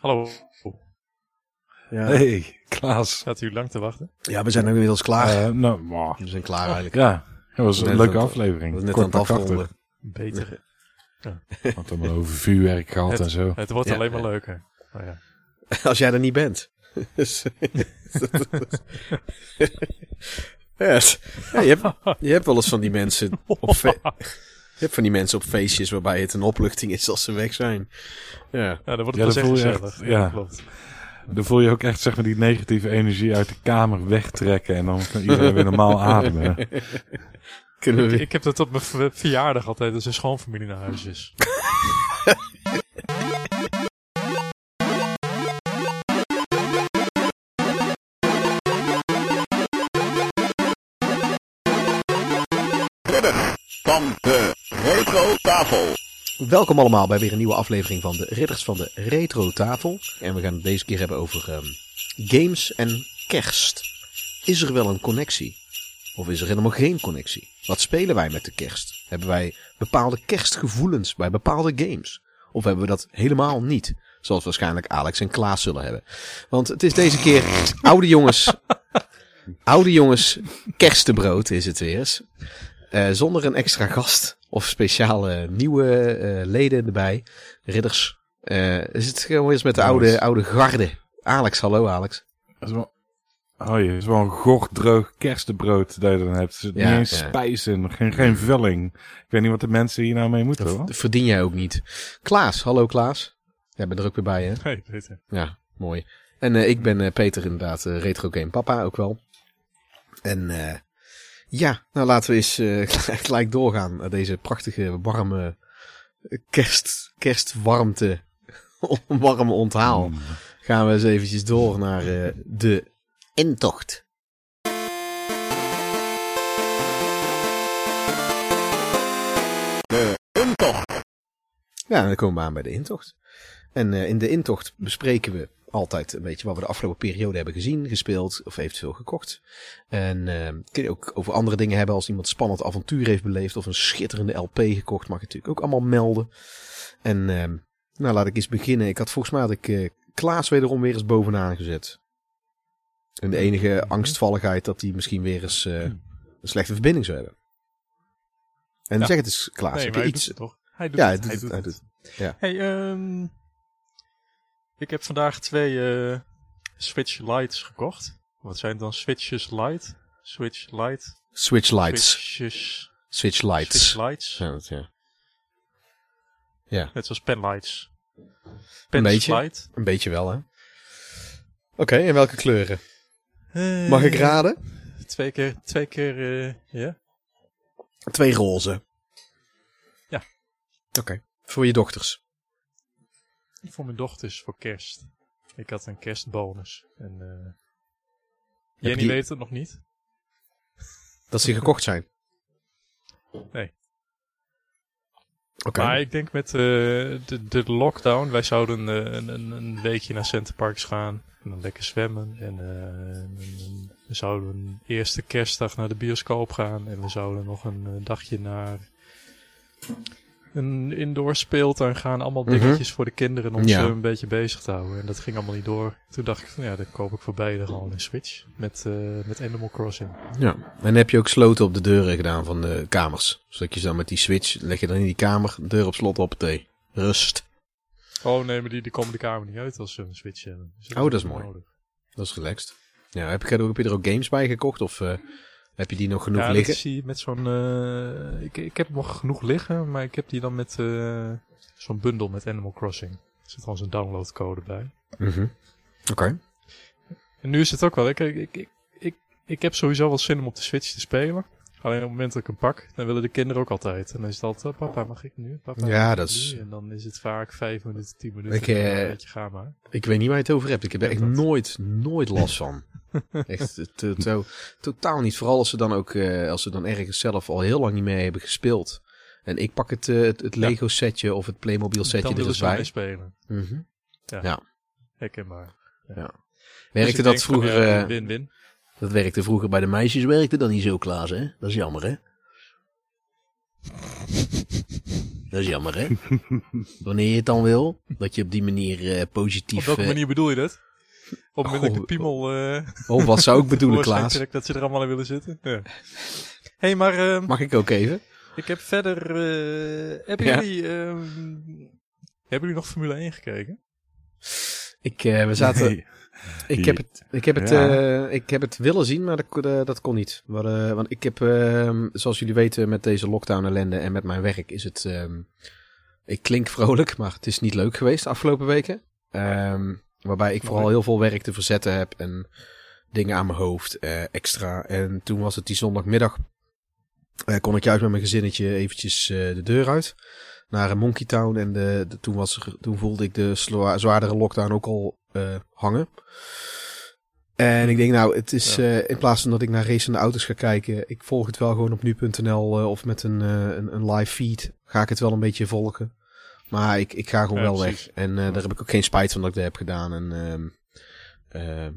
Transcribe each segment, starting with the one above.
Hallo. Ja. Hey, Klaas. Staat u lang te wachten? ja, we zijn nu inmiddels klaar. Eh, nou, maar, we zijn klaar eigenlijk. ja, dat was Net een leuke het- aflevering. We zijn net Kort aan het afronden. Beter. Had allemaal over vuurwerk gehad en zo. Het wordt Ja. alleen maar leuker. Oh, ja. Als jij er niet bent. Dus- ja, het- ja, je, hebt, je hebt wel eens van die mensen op fe- je hebt van die mensen op feestjes waarbij het een opluchting is als ze weg zijn. Ja. Ja, dan wordt Ja, het dan wel voel je gezellig. echt- ja. klopt. Dan voel je ook echt zeg maar, die negatieve energie uit de kamer wegtrekken. En dan kan iedereen weer normaal ademen. Ik, ik heb dat op mijn ver- verjaardag altijd als een schoonfamilie naar huis is. van de retro tafel. Welkom allemaal bij weer een nieuwe aflevering van de Ridders van de Retro Tafel. En we gaan het deze keer hebben over ehm, games en kerst. Is er wel een connectie? Of is er helemaal geen connectie? Wat spelen wij met de kerst? Hebben wij bepaalde kerstgevoelens bij bepaalde games? Of hebben we dat helemaal niet? Zoals waarschijnlijk Alex en Klaas zullen hebben. Want het is deze keer oude jongens. Oude jongens kerstenbrood is het weer eens. Eh, zonder een extra gast of speciale nieuwe eh, leden erbij. Ridders. Eh, is het gewoon eens met de oude, oude garde. Alex, hallo Alex. Dat is wel, oh je, dat is wel een gordroog kerstenbrood dat je dan hebt. Er zit Ja, niet eens ja. spijs in, geen, geen vulling. Ik weet niet wat de mensen hier nou mee moeten hoor. Dat verdien jij ook niet. Klaas, hallo Klaas. Jij bent er ook weer bij hè? Hey, Peter. Ja, mooi. En eh, ik ben eh, Peter inderdaad, eh, Retro Game Papa ook wel. En eh, ja, nou laten we eens eh, gelijk doorgaan naar deze prachtige warme eh, kerst, kerstwarmte, warme onthaal. Mm. Gaan we eens eventjes door naar eh, de intocht. De intocht. Ja, dan komen we aan bij de intocht. En eh, in de intocht bespreken we altijd een beetje wat we de afgelopen periode hebben gezien, gespeeld of eventueel gekocht. En eh, kun je ook over andere dingen hebben als iemand spannend avontuur heeft beleefd of een schitterende LP gekocht, mag je natuurlijk ook allemaal melden. En eh, nou, laat ik eens beginnen. Ik had volgens mij had ik eh, Klaas wederom weer eens bovenaan gezet. En de enige angstvalligheid dat hij misschien weer eens eh, een slechte verbinding zou hebben. En Ja. zeg het eens, Klaas. Nee, heb je hij iets? doet het toch? Hij doet Ja, het. hij doet het, hij doet Ja. Hey, ehm, ik heb vandaag twee eh, Switch Lights gekocht. Wat zijn dan? Switches Light? Switch Light? Switch lights. Switches. Switch lights. Switch Lights. Ja, dat, ja. ja, Net zoals penlights. Een Pen beetje. Light. een beetje wel hè. Oké, en welke kleuren? Eh, Mag ik raden? Twee keer, twee keer, eh, ja. Twee roze. Ja. Oké, voor je dochters. Voor mijn dochters voor kerst. Ik had een kerstbonus. En eh Jenny die- weet het nog niet. Dat ze gekocht zijn. Nee. Oké. Maar ik denk met eh, de, de lockdown, wij zouden eh, een, een, een weekje naar Centerparks gaan. En dan lekker zwemmen. En we zouden een eerste kerstdag naar de bioscoop gaan. En we zouden nog een dagje naar een indoor speeltuin gaan. Allemaal Mhm. dingetjes voor de kinderen om Ja. ze een beetje bezig te houden. En dat ging allemaal niet door. Toen dacht ik van ja, dan koop ik voor beide gewoon een Switch. Met, eh, met Animal Crossing. Ja. En heb je ook sloten op de deuren gedaan van de kamers. Zodat je dan met die switch, leg je dan in die kamer, deur op slot op thee. Rust. Oh nee, maar die, die komen de kamer niet uit als ze een Switch hebben. Dus Oh, dat is mooi. nodig. Dat is relaxed. Ja, heb, je, heb je er ook games bij gekocht of eh, heb je die nog genoeg ja, liggen? dat zie met zo'n... eh, ik, ik heb nog genoeg liggen, maar ik heb die dan met eh, zo'n bundel met Animal Crossing. Er zit gewoon zo'n downloadcode bij. Mhm. Oké. En nu is het ook wel... Ik, ik, ik, ik, ik heb sowieso wel zin om op de Switch te spelen. Alleen op het moment dat ik hem pak, dan willen de kinderen ook altijd. En dan is het altijd, oh, papa mag ik nu? Papa, Ja, dat is- nu? En dan is het vaak vijf minuten, tien minuten. Ik, eh, weet je, ga maar. Ik weet niet waar je het over hebt. Ik heb er Ja, echt dat. nooit, nooit last van. echt to- to- to- totaal niet. Vooral als ze dan ook, eh, als ze dan ergens zelf al heel lang niet meer hebben gespeeld. En ik pak het, eh, het, het Ja. Lego setje of het Playmobil setje er ze bij. mee spelen. Mhm. Herkenbaar. Werkte Dus ik dat denk van, vroeger, ja, eh, Win-win. Dat werkte vroeger bij de meisjes, werkte dat niet zo, Klaas, hè? Dat is jammer, hè? Dat is jammer, hè? Wanneer je het dan wil, dat je op die manier eh, positief... Op welke eh, manier bedoel je dat? Op het moment dat ik Goh, de piemel... Oh, wat zou ik bedoelen, Klaas? dat ze er allemaal in willen zitten? Ja. hey, maar ehm, Mag ik ook even? ik heb verder... hebben, Ja? jullie, ehm, hebben jullie nog Formule 1 gekeken? Ik, we zaten... Nee. Ik heb het, ik heb het, Ja. eh, ik heb het willen zien, maar dat, kon- eh, dat kon niet. Maar, eh, want ik heb, ehm, zoals jullie weten, met deze lockdown ellende en met mijn werk is het... ehm, ik klink vrolijk, maar het is niet leuk geweest de afgelopen weken. Ehm, waarbij ik vooral heel veel werk te verzetten heb en dingen aan mijn hoofd extra. En toen was het die zondagmiddag, kon ik juist met mijn gezinnetje eventjes de deur uit naar een Monkey Town. En de, de- toen, was er, toen voelde ik de zwa- zwaardere lockdown ook al hangen. En ik denk, nou, het is eh, in plaats van dat ik naar racende auto's ga kijken, ik volg het wel gewoon op nu.nl eh, of met een, eh, een, een live feed. Ga ik het wel een beetje volgen. Maar ik, ik ga gewoon Ja, wel precies. weg. En eh, daar heb ik ook geen spijt van dat ik dat heb gedaan. En ehm, ehm,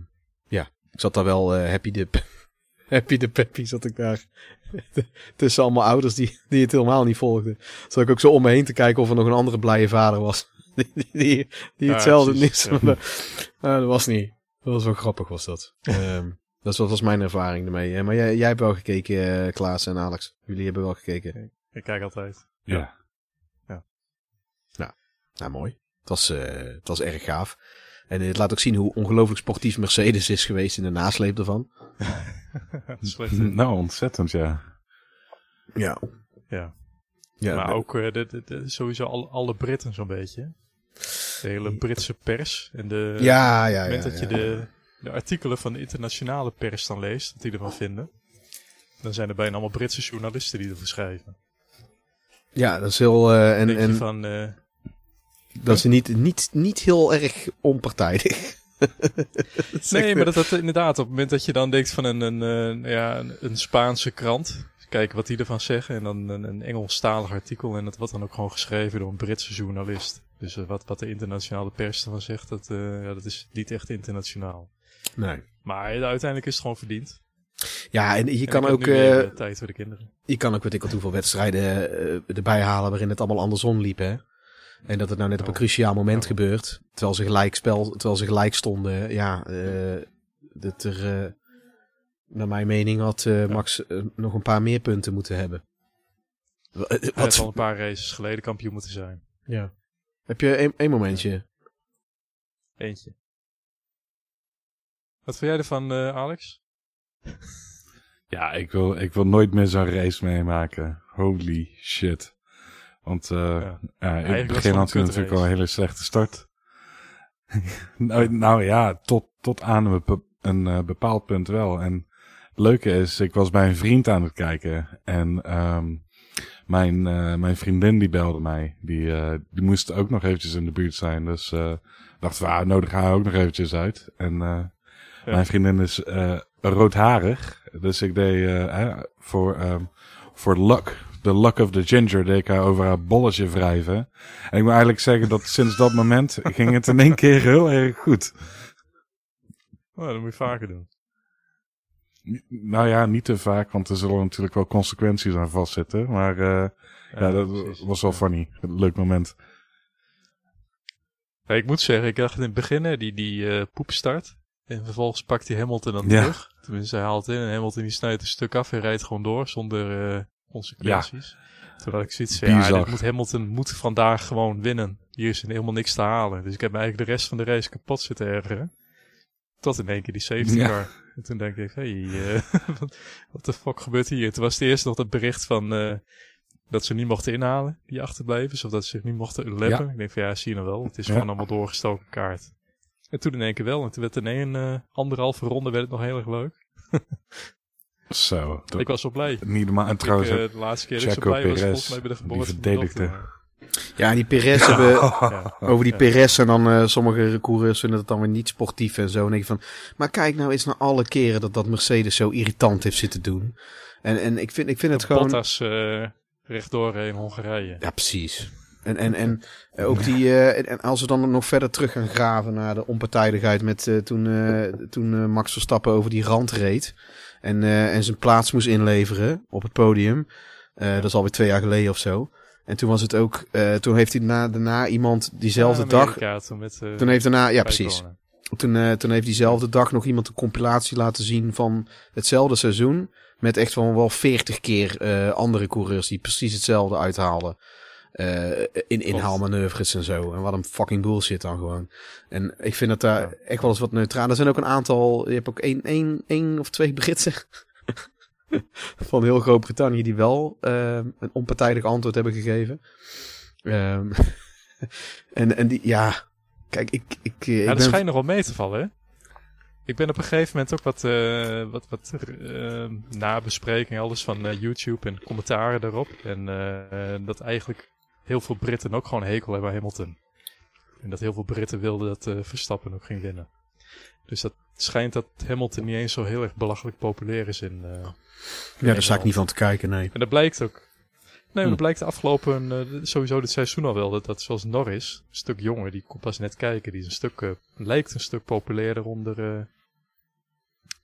ja, ik zat daar wel eh, happy de happy de peppy zat ik daar. Tussen allemaal ouders die, die het helemaal niet volgden. Zat ik ook zo om me heen te kijken of er nog een andere blije vader was. Die, die, die, die Ja, hetzelfde precies, niet. ja. Maar dat was niet. Dat was wel grappig was dat. Ehm, dat was, was mijn ervaring ermee. Eh, Maar jij, jij hebt wel gekeken, eh, Klaas en Alex. Jullie hebben wel gekeken. Ik kijk altijd. Ja. Nou, mooi. Het was, eh, het was erg gaaf. En het laat ook zien hoe ongelooflijk sportief Mercedes is geweest in de nasleep ervan. Nou, ontzettend, ja. Ja. ja. ja maar ook eh, de, de, de- sowieso alle, alle Britten zo'n beetje. De hele Britse pers. En de, ja, ja, op ja. het moment dat je ja. de, de artikelen van de internationale pers dan leest, wat die ervan vinden. Dan zijn er bijna allemaal Britse journalisten die ervoor schrijven. Ja, dat is heel... eh, en, En, van, eh, dat is niet, niet, niet heel erg onpartijdig. nee, maar dat, dat inderdaad, op het moment dat je dan denkt van een, een, eh, ja, een, een Spaanse krant, kijken wat die ervan zeggen, en dan een, een Engelstalig artikel, en dat wordt dan ook gewoon geschreven door een Britse journalist. Dus eh, wat, wat de internationale pers ervan zegt, dat, eh, ja, dat is niet echt internationaal. Nee. Maar uiteindelijk is het gewoon verdiend. Ja, en je En kan ook, eh, eh, tijd voor de kinderen. je kan ook weet ik wat hoeveel wedstrijden eh, erbij halen waarin het allemaal andersom liep, hè. En dat het nou net op een cruciaal moment gebeurt. Terwijl ze gelijk spel, terwijl ze gelijk stonden. Ja, eh dat er, eh, naar mijn mening had eh, Max eh, nog een paar meer punten moeten hebben. Eh, Hij had al Wat? een paar races geleden kampioen moeten zijn. Ja. Heb je één één momentje? Eentje. Wat vind jij ervan, eh, Alex? Ja, ik wil, ik wil nooit meer zo'n race meemaken. Holy shit. Want eh Ja. ja. in het begin had hij natuurlijk al een hele slechte start. nou, nou ja, tot, tot aan een, bepa- een eh, bepaald punt wel. En leuke is, ik was bij een vriend aan het kijken. En ehm mijn, eh, mijn vriendin die belde mij. Die, eh, die moest ook nog eventjes in de buurt zijn. Dus eh dachten we, ah, nodig haar ook nog eventjes uit. En Ja. mijn vriendin is roodharig. Dus ik deed voor, ehm voor luck, the luck of the ginger, deed ik haar over haar bolletje wrijven. En ik moet eigenlijk zeggen dat sinds dat moment ging het in één keer heel erg goed. Oh, dat moet je vaker doen. Nou ja, niet te vaak, want er zullen natuurlijk wel consequenties aan vastzitten. Maar eh, ja, dat precies. was wel funny. Een leuk moment. Ja, ik moet zeggen, ik dacht in het begin, hè, die, die eh poepstart. En vervolgens pakt hij Hamilton dan Ja. terug. Tenminste, hij haalt in en Hamilton die snijdt een stuk af en rijdt gewoon door zonder eh, consequenties. Had ik zoiets van, ja, moet Hamilton moet vandaag gewoon winnen. Hier is helemaal niks te halen. Dus ik heb me eigenlijk de rest van de race kapot zitten ergeren. Tot in één keer die safety Ja. car. En toen denk ik, hey, eh, wat- de fuck gebeurt hier? Toen was het eerst nog het bericht van eh, dat ze niet mochten inhalen, die achterblijvers. Of dat ze zich niet mochten leppen. Ik denk van, ja, zie je nou wel. Het is Ja. gewoon allemaal doorgestoken kaart. En toen in één keer wel. En toen werd in één eh, anderhalve ronde werd het nog heel erg leuk. Zo. dat- Ik was zo blij. niet normaal. En Ik, trouwens, eh, de laatste keer dat ik zo blij was, volgens mij bij de die geboorte mijn verdedigde. Ja, die Perez hebben... Ja. Over die. Perez en dan eh, sommige coureurs vinden het dan weer niet sportief en zo. En denk je van, maar kijk nou eens naar alle keren dat dat Mercedes zo irritant heeft zitten doen. En, en ik vind, ik vind het gewoon... Bottas eh, rechtdoor in Hongarije. Ja, precies. En, en, en eh, ook die, eh, en- als we dan nog verder terug gaan graven naar de onpartijdigheid met eh, toen, eh, toen Max Verstappen over die rand reed. En, eh, en zijn plaats moest inleveren op het podium. Eh, Dat is alweer twee jaar geleden of zo. En toen was het ook, eh, toen heeft hij daarna, daarna iemand diezelfde Ja, dag, Amerika, Toen, met, eh, toen heeft daarna, ja precies. corona. Toen, eh, toen heeft diezelfde dag nog iemand een compilatie laten zien van hetzelfde seizoen. Met echt van wel 40 keer andere coureurs die precies hetzelfde uithaalden. In inhaalmanoeuvres en zo. En wat een fucking bullshit dan gewoon. En ik vind dat daar echt wel eens wat neutraal. Er zijn ook een aantal. Je hebt ook één, één, één of twee Britsen. van heel Groot-Brittannië die wel eh, een onpartijdig antwoord hebben gegeven. Ehm, en, en die, ja. Kijk, ik. ik, ik Ja, dat ben- schijnt nog wel mee te vallen, hè? Ik ben op een gegeven moment ook wat, eh wat, wat eh, nabespreking, alles van eh, YouTube en commentaren daarop. En eh, dat eigenlijk heel veel Britten ook gewoon hekel hebben aan Hamilton. En dat heel veel Britten wilden dat Verstappen ook ging winnen. Dus dat schijnt dat Hamilton niet eens zo heel erg belachelijk populair is in. eh, Ja, daar sta ik niet van te kijken, nee. En dat blijkt ook. Nee, Hm. dat blijkt de afgelopen, eh, sowieso dit seizoen al wel. Dat, dat zoals Norris, een stuk jonger, die komt pas net kijken. Die is een stuk, eh, lijkt een stuk populairder onder,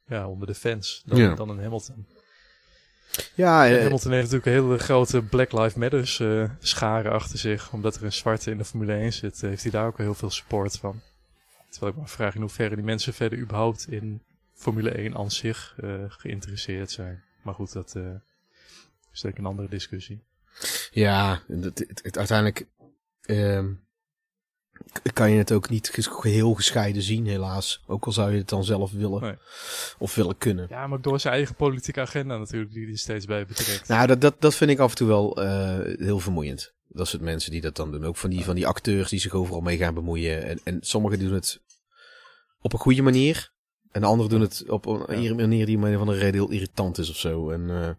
ja, onder de fans dan, Ja. dan een Hamilton. Ja, En Hamilton heeft natuurlijk een hele grote Black Lives Matters scharen achter zich. Omdat er een zwarte in de Formule 1 zit, heeft hij daar ook wel heel veel support van. Terwijl ik me afvraag in hoeverre die mensen verder überhaupt in Formule 1 aan zich eh, geïnteresseerd zijn. Maar goed, dat eh, is denk ik een andere discussie. ja het, het, het- uiteindelijk ehm, kan je het ook niet ges- heel gescheiden zien, helaas. Ook al zou je het dan zelf willen Nee. of willen kunnen. Ja, maar ook door zijn eigen politieke agenda natuurlijk, die hij steeds bij betrekt. Nou, dat, dat, dat vind ik af en toe wel eh, heel vermoeiend. Dat soort mensen die dat dan doen. Ook van die, van die acteurs die zich overal mee gaan bemoeien. En, en sommigen doen het op een goede manier. En de anderen doen het op een Ja. manier die om een of andere reden heel irritant is of zo. En, eh,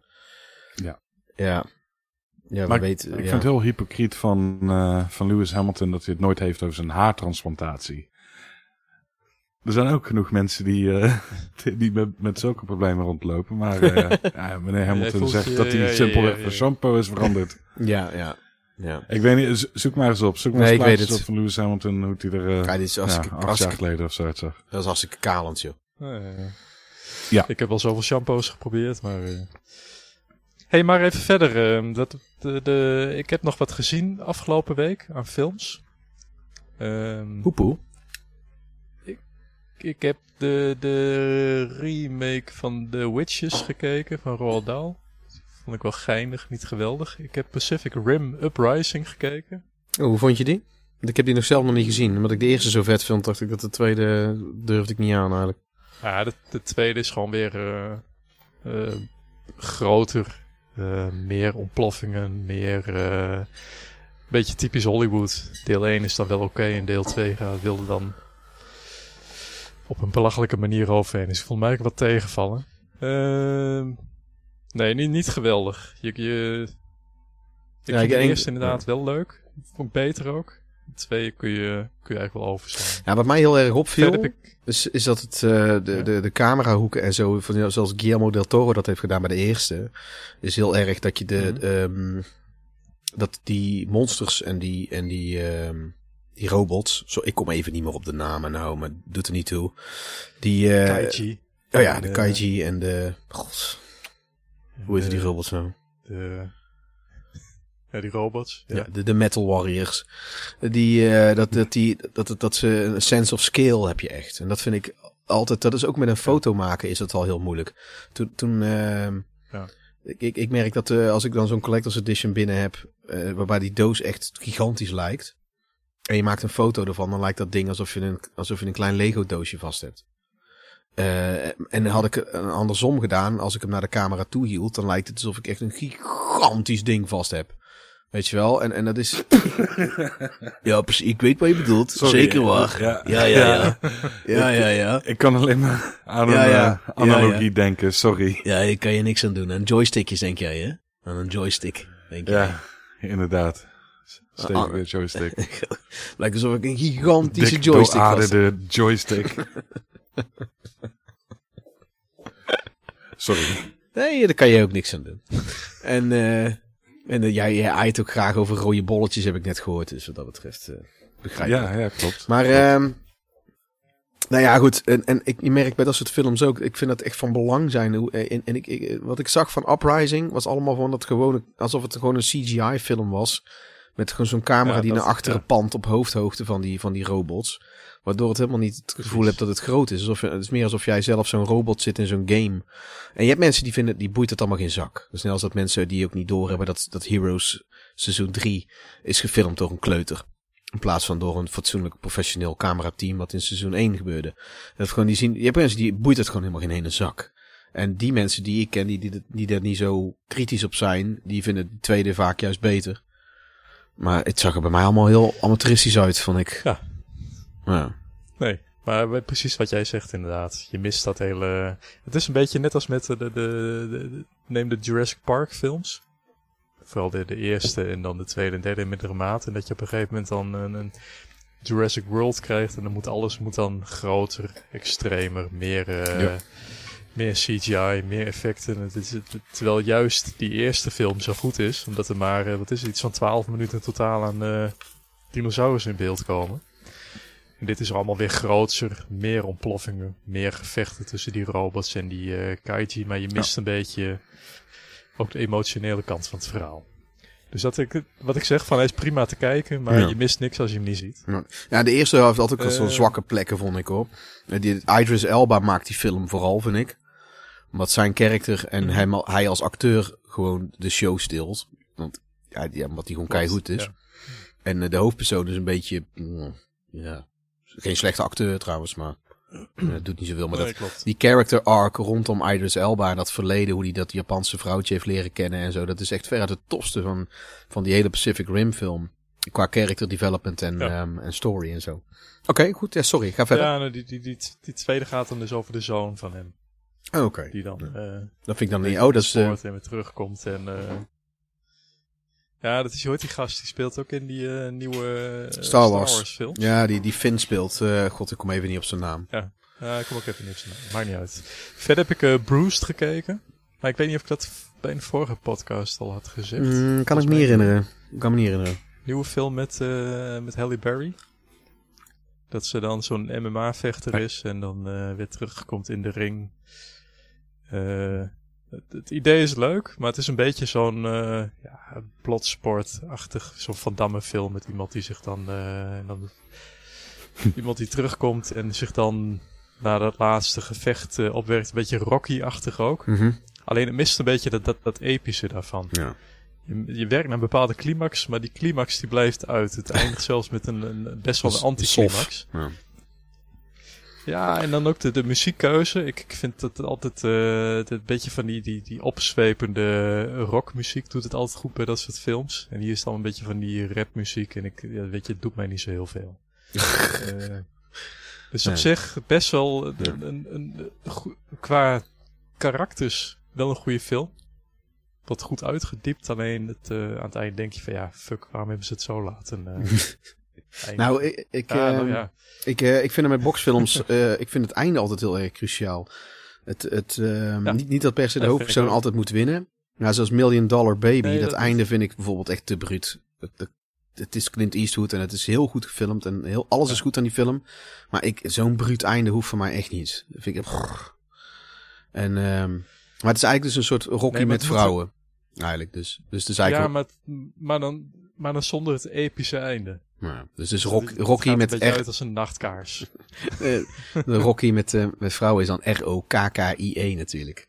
Ja. Ja. Ja, Maar ik- weten. Ik ja. vind het heel hypocriet van, eh, van Lewis Hamilton dat hij het nooit heeft over zijn haartransplantatie. Er zijn ook genoeg mensen die, eh, die- die met, met zulke problemen rondlopen. Maar eh, ja, meneer Hamilton zegt je- dat hij ja, ja, simpelweg ja, ja. van shampoo is veranderd. Ja, ja. Ja. ik weet niet, zo- zoek maar eens op. Zoek maar Nee, eens ik weet plaatjes het. op van Lewis Hamilton, hoe hij er eh, Ja, dit is ja, hartstikke, acht jaar geleden of zo uitzag. dat is hartstikke kalend, joh. Eh, Ja. Ik heb wel zoveel shampoos geprobeerd, maar... eh. hey, maar even verder. eh, dat, de, de, ik heb nog wat gezien afgelopen week aan films. Ehm, Poepoe. ik heb de, de remake van The Witches gekeken van Roald Dahl. Vond ik wel geinig, niet geweldig. Ik heb Pacific Rim Uprising gekeken. Oh, hoe vond je die? Ik heb die nog zelf nog niet gezien. Omdat ik de eerste zo vet vond, dacht ik dat de tweede durfde ik niet aan eigenlijk. Ja, de, de tweede is gewoon weer eh, eh, groter. eh, meer ontploffingen, meer... eh, beetje typisch Hollywood. Deel 1 is dan wel oké en deel 2 gaat, wilde dan op een belachelijke manier overheen. Dus ik vond mij ook wat tegenvallen. Nee, niet, niet geweldig. Je, je, ik Ja, ik de denk- eerste inderdaad wel leuk. Vond ik beter ook. De twee kun je, kun je eigenlijk wel overslaan. Ja, wat mij heel erg opviel, ik... is, is dat het, eh, de, Ja. de, de camerahoeken en zo, van, zoals Guillermo del Toro dat heeft gedaan bij de eerste, is heel erg dat je de, Mhm. ehm, dat die monsters en die, en die, ehm, die robots, zo, ik kom even niet meer op de namen nou, maar doet er niet toe. Die, eh, Kaiji. oh ja, de En, Kaiji en de, god, hoe heet die de- robots nou? De, ja, die robots. Ja. Ja, de, de Metal Warriors. Die, eh, dat, dat, die, dat, dat, dat ze een sense of scale heb je echt. En dat vind ik altijd, dat is ook met een foto maken is dat al heel moeilijk. Toen, toen ehm, Ja. ik, ik, merk dat eh, als ik dan zo'n collector's edition binnen heb, eh, waarbij die doos echt gigantisch lijkt. En je maakt een foto ervan, dan lijkt dat ding alsof je een, alsof je een klein Lego doosje vast hebt. Eh, en had ik het andersom gedaan. Als ik hem naar de camera toe hield, dan lijkt het alsof ik echt een gigantisch ding vast heb. Weet je wel? En, en dat is. ja, precies. Ik weet wat je bedoelt. Sorry, Zeker waar. ja. Ja, ja, ja. Ja, ja, ja. Ik kan alleen maar aan Ja, een ja. eh, analogie denken, sorry. Ja, hier kan je niks aan doen. Aan joystickjes denk jij, hè? Aan een joystick, denk jij. Ja, inderdaad. Steek Ah, weer joystick. Lijkt alsof ik een gigantische Dik joystick heb. dooraderde joystick. Sorry. Nee, daar kan je ook niks aan doen. en eh en eh, jij, jij aait ook graag over rode bolletjes, heb ik net gehoord. Dus wat dat betreft eh begrijp ik. Ja, ja, klopt. Maar ehm Nou ja, goed. En, en ik merk bij dat soort films ook. Ik vind dat echt van belang zijn. Hoe- En, en ik, ik, wat ik zag van Uprising was allemaal van dat gewone. alsof het gewoon een CGI-film was. Met gewoon zo'n camera Ja, die naar achteren ja. pand op hoofdhoogte van die, van die robots. Waardoor het helemaal niet het gevoel hebt dat het groot is. Alsof, het is meer alsof jij zelf zo'n robot zit in zo'n game. En je hebt mensen die vinden, die boeit het allemaal geen zak. Dus net als dat mensen die ook niet doorhebben dat, dat Heroes seizoen 3 is gefilmd door een kleuter. In plaats van door een fatsoenlijk professioneel camerateam wat in seizoen 1 gebeurde. Dat gewoon die zien, je hebt mensen die boeit het gewoon helemaal geen ene zak. En die mensen die ik ken, die, die, die er niet zo kritisch op zijn, die vinden de tweede vaak juist beter. Maar het zag er bij mij allemaal heel amateuristisch uit, vond ik. Ja. Ja. Nee, maar precies wat jij zegt inderdaad. Je mist dat hele... Het is een beetje net als met de, de, de, de- neem de Jurassic Park films. Vooral de, de eerste en dan de tweede en derde in mindere mate. En dat je op een gegeven moment dan een, een Jurassic World krijgt. En dan moet alles moet dan groter, extremer, meer, eh, Ja. Meer CGI, meer effecten. Het is, het- terwijl juist die eerste film zo goed is. Omdat er maar, eh, wat is het, iets van 12 minuten in totaal aan dinosaurussen in beeld komen. En dit is allemaal weer groter, meer ontploffingen, meer gevechten tussen die robots en die eh kaiji. Maar je mist een beetje ook de emotionele kant van het verhaal. Dus dat ik, wat ik zeg, van hij is prima te kijken, maar Ja. je mist niks als je hem niet ziet. Ja, de eerste helft had ook zo'n zwakke plekken, vond ik hoor. Eh, Die, Idris Elba maakt die film vooral, vind ik. Omdat zijn karakter en Mhm. hem, hij als acteur gewoon de show stilt. Want ja, die, omdat hij gewoon keihard is. Ja. En eh, de hoofdpersoon is een beetje, mm, ja, geen slechte acteur trouwens, maar eh, doet niet zoveel. Maar Nee, dat, klopt. die character arc rondom Idris Elba en dat verleden, hoe hij dat Japanse vrouwtje heeft leren kennen en zo. Dat is echt veruit het tofste van, van die hele Pacific Rim film. Qua character development en, Ja. ehm, en story en zo. Oké, goed. Ja, sorry. Ga verder. Ja, nou, die, die, die, die tweede gaat dan dus over de zoon van hem. Oh, Oké. Die dan eh Dat vind ik dan niet. Oh, dat is... eh, en weer terugkomt. En, eh, ja, dat is, hoort die gast, die speelt ook in die nieuwe Star Wars. film. ja, die, die Finn speelt. God, ik kom even niet op zijn naam. Ja, ik kom ook even niks naar. Maakt niet uit. Verder heb ik Bruised gekeken. Maar ik weet niet of ik dat bij een vorige podcast al had gezegd. Mm, kan ik me niet herinneren. Ik kan me niet herinneren. Nieuwe film met, met Halle Berry. Dat ze dan zo'n MMA-vechter is en dan weer terugkomt in de ring. Eh, het, het idee is leuk, maar het is een beetje zo'n eh ja, plotsport-achtig, zo'n Van Damme film met iemand die zich dan, eh, dan iemand die terugkomt en zich dan na dat laatste gevecht opwerkt. Een beetje Rocky-achtig ook. Mhm. Alleen het mist een beetje dat, dat, dat epische daarvan. Ja. Je, je werkt naar een bepaalde climax, maar die climax die blijft uit. Het eindigt zelfs met een, een best wel een anticlimax. Ja. Ja, en dan ook de, de muziekkeuze. Ik, ik vind dat het altijd het, een beetje van die, die, die opzwepende rockmuziek doet het altijd goed bij dat soort films. En hier is dan een beetje van die rapmuziek. En ik, ja, weet je, het doet mij niet zo heel veel. Eh, dus op zich best wel een, een, een, qua karakters wel een goede film. Wat goed uitgediept, alleen het, eh, aan het eind denk je van ja, fuck, waarom hebben ze het zo laten? Nou, ik, ik, ja, nou ehm, ja. ik, eh, ik vind met boxfilms, eh, ik vind het einde altijd heel erg cruciaal. Het, het, ehm, Ja. niet, niet dat per se de hoofdpersoon altijd moet winnen. Nou, zoals Million Dollar Baby, Nee, dat, dat- einde vind ik bijvoorbeeld echt te bruut. Het, het, het is Clint Eastwood en het is heel goed gefilmd en heel, alles Ja. is goed aan die film. Maar ik, zo'n bruut einde hoeft voor mij echt niet. Dat vind ik brrr. En, ehm, maar het is eigenlijk dus een soort Rocky Nee, met vrouwen. Eigenlijk dus. Dus het is Ja, eigenlijk... maar, maar, dan, maar dan zonder het epische einde. Ja, dus het Het- Rock, het Rocky met een R, uit als een nachtkaars. eh, de Rocky met, eh, met vrouwen is dan R-O-K-K-I-E natuurlijk.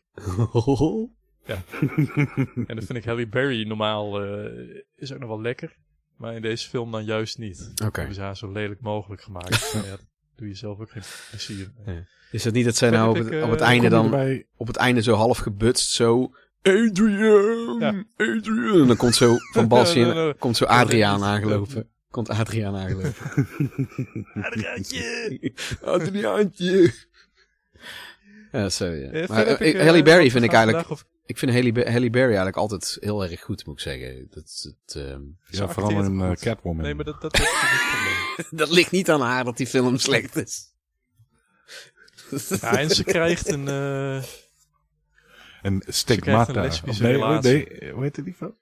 en dat vind ik Halle Berry normaal eh, is ook nog wel lekker. Maar in deze film dan juist niet. Oké. Hebben ze haar zo lelijk mogelijk gemaakt. Ja, dat doe je zelf ook geen plezier. mee. Is dat niet dat zij nou op het, ik, op het einde dan op het einde zo half gebutst zo Adrian, Ja. Adrian. En dan komt zo van Ja, ja, ja. komt zo Adriaan aangelopen. Komt Adriaan aangelopen. Adriaantje! Adriaantje. Ja, zo ja. Eh, Maar, eh, ik, eh, Halle Berry vind ik eigenlijk, vandaag ik vind Halle, Halle Berry eigenlijk altijd heel erg goed, moet ik zeggen. Dat, is het, ehm, Ja, vooral in goed. Catwoman. Nee, maar dat, dat is dat ligt niet aan haar dat die film slecht is. Ja, en ze krijgt een... eh, En krijgt stigmata. een lesbische nee, relatie. nee, hoe heet het die film?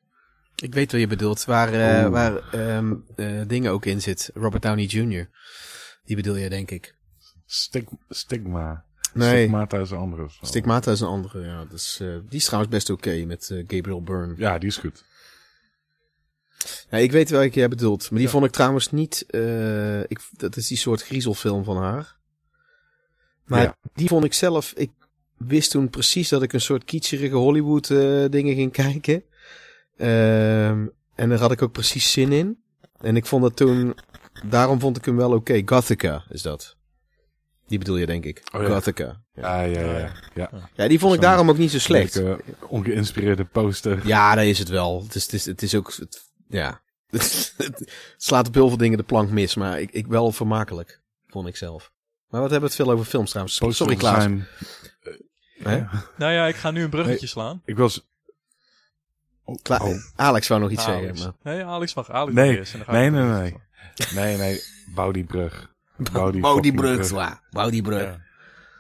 Ik weet wat je bedoelt, waar, eh, waar ehm, eh, dingen ook in zit. Robert Downey Jr. Die bedoel je, denk ik. Stig- stigma. Nee, Stigmata is een andere. Stigmata is een andere, ja. Dus, eh, die is trouwens best oké met Gabriel Byrne. Ja, die is goed. Ja, ik weet welke jij bedoelt. Maar die Ja. vond ik trouwens niet... eh, ik, dat is die soort griezelfilm van haar. Maar Ja. die vond ik zelf... Ik wist toen precies dat ik een soort kietscherige Hollywood eh, dingen ging kijken. Ehm, en daar had ik ook precies zin in. En ik vond dat toen... Daarom vond ik hem wel oké. Gothica is dat. Die bedoel je, denk ik. Oh ja. Gothica. Ja. Ja, ja, ja. ja. ja, die vond ik daarom ook niet zo slecht. Ongeïnspireerde poster. Ja, dat is het wel. Het is, het is, het is ook... Het, ja. het slaat op heel veel dingen de plank mis. Maar ik, ik wel vermakelijk. Vond ik zelf. Maar wat hebben we het veel over films trouwens? Sorry Klaas. zijn- Hè? Nou ja, ik ga nu een bruggetje slaan. Ik was... Kla- oh. Alex wou nog iets Alex. zeggen. Maar... Nee, Alex mag Alex Nee, mag eerst en dan ga nee, nee, nee. Nee, nee. Bouw die brug. Bouw die, Bouw die brug, zwaar. Bouw die brug. Ja.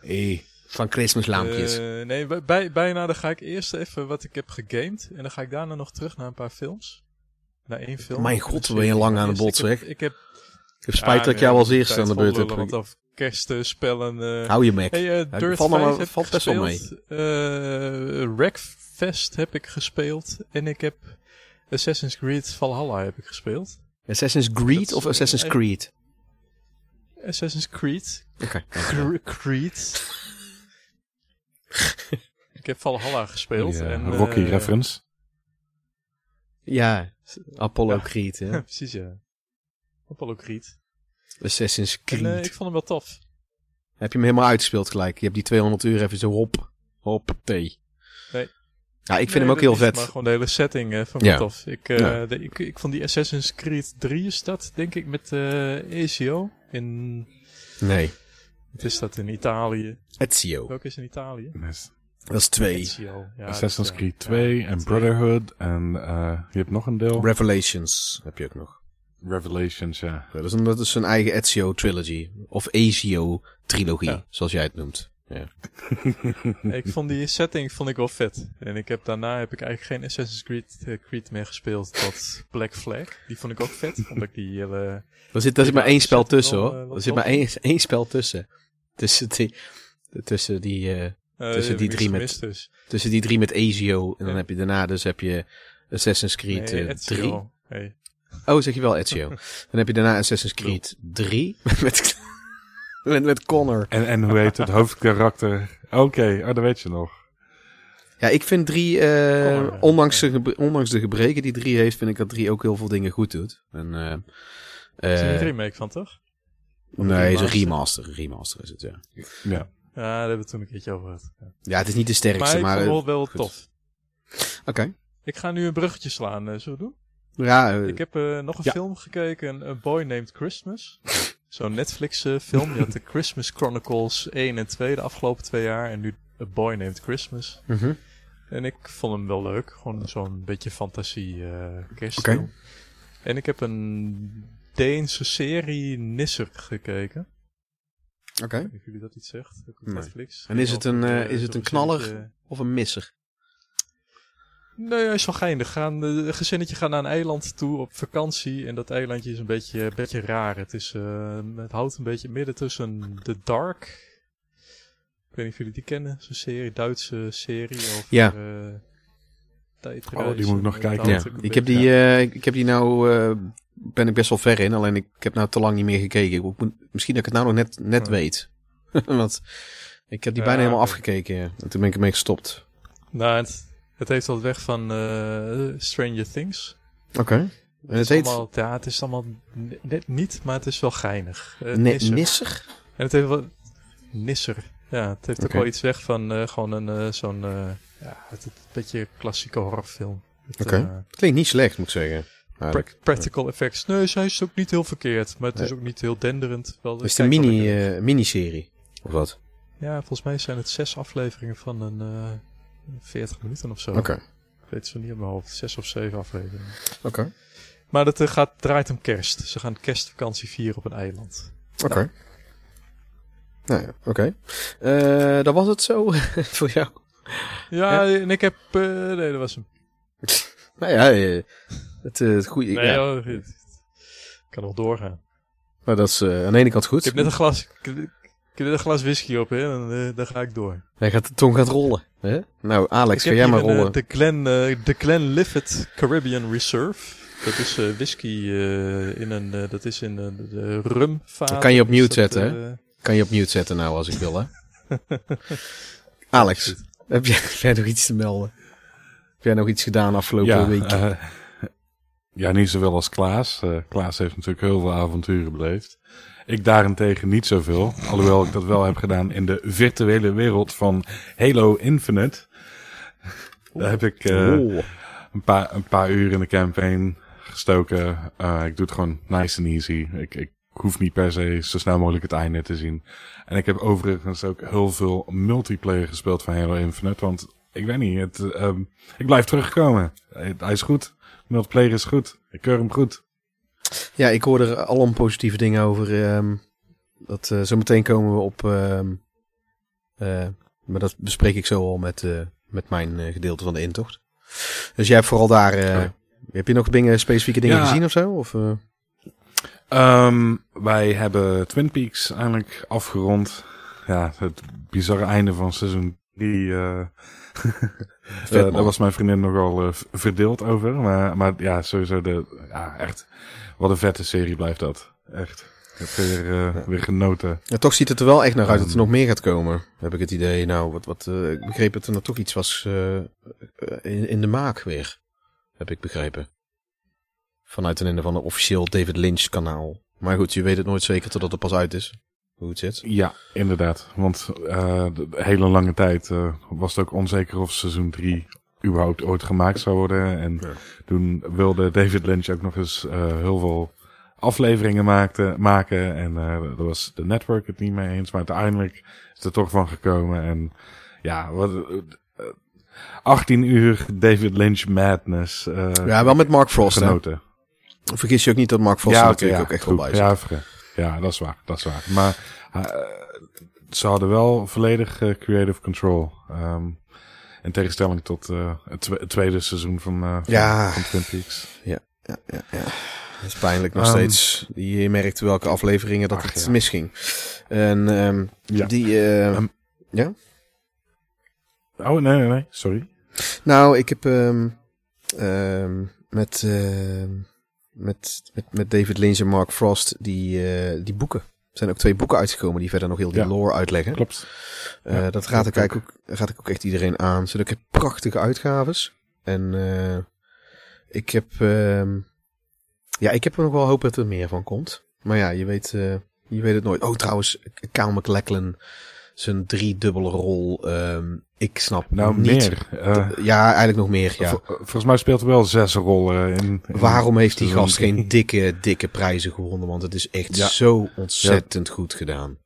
Hey. Van Christmas lampjes. Eh, nee, bij- bij, bijna dan ga ik eerst even wat ik heb gegamed. En dan ga ik daarna nog terug naar een paar films. Naar één film. Mijn god, wat ben je lang aan de bot, ik heb- zeg. Ik heb... ik heb spijt dat ik jou als eerste aan de beurt heb. Want of kerstspellen... eh Hou je mek. Hey, eh, Dirt valt nog 5 wel- heb valt best wel gespeeld. Eh, Wreckfest heb ik gespeeld. En ik heb Assassin's Creed Valhalla heb ik gespeeld. Assassin's Creed of Assassin's eh, Creed? Assassin's Creed. Cre- Creed. ik heb Valhalla gespeeld. Eh, en, eh, Rocky reference. Ja, Apollo Ja. Creed. Hè? Ja, precies ja. Apollo Creed. Assassin's Creed. En eh, ik vond hem wel tof. Heb je hem helemaal uitgespeeld gelijk? Je hebt die 200 uur even zo hop, hop, thee. Nee. Ja, ik vind Nee, hem ook heel vet. Maar gewoon de hele setting eh ik Ja. tof. Ik, eh, Ja. de, ik, ik vond die Assassin's Creed 3 is dat, denk ik, met eh ACO. In, Nee. wat is dat in Italië? Ezio. Welke is in Italië? Yes. Dat is twee. Ezio. Ja, Assassin's Creed ja, 2 ja, en. Brotherhood. En eh je hebt nog een deel. Revelations heb je ook nog. Revelations, ja. Ja, Dat is, een, dat is een eigen Ezio trilogy. Of Ezio trilogie, Ja. zoals jij het noemt. Ja. Ik vond die setting vond ik wel vet. En ik heb, daarna heb ik eigenlijk geen Assassin's Creed, eh, Creed meer gespeeld tot Black Flag. Die vond ik ook vet, omdat ik die hele... Er zit, er zit maar één spel tussen hoor. eh, er zit maar tof. één, één spel tussen. Tussen die, tussen die, eh, eh, Tussen die drie met- gemist dus. tussen die drie met Ezio. En dan heb je daarna dus heb je Assassin's Creed Nee, eh, Ezio. 3. Hey. Oh, zeg je wel Ezio. dan heb je daarna Assassin's Creed 3. met, met, met Connor. En, en hoe heet het hoofdkarakter? Oké, oh, dat weet je nog. Ja, ik vind drie, eh, Connor, ja. ondanks, de ondanks de gebreken die drie heeft, vind ik dat drie ook heel veel dingen goed doet. En, eh, Er is er eh, een remake van, toch? nee, is een remaster? remaster. Een remaster is het, ja. Ja. Ja, daar hebben we het toen een keertje over gehad. Ja. Ja, het is niet de Maar sterkste, ik maar... vond eh, het wel, wel goed. tof. Oké. Ik ga nu een bruggetje slaan, eh, zullen we doen? Ja, eh, Ik heb eh, nog een Ja. film gekeken, A Boy Named Christmas. Zo'n Netflix eh, film. Je had de Christmas Chronicles 1 en 2 de afgelopen twee jaar. En nu A Boy Named Christmas. mhm. En ik vond hem wel leuk. Gewoon zo'n beetje fantasie eh kerstfilm. En ik heb een Deense serie Nisser gekeken. Oké. Niet of jullie dat iets zegt. Op Nee. Netflix. En is het een, eh, is het een knaller? Of een misser. Nee, hij is wel geinig. Gaan, eh, een gezinnetje gaat naar een eiland toe op vakantie. En dat eilandje is een beetje, een beetje raar. Het, is, eh, het houdt een beetje midden tussen The Dark. Ik weet niet of jullie die kennen. Zo'n serie, Duitse serie. Over, Ja. eh, tijdreizen Oh, die moet ik nog en kijken. Ja, ik heb die, eh, ik heb die nou, eh, ben ik best wel ver in. Alleen ik, heb nou te lang niet meer gekeken. Ik moet, misschien dat ik het nou nog net, net Oh. weet. Want ik heb die Ja, bijna helemaal afgekeken. En toen ben ik ermee gestopt. Nou, het, het heeft wat weg van eh, Stranger Things. Oké. En het is heet allemaal, ja, het is allemaal net niet, maar het is wel geinig. Eh, Ne- Nisser. Nisser? En het heeft wel... Nisser. Ja, het heeft Oké. ook wel iets weg van eh, gewoon een eh, zo'n... eh, ja, het, het beetje klassieke horrorfilm. Oké. eh, Klinkt niet slecht, moet ik zeggen. pra- practical effects. Nee, zij is ook niet heel verkeerd. Maar het is ook niet heel denderend. Wel, Is het een kijk wel mini, eh, miniserie? Of wat? Ja, volgens mij zijn het zes afleveringen van een eh 40 minuten of zo. Oké. Ik weet het zo niet op mijn hoofd. Zes of zeven afleveringen. Oké. Maar het eh, gaat, draait om kerst. Ze gaan kerstvakantie vieren op een eiland. Oké. Nou ja, oké. Eh, dat was het zo voor jou. Ja, en ik heb... eh, nee, dat was hem. Nou ja, het, het goede. Nee, ja. joh, het- ik kan nog doorgaan. Maar dat is aan de ene kant goed. Ik heb net een glas... Ik, ik er een glas whisky op, hè. Dan, eh, dan ga ik door. Hij gaat de tong gaat rollen. Hè? Nou, Alex, ik ga jij maar een, rollen. eh, de, Glen, eh, de Glenlivet Caribbean Reserve. Dat is eh, whisky eh, in een... eh, dat is in een de rum Dat kan je op mute dat, zetten, hè? eh, Kan je op mute zetten nou als ik wil, hè? Alex, heb jij, heb jij nog iets te melden? Heb jij nog iets gedaan afgelopen ja, week? eh, ja, niet zoveel als Klaas. Eh, Klaas heeft natuurlijk heel veel avonturen beleefd. Ik daarentegen niet zoveel. Alhoewel ik dat wel heb gedaan in de virtuele wereld van Halo Infinite. Daar heb ik eh, een, paar, een paar uur in de campaign gestoken. Eh, ik doe het gewoon nice and easy. Ik, ik hoef niet per se zo snel mogelijk het einde te zien. En ik heb overigens ook heel veel multiplayer gespeeld van Halo Infinite. Want ik weet niet, het, ehm, ik blijf terugkomen. Hij, hij is goed. Multiplayer is goed. Ik keur hem goed. Ja, ik hoor er alom positieve dingen over. ehm, dat, eh, zometeen komen we op... ehm, eh, maar dat bespreek ik zo al met, eh, met mijn gedeelte van de intocht. Dus jij hebt vooral daar... Heb je nog dingen, specifieke dingen Ja. gezien of zo? Of, eh? Ehm, wij hebben Twin Peaks eindelijk afgerond. Ja, het bizarre einde van seizoen 3. eh Vet, eh, man. daar was mijn vriendin nogal verdeeld over. Maar, maar ja, sowieso de, ja, echt, wat een vette serie blijft dat. Echt. Ik heb weer, eh, weer genoten. Ja, toch ziet het er wel echt naar uit dat er Ehm. nog meer gaat komen. Heb ik het idee. Nou, wat, wat, eh, ik begreep dat er nog toch iets was eh, in, in de maak weer. Heb ik begrepen. Vanuit een, een of ander officieel David Lynch kanaal. Maar goed, je weet het nooit zeker totdat het pas uit is. Hoe het zit. Ja, inderdaad. Want de hele lange tijd was het ook onzeker of seizoen 3 überhaupt ooit gemaakt zou worden. En Ja. toen wilde David Lynch ook nog eens eh, heel veel afleveringen maakte, maken. En eh daar was de network het niet mee eens. Maar uiteindelijk is het er toch van gekomen. En ja, wat, eh, 18 uur David Lynch madness. eh, Ja, wel met Mark Frost. Hè? genoten. Vergis je ook niet dat Mark Frost oké, natuurlijk ook echt wel bij. Ja, ja, dat is waar. Dat is waar. Maar eh, ze hadden wel volledig eh, creative control. Ehm, in tegenstelling tot eh, het, twe- het tweede seizoen van, eh, van, Ja. van Twin Peaks. Ja, ja, ja. Dat is pijnlijk nog Ehm. steeds. Je merkt welke afleveringen dat Ach, het ja. misging. En ehm, Ja. die... eh, Ehm, ja? Oh, nee, nee, nee. Sorry. Nou, ik heb ehm, ehm, met, met, met, met David Lynch en Mark Frost die, eh, die boeken. Er zijn ook twee boeken uitgekomen die verder nog heel die Ja. lore uitleggen. Klopt. Eh, Ja, dat raad ik, ook, raad ik ook echt iedereen aan. Ook echt prachtige uitgaves. En eh, ik heb... ehm, ja, ik heb er nog wel hoop dat er meer van komt. Maar ja, je weet, eh, je weet het nooit. Oh, trouwens, Kyle MacLachlan, zijn driedubbele rol. ehm, ik snap Nou, niet... meer. Eh, Ja, eigenlijk nog meer, ja. vol- volgens mij speelt er wel zes rollen in. in Waarom heeft die gast geen dikke, dikke prijzen gewonnen? Want het is echt Ja. zo ontzettend goed gedaan.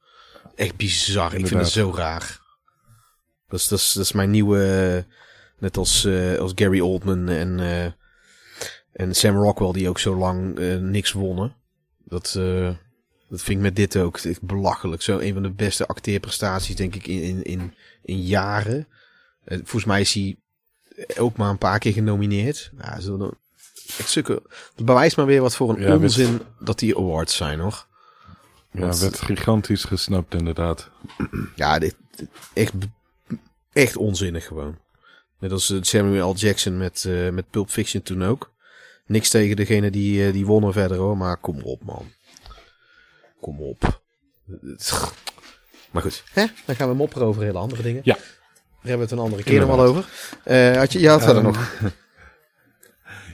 Echt bizar. Ik vind het zo raar. Dat is, dat is, dat is mijn nieuwe... Net als, eh, als Gary Oldman en, eh, en Sam Rockwell die ook zo lang niks wonnen. Dat, dat vind ik met dit ook echt belachelijk. Zo een van de beste acteerprestaties denk ik in, in, in, in jaren. Eh, volgens mij is hij ook maar een paar keer genomineerd. Ja, zo dan. Het bewijst maar weer wat voor een Ja, onzin dat die awards zijn, hoor. Ja, Want- werd gigantisch gesnapt inderdaad. Ja, dit, dit- echt, echt onzinnig gewoon. Net als eh, Samuel L. Jackson met, eh, met Pulp Fiction toen ook. Niks tegen degene die, die wonnen verder hoor, maar kom op man. Kom op. Maar goed, hè? dan gaan we mopperen over hele andere dingen. Ja. Daar hebben we het een andere keer nog wel over. Eh, had je, je had verder Ehm, nog.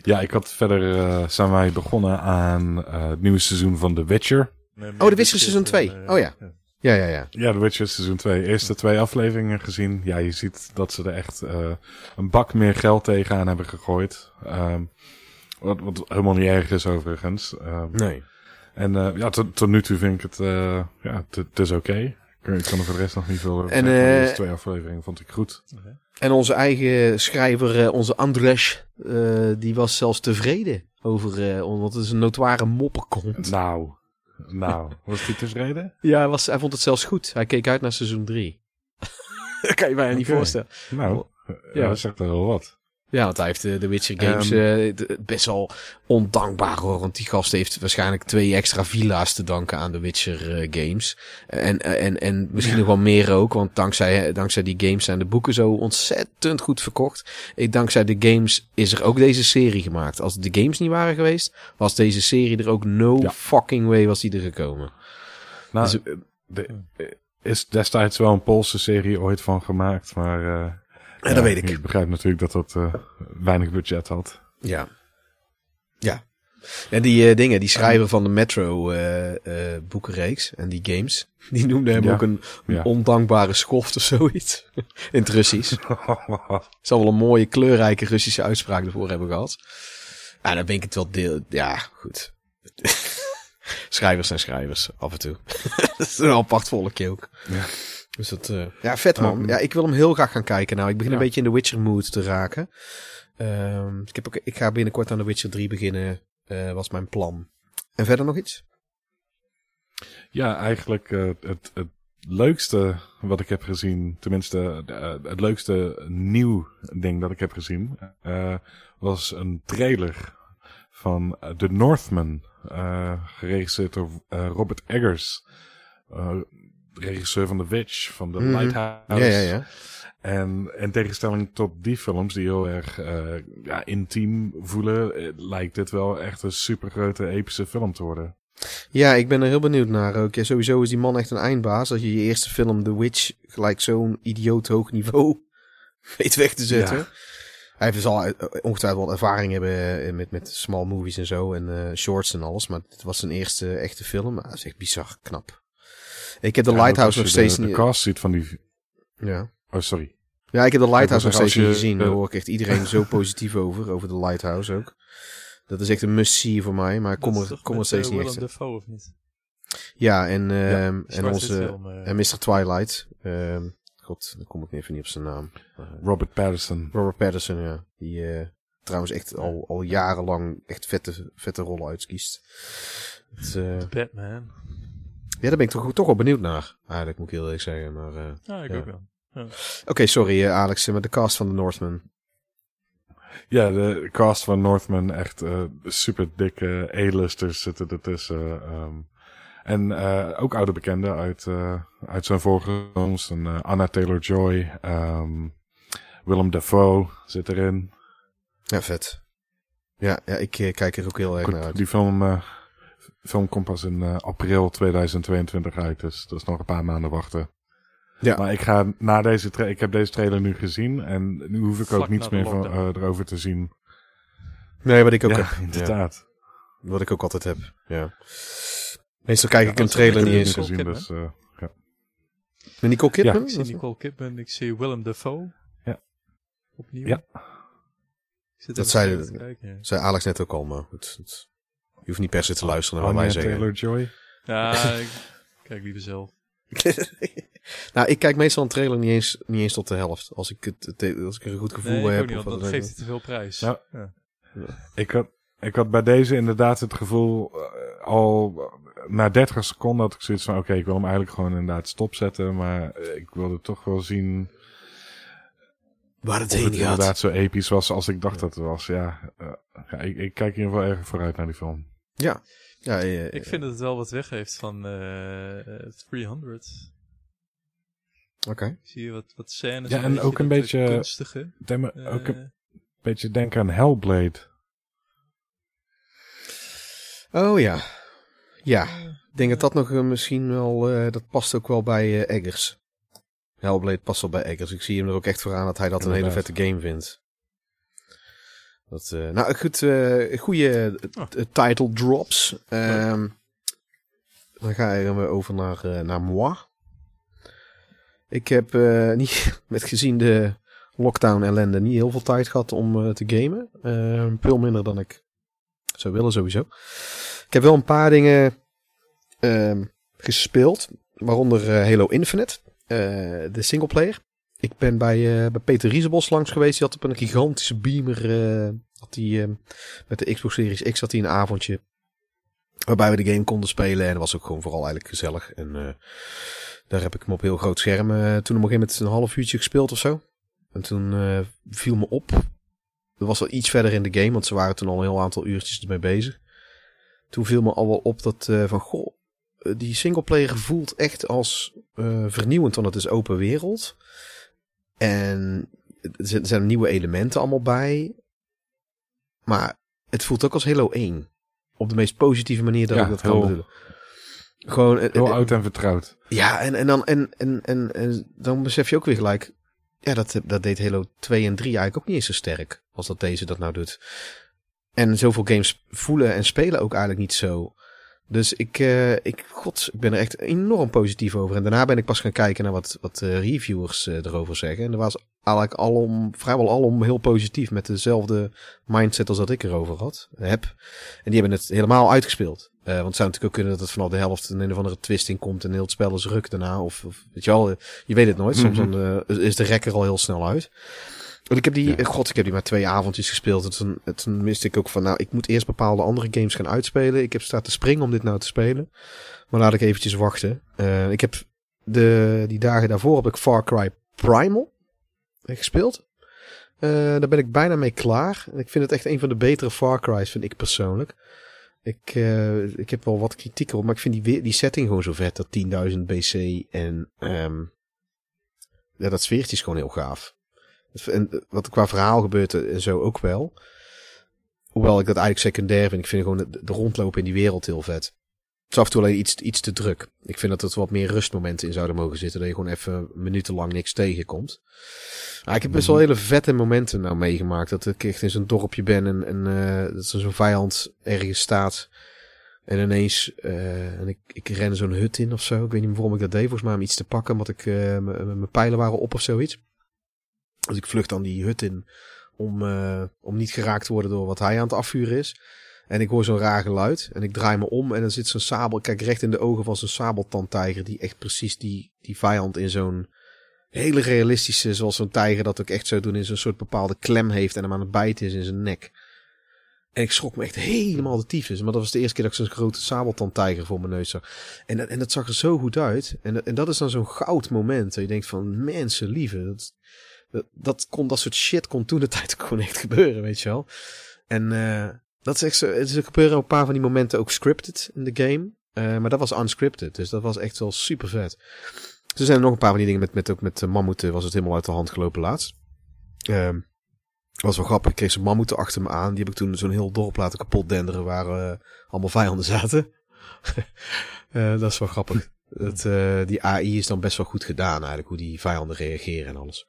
Ja, ik had verder eh, zijn wij begonnen aan eh, het nieuwe seizoen van The Witcher. Oh, de Witcher seizoen 2. Oh ja. Ja, ja, ja. Ja, The Witcher seizoen 2. Eerste twee afleveringen gezien. Ja, je ziet dat ze er echt eh, een bak meer geld tegenaan hebben gegooid. Ehm, wat, wat helemaal niet erg is overigens. Ehm, Nee. En eh, ja, tot, tot nu toe vind ik het, eh, ja, het- is oké. Ik, ik kan er voor de rest nog niet veel over En, zeggen. maar De eh, eerste twee afleveringen vond ik goed. En onze eigen schrijver, eh, onze Andres, eh, die was zelfs tevreden over, eh, want het is een notoire mopperkont. Nou, nou, was die tevreden? Ja, hij, was, hij vond het zelfs goed. Hij keek uit naar seizoen 3. dat kan je bijna niet voorstellen. Nou, Ja. ja, dat zegt er wel wat. Ja, want hij heeft de, de Witcher games eh, de- best wel ondankbaar hoor. Want die gast heeft waarschijnlijk twee extra villa's te danken aan de Witcher eh, games. En, en, en misschien nog wel meer ook. Want dankzij, dankzij die games zijn de boeken zo ontzettend goed verkocht. Ik, dankzij de games is er ook deze serie gemaakt. Als de games niet waren geweest, was deze serie er ook no Ja. fucking way was die er gekomen. Nou, Dus, eh, de, is destijds wel een Poolse serie ooit van gemaakt, maar... eh, Ja, dat weet ik. Ik begrijp natuurlijk dat dat eh, weinig budget had. Ja. Ja. En die eh, dingen, die schrijver van de Metro eh, boekenreeks en die games, die noemden hem ook een ondankbare schoft of zoiets. In het Russisch. Zal wel een mooie kleurrijke Russische uitspraak ervoor hebben gehad. Ja, dan ben ik het wel deel. Ja, goed. schrijvers zijn schrijvers, af en toe. dat is een apart volkje ook. Ja. Dus dat, eh, ja, vet man. Um, ja, ik wil hem heel graag gaan kijken. Nou, ik begin ja. een beetje in de Witcher mood te raken. Ehm, ik, heb ook, ik ga binnenkort aan de Witcher 3 beginnen, eh, was mijn plan. En verder nog iets? Ja, eigenlijk eh, het, het leukste wat ik heb gezien, tenminste het leukste nieuw ding dat ik heb gezien, eh, was een trailer van The Northman, eh, geregisseerd door eh, Robert Eggers, eh, regisseur van The Witch, van The Mhm. Lighthouse. Ja, ja, ja. En in tegenstelling tot die films die heel erg eh, ja, intiem voelen, eh, lijkt dit wel echt een supergrote epische film te worden. Ja, ik ben er heel benieuwd naar ook. Ja, sowieso is die man echt een eindbaas. Als je je eerste film, The Witch, gelijk zo'n idioot hoog niveau weet weg te zetten. Ja. Hij heeft dus eh, ongetwijfeld wel ervaring hebben met, met small movies en zo. En shorts en alles. Maar dit was zijn eerste echte film. Maar dat is echt bizar knap. Ik heb de Ja, Lighthouse nog je steeds de, de niet... cast ziet van die... Ja. Oh, sorry. ja, ik heb de Lighthouse nog steeds niet gezien. Daar eh, hoor ik echt iedereen zo positief over. Over de Lighthouse ook. Dat is echt een must-see voor mij. Maar ik kom er, kom er steeds eh, niet echt... Dafoe of niet? Ja, en, ehm, en onze... film, eh. En Mr. Twilight. ehm God, dan kom ik even niet op zijn naam. Eh, Robert Pattinson. Robert Pattinson, ja. Die eh, trouwens echt al, al jarenlang echt vette, vette rollen uitkiest. Het, eh, Batman. Ja, daar ben ik toch, toch wel benieuwd naar. Eigenlijk moet ik heel eerlijk zeggen. Maar, eh, Ja, ik Ja. ook wel. Oké, sorry eh, Alex, eh, met de cast van The Northman. Ja, de cast van Northman, echt eh, super dikke A-listers zitten ertussen. ehm en eh, ook oude bekenden uit, eh, uit zijn vorige films. En, Anna Taylor-Joy, ehm, Willem Dafoe zit erin. Ja, vet. Ja, ja ik kijk er ook heel erg Goed, naar uit. die film, film komt pas in eh, april 2022 uit, dus dat is nog een paar maanden wachten. Ja. Maar ik ga na deze tra- ik heb deze trailer nu gezien en nu hoef ik Vlak ook niets meer van, eh, erover te zien. Nee, wat ik ook ja, heb. Ja, inderdaad. wat ik ook altijd heb. Ja. Meestal kijk Ja, ik een trailer ik niet eens. gezien, dus eh, ja. Met Nicole Kidman? Ik zie Nicole Kidman, ik zie Willem Dafoe. Ja. Opnieuw. Ja. Dat zei ja. Zei Alex net ook al, maar goed. het- hoeft niet per se te luisteren naar wat wij zeggen. Taylor-Joy. Ja, ik kijk liever zelf. nou, ik kijk meestal een trailer niet eens, niet eens tot de helft. Als ik, het, het- als ik er een goed gevoel Nee, heb. niet, of want wat dat dan geeft hij te veel prijs. Nou, Ja. Ik had, ik had bij deze inderdaad het gevoel eh, al na 30 seconden had ik zoiets van oké, ik wil hem eigenlijk gewoon inderdaad stopzetten, maar eh, ik wilde toch wel zien Waar het heen het gaat. inderdaad zo episch was als ik dacht dat het was. Ja, eh, ja ik, ik kijk in ieder geval erg vooruit naar die film. Ja. ja eh, Ik vind dat het wel wat weggeeft van eh, eh, 300. Oké. Zie je wat, wat scènes. Ja, en ook een eh, beetje- kunstige. Eh, ook een beetje denken aan Hellblade. Oh ja. Ja. Ik denk dat dat nog eh, misschien wel... eh, dat past ook wel bij eh, Eggers. Hellblade past wel bij Eggers. Ik zie hem er ook echt voor aan dat hij dat een hele vette game vindt. Dat, eh, nou goed, eh goede Oh. title drops. Ehm, dan gaan we over naar, eh, naar moi. Ik heb eh, niet, met gezien de lockdown ellende niet heel veel tijd gehad om eh, te gamen. Eh, veel minder dan ik zou willen sowieso. Ik heb wel een paar dingen ehm, gespeeld. Waaronder eh, Halo Infinite. eh, de singleplayer. Ik ben bij, eh, bij Peter Riesebos langs geweest. Die had op een gigantische beamer. eh, had die, eh, met de Xbox Series X had hij een avondje. Waarbij we de game konden spelen. En dat was ook gewoon vooral eigenlijk gezellig. En daar heb ik hem op heel groot scherm. toen op een gegeven moment een half uurtje gespeeld of zo. En toen viel me op dat was wel iets verder in de game, want ze waren toen al een heel aantal uurtjes ermee bezig. Toen viel me al wel op dat van, goh, die singleplayer voelt echt als vernieuwend, want het is open wereld. En er zijn- nieuwe elementen allemaal bij. Maar het voelt ook als Halo 1. Op de meest positieve manier dat Ja, ik dat kan bedoelen. Gewoon, eh, Heel eh, oud en vertrouwd. ja, en, en, dan, en, en, en, en dan besef je ook weer gelijk. Ja, dat, dat deed Halo 2 en 3 eigenlijk ook niet eens zo sterk. Als dat deze dat nou doet. En zoveel games voelen en spelen ook eigenlijk niet zo. Dus ik, eh, ik, god, ik ben er echt enorm positief over. En daarna ben ik pas gaan kijken naar wat, wat reviewers eh, erover zeggen. En er was eigenlijk alom, vrijwel alom heel positief. Met dezelfde mindset als dat ik erover had, heb. En die hebben het helemaal uitgespeeld. Eh, want het zou natuurlijk ook kunnen dat het vanaf de helft een, een of andere twist in komt en heel het spel is ruk daarna. Of, of weet je wel, je weet het nooit. Soms Mhm. dan, is de rekker al heel snel uit. Want ik heb die, Ja. eh, god, ik heb die maar twee avondjes gespeeld. En toen, en toen miste ik ook van, nou, ik moet eerst bepaalde andere games gaan uitspelen. Ik heb staan te springen om dit nou te spelen. Maar laat ik eventjes wachten. Eh, ik heb de, die dagen daarvoor heb ik Far Cry Primal gespeeld. Eh, daar ben ik bijna mee klaar. En ik vind het echt een van de betere Far Cry's, vind ik persoonlijk. Ik, ik heb wel wat kritiek op, maar ik vind die, die setting gewoon zo vet. Dat 10.000 BC en ehm, ja, dat sfeertje is gewoon heel gaaf. En eh, wat qua verhaal gebeurt en zo ook wel. Hoewel ik dat eigenlijk secundair vind. Ik vind gewoon de, rondlopen in die wereld heel vet. Het is af en toe alleen iets, iets te druk. Ik vind dat er wat meer rustmomenten in zouden mogen zitten. Dat je gewoon even minutenlang niks tegenkomt. Maar ik heb best wel hele vette momenten nou meegemaakt. Dat ik echt in zo'n dorpje ben en, en eh, dat zo'n vijand ergens staat. En ineens, eh, en ik, ik ren zo'n hut in of zo. Ik weet niet waarom ik dat deed. Volgens mij om iets te pakken, omdat ik, mijn pijlen waren op of zoiets. Dus ik vlucht dan die hut in om, eh, om niet geraakt te worden door wat hij aan het afvuren is. En ik hoor zo'n raar geluid. En ik draai me om en dan zit zo'n sabel. Ik kijk recht in de ogen van zo'n sabeltandtijger. Die echt precies die, die vijand in zo'n hele realistische, zoals zo'n tijger dat ook echt zou doen, in zo'n soort bepaalde klem heeft en hem aan het bijten is in zijn nek. En ik schrok me echt helemaal de tyfus. Maar dat was de eerste keer dat ik zo'n grote sabeltandtijger voor mijn neus zag. En, dat- en dat zag er zo goed uit. En, dat- en dat is dan zo'n goud moment. Dat je denkt van, mensen lieve. Dat, kon, dat soort shit kon toen de tijd ook gewoon echt gebeuren, weet je wel. En eh, dat is echt zo. Er gebeuren een paar van die momenten ook scripted in de game. Eh, maar dat was unscripted. Dus dat was echt wel super vet. Er zijn nog een paar van die dingen met, met ook met uh, mammoeten was het helemaal uit de hand gelopen laatst. Ehm was wel grappig. Ik kreeg zo'n mammoeten achter me aan. Die heb ik toen zo'n heel dorp laten kapot denderen waar eh, allemaal vijanden zaten. Eh, dat is wel grappig. Eh, die AI is dan best wel goed gedaan eigenlijk. Hoe die vijanden reageren en alles.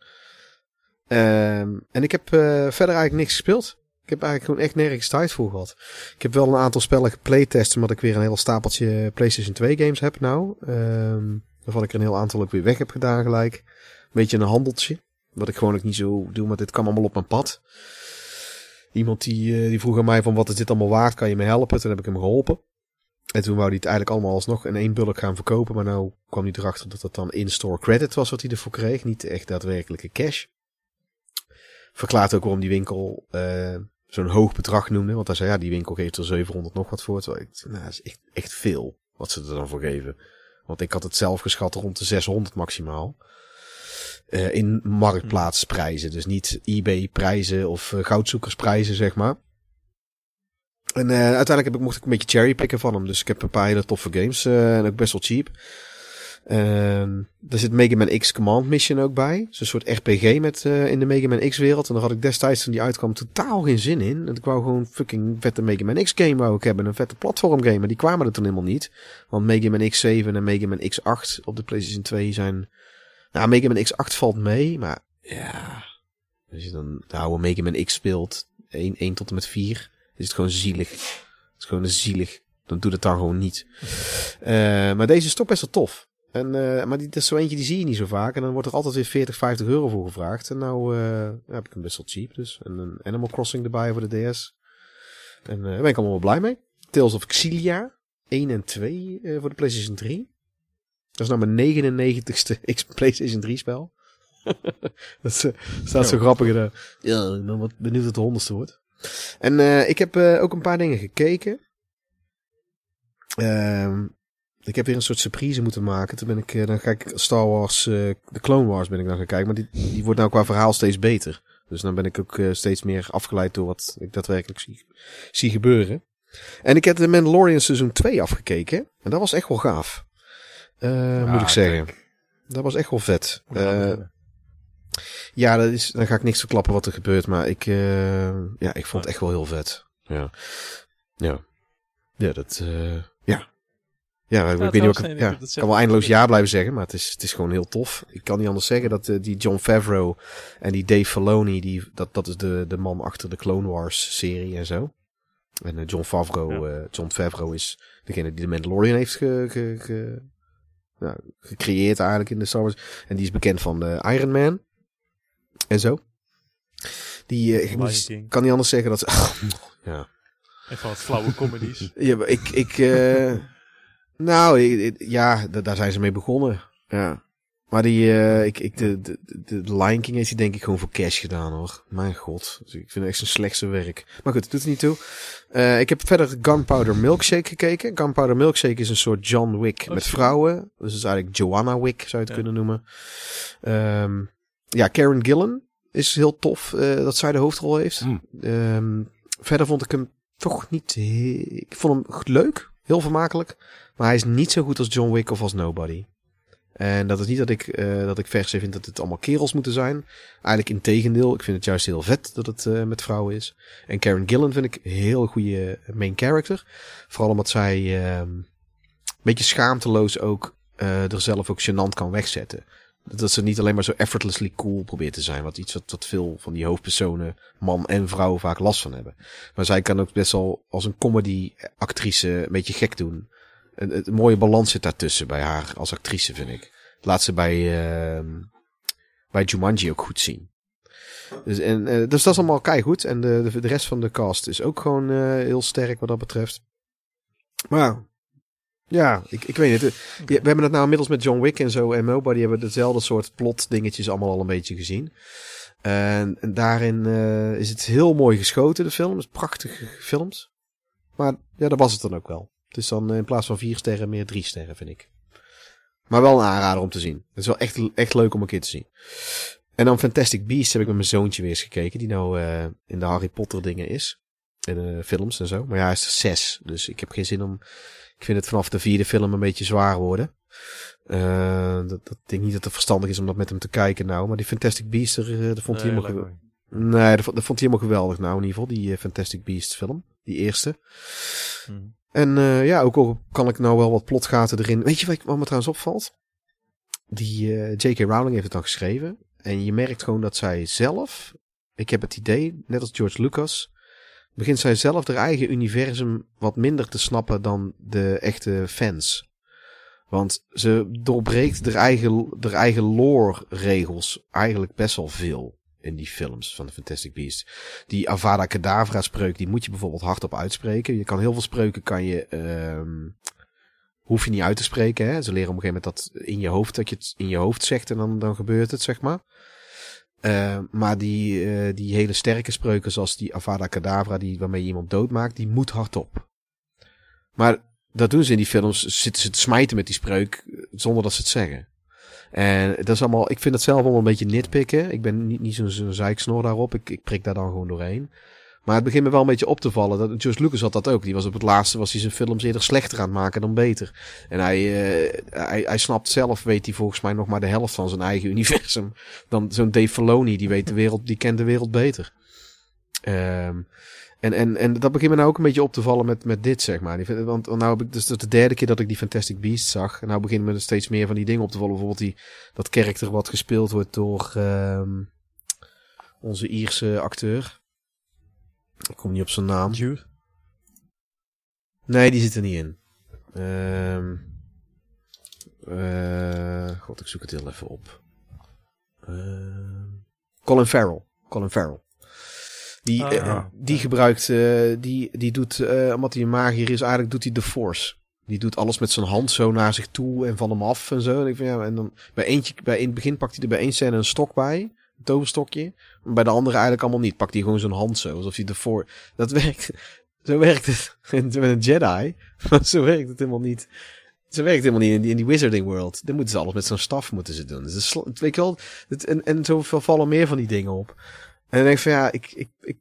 Ehm, en ik heb eh, verder eigenlijk niks gespeeld. Ik heb eigenlijk gewoon echt nergens tijd voor gehad. Ik heb wel een aantal spellen geplaytest, omdat ik weer een heel stapeltje PlayStation 2 games heb nou. Ehm waarvan ik er een heel aantal ook weer weg heb gedaan gelijk. Een beetje een handeltje. Wat ik gewoon ook niet zo doe, maar dit kwam allemaal op mijn pad. Iemand die, eh, die vroeg aan mij van wat is dit allemaal waard, kan je me helpen? Toen heb ik hem geholpen. En toen wou hij het eigenlijk allemaal alsnog in één bulk gaan verkopen. Maar nou kwam hij erachter dat dat dan in-store credit was wat hij ervoor kreeg. Niet echt daadwerkelijke cash. Verklaart ook waarom die winkel eh, zo'n hoog bedrag noemde. Want hij zei, ja, die winkel geeft er 700 nog wat voor. Terwijl ik, nou, dat is echt, echt veel wat ze er dan voor geven. Want ik had het zelf geschat rond de 600 maximaal. Eh, in marktplaatsprijzen. Dus niet eBay-prijzen of eh, goudzoekersprijzen, zeg maar. En uiteindelijk heb ik, mocht ik een beetje cherrypicken van hem. Dus ik heb een paar hele toffe games. en ook best wel cheap. Ehm er zit Mega Man X Command Mission ook bij. Zo'n soort RPG met, eh, in de Mega Man X wereld. En daar had ik destijds toen die uitkwam totaal geen zin in. En ik wou gewoon fucking vette Mega Man X game wou ik hebben. Een vette platform game. Maar die kwamen er toen helemaal niet. Want Mega Man X7 en Mega Man X8 op de PlayStation 2 zijn... Nou, Mega Man X8 valt mee. Maar ja... Als je dan de oude Mega Man X speelt. 1, 1 tot en met 4. Is het gewoon zielig. Het is gewoon zielig. Dan doet het dan gewoon niet. Eh, maar deze is toch best wel tof. En, eh, maar die, dat is zo eentje die zie je niet zo vaak. En dan wordt er altijd weer 40, 50 euro voor gevraagd. En nou eh, heb ik hem best wel cheap. Dus. En een Animal Crossing erbij voor de DS. En eh, daar ben ik allemaal wel blij mee. Tales of Xillia 1 en 2 eh, voor de PlayStation 3. Dat is nou mijn 99ste X PlayStation 3 spel. dat is, staat zo grappig in. Ja, ik ben wat benieuwd wat de honderdste wordt. En eh, ik heb eh, ook een paar dingen gekeken. Ehm ik heb weer een soort surprise moeten maken. Toen ben ik, eh, dan ga ik Star Wars, eh, de Clone Wars ben ik dan gaan kijken. Maar die, die wordt nou qua verhaal steeds beter. Dus dan ben ik ook eh, steeds meer afgeleid door wat ik daadwerkelijk zie, zie gebeuren. En ik heb de Mandalorian seizoen 2 afgekeken. En dat was echt wel gaaf. Moet ik zeggen. Dat was echt wel vet. Ja, dat is, dan ga ik niks verklappen wat er gebeurt. Maar ik, ja, ik vond het echt wel heel vet. Ja. Ja. Ja, dat, eh, ja. Ik weet niet of ik, ja, ik kan wel eindeloos ja blijven zeggen, maar het is, het is gewoon heel tof. Ik kan niet anders zeggen dat eh, die John Favreau en die Dave Filoni, die, dat, dat is de, de man achter de Clone Wars serie en zo. En eh, John Favreau, eh, John Favreau is degene die de Mandalorian heeft ge, ge, ge- nou, gecreëerd eigenlijk in de Star Wars. En die is bekend van de Iron Man. En zo. Die, ik moet- kan niet anders zeggen dat ja. En van wat flauwe comedies. Ja, ik, ik, nou, ik- ik- ja, da- daar zijn ze mee begonnen. Ja. Maar die, eh, ik, ik, de, de, de, de Lion King heeft hij denk ik gewoon voor cash gedaan hoor. Mijn god. Dus ik vind het echt zijn slechtste werk. Maar goed, het doet er niet toe. Eh, ik heb verder Gunpowder Milkshake gekeken. Gunpowder Milkshake is een soort John Wick Oh, met vrouwen. Dus het is eigenlijk Joanna Wick zou je het Ja. kunnen noemen. Ehm, ja, Karen Gillan is heel tof eh, dat zij de hoofdrol heeft. Hmm. Ehm, verder vond ik hem toch niet... Ik vond hem leuk, heel vermakelijk. Maar hij is niet zo goed als John Wick of als Nobody. En dat is niet dat ik, eh dat ik per se vind dat het allemaal kerels moeten zijn. Eigenlijk in tegendeel. Ik vind het juist heel vet dat het eh, met vrouwen is. En Karen Gillan vind ik een heel goede main character. Vooral omdat zij ehm, een beetje schaamteloos ook eh er zelf ook gênant kan wegzetten. Dat ze niet alleen maar zo effortlessly cool probeert te zijn. Wat iets wat, wat veel van die hoofdpersonen, man en vrouw, vaak last van hebben. Maar zij kan ook best wel als een comedy actrice een beetje gek doen. Een, een mooie balans zit daartussen bij haar als actrice, vind ik. Laat ze bij, ehm bij Jumanji ook goed zien. Dus, en, eh, dus dat is allemaal keigoed. En de, de, rest van de cast is ook gewoon eh, heel sterk wat dat betreft. Maar ja, ik, ik weet niet. Ja, we hebben het nou inmiddels met John Wick en zo en Nobody hebben we hetzelfde soort plot dingetjes allemaal al een beetje gezien. En, en daarin eh, is het heel mooi geschoten, de film. Het is prachtig gefilmd. Maar ja, dat was het dan ook wel. Het is dan eh, in plaats van vier sterren meer drie sterren, vind ik. Maar wel een aanrader om te zien. Het is wel echt, echt leuk om een keer te zien. En dan Fantastic Beasts heb ik met mijn zoontje weer eens gekeken. Die nou eh, in de Harry Potter dingen is. In de films en zo. Maar ja, hij is er zes. Dus ik heb geen zin om... Ik vind het vanaf de vierde film een beetje zwaar worden. Eh, dat, dat, ik denk niet dat het verstandig is om dat met hem te kijken nou. Maar die Fantastic Beasts, er, eh, dat vond hij Nee, helemaal... Nee, dat, vond- dat vond hij helemaal geweldig nou in ieder geval. Die eh, Fantastic Beasts film. Die eerste. niet. En eh, ja, ook al kan ik nou wel wat plotgaten erin. Weet je wat, wat me trouwens opvalt? Die eh, J.K. Rowling heeft het dan geschreven. En je merkt gewoon dat zij zelf, ik heb het idee, net als George Lucas, begint zij zelf haar eigen universum wat minder te snappen dan de echte fans. Want ze doorbreekt haar eigen, haar eigen lore-regels eigenlijk best wel veel in die films van de Fantastic Beasts. Die Avada Kedavra spreuk, die moet je bijvoorbeeld hardop uitspreken. Je kan heel veel spreuken, kan je, ehm hoef je niet uit te spreken. Hè? Ze leren op een gegeven moment dat in je hoofd, dat je het in je hoofd zegt en dan, dan gebeurt het, zeg maar. Eh, maar die, eh, die hele sterke spreuken, zoals die Avada Kedavra, die, waarmee je iemand doodmaakt, die moet hardop. Maar dat doen ze in die films, zitten ze te smijten met die spreuk, eh, zonder dat ze het zeggen. En dat is allemaal, ik vind het zelf allemaal een beetje nitpikken. Ik ben niet, niet zo'n zeiksnor daarop. Ik, ik prik daar dan gewoon doorheen. Maar het begint me wel een beetje op te vallen. Dat, George Lucas had dat ook. Die was op het laatste, was hij zijn films eerder slechter aan het maken dan beter. En hij, eh, hij, hij snapt zelf, weet hij volgens mij nog maar de helft van zijn eigen universum. Dan zo'n Dave Filoni, die weet de wereld, die kent de wereld beter. Ehm, en, en, en dat begint me nou ook een beetje op te vallen met, met dit, zeg maar. Want want nou heb ik, dus de derde keer dat ik die Fantastic Beasts zag. En nou beginnen me er steeds meer van die dingen op te vallen. Bijvoorbeeld die, dat karakter wat gespeeld wordt door ehm, onze Ierse acteur. Ik kom niet op zijn naam. Jude? Nee, die zit er niet in. Ehm eh, God, ik zoek het heel even op. Ehm, Colin Farrell. Colin Farrell. Die, Ah, eh, die gebruikt, eh, die, die doet, eh, omdat hij een magier is, eigenlijk doet hij de Force. Die doet alles met zijn hand zo naar zich toe en van hem af en zo. En, ik vind, ja, en dan bij eentje, bij in het begin pakt hij er bij één scène een stok bij. Een toverstokje. Maar bij de andere eigenlijk allemaal niet. Pakt hij gewoon zijn hand zo. Alsof hij de Force... Dat werkt... Zo werkt het met een Jedi. Maar zo werkt het helemaal niet. Zo werkt helemaal niet in die, in die Wizarding World. Dan moeten ze alles met zo'n staf moeten ze doen. Dus het is sl- weet je wel, het, en, en zo vallen meer van die dingen op. En dan denk ik van ja, ik, ik, ik,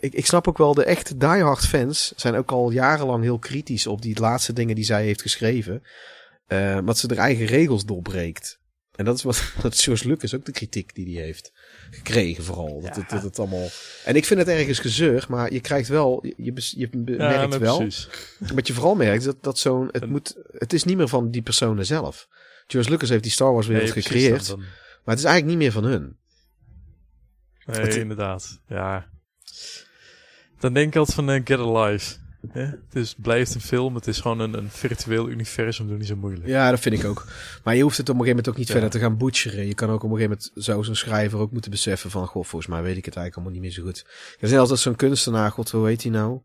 ik, ik snap ook wel, de echte diehard fans zijn ook al jarenlang heel kritisch op die laatste dingen die zij heeft geschreven. Wat ze haar eigen regels doorbreekt. En dat is wat dat George Lucas ook de kritiek die hij heeft gekregen vooral. Dat, Ja. het, dat het allemaal... En ik vind het ergens gezeur, maar je krijgt wel, je, je, merkt wel, precies. wat je vooral merkt, dat, dat zo'n, het En- moet, het is niet meer van die personen zelf. George Lucas heeft die Star Wars wereld Nee, gecreëerd, dan- dan- maar het is eigenlijk niet meer van hun. Nee, Het- inderdaad. Ja. Dan denk ik altijd van eh, Get Alive. Hè? Het is, blijft een film. Het is gewoon een, een virtueel universum. Doe niet zo moeilijk. Ja, dat vind ik ook. Maar je hoeft het op een gegeven moment ook niet Ja. verder te gaan butcheren. Je kan ook op een gegeven moment, zou zo'n schrijver ook moeten beseffen van, goh, volgens mij weet ik het eigenlijk allemaal niet meer zo goed. Er is net dat zo'n kunstenaar, god, hoe heet hij nou?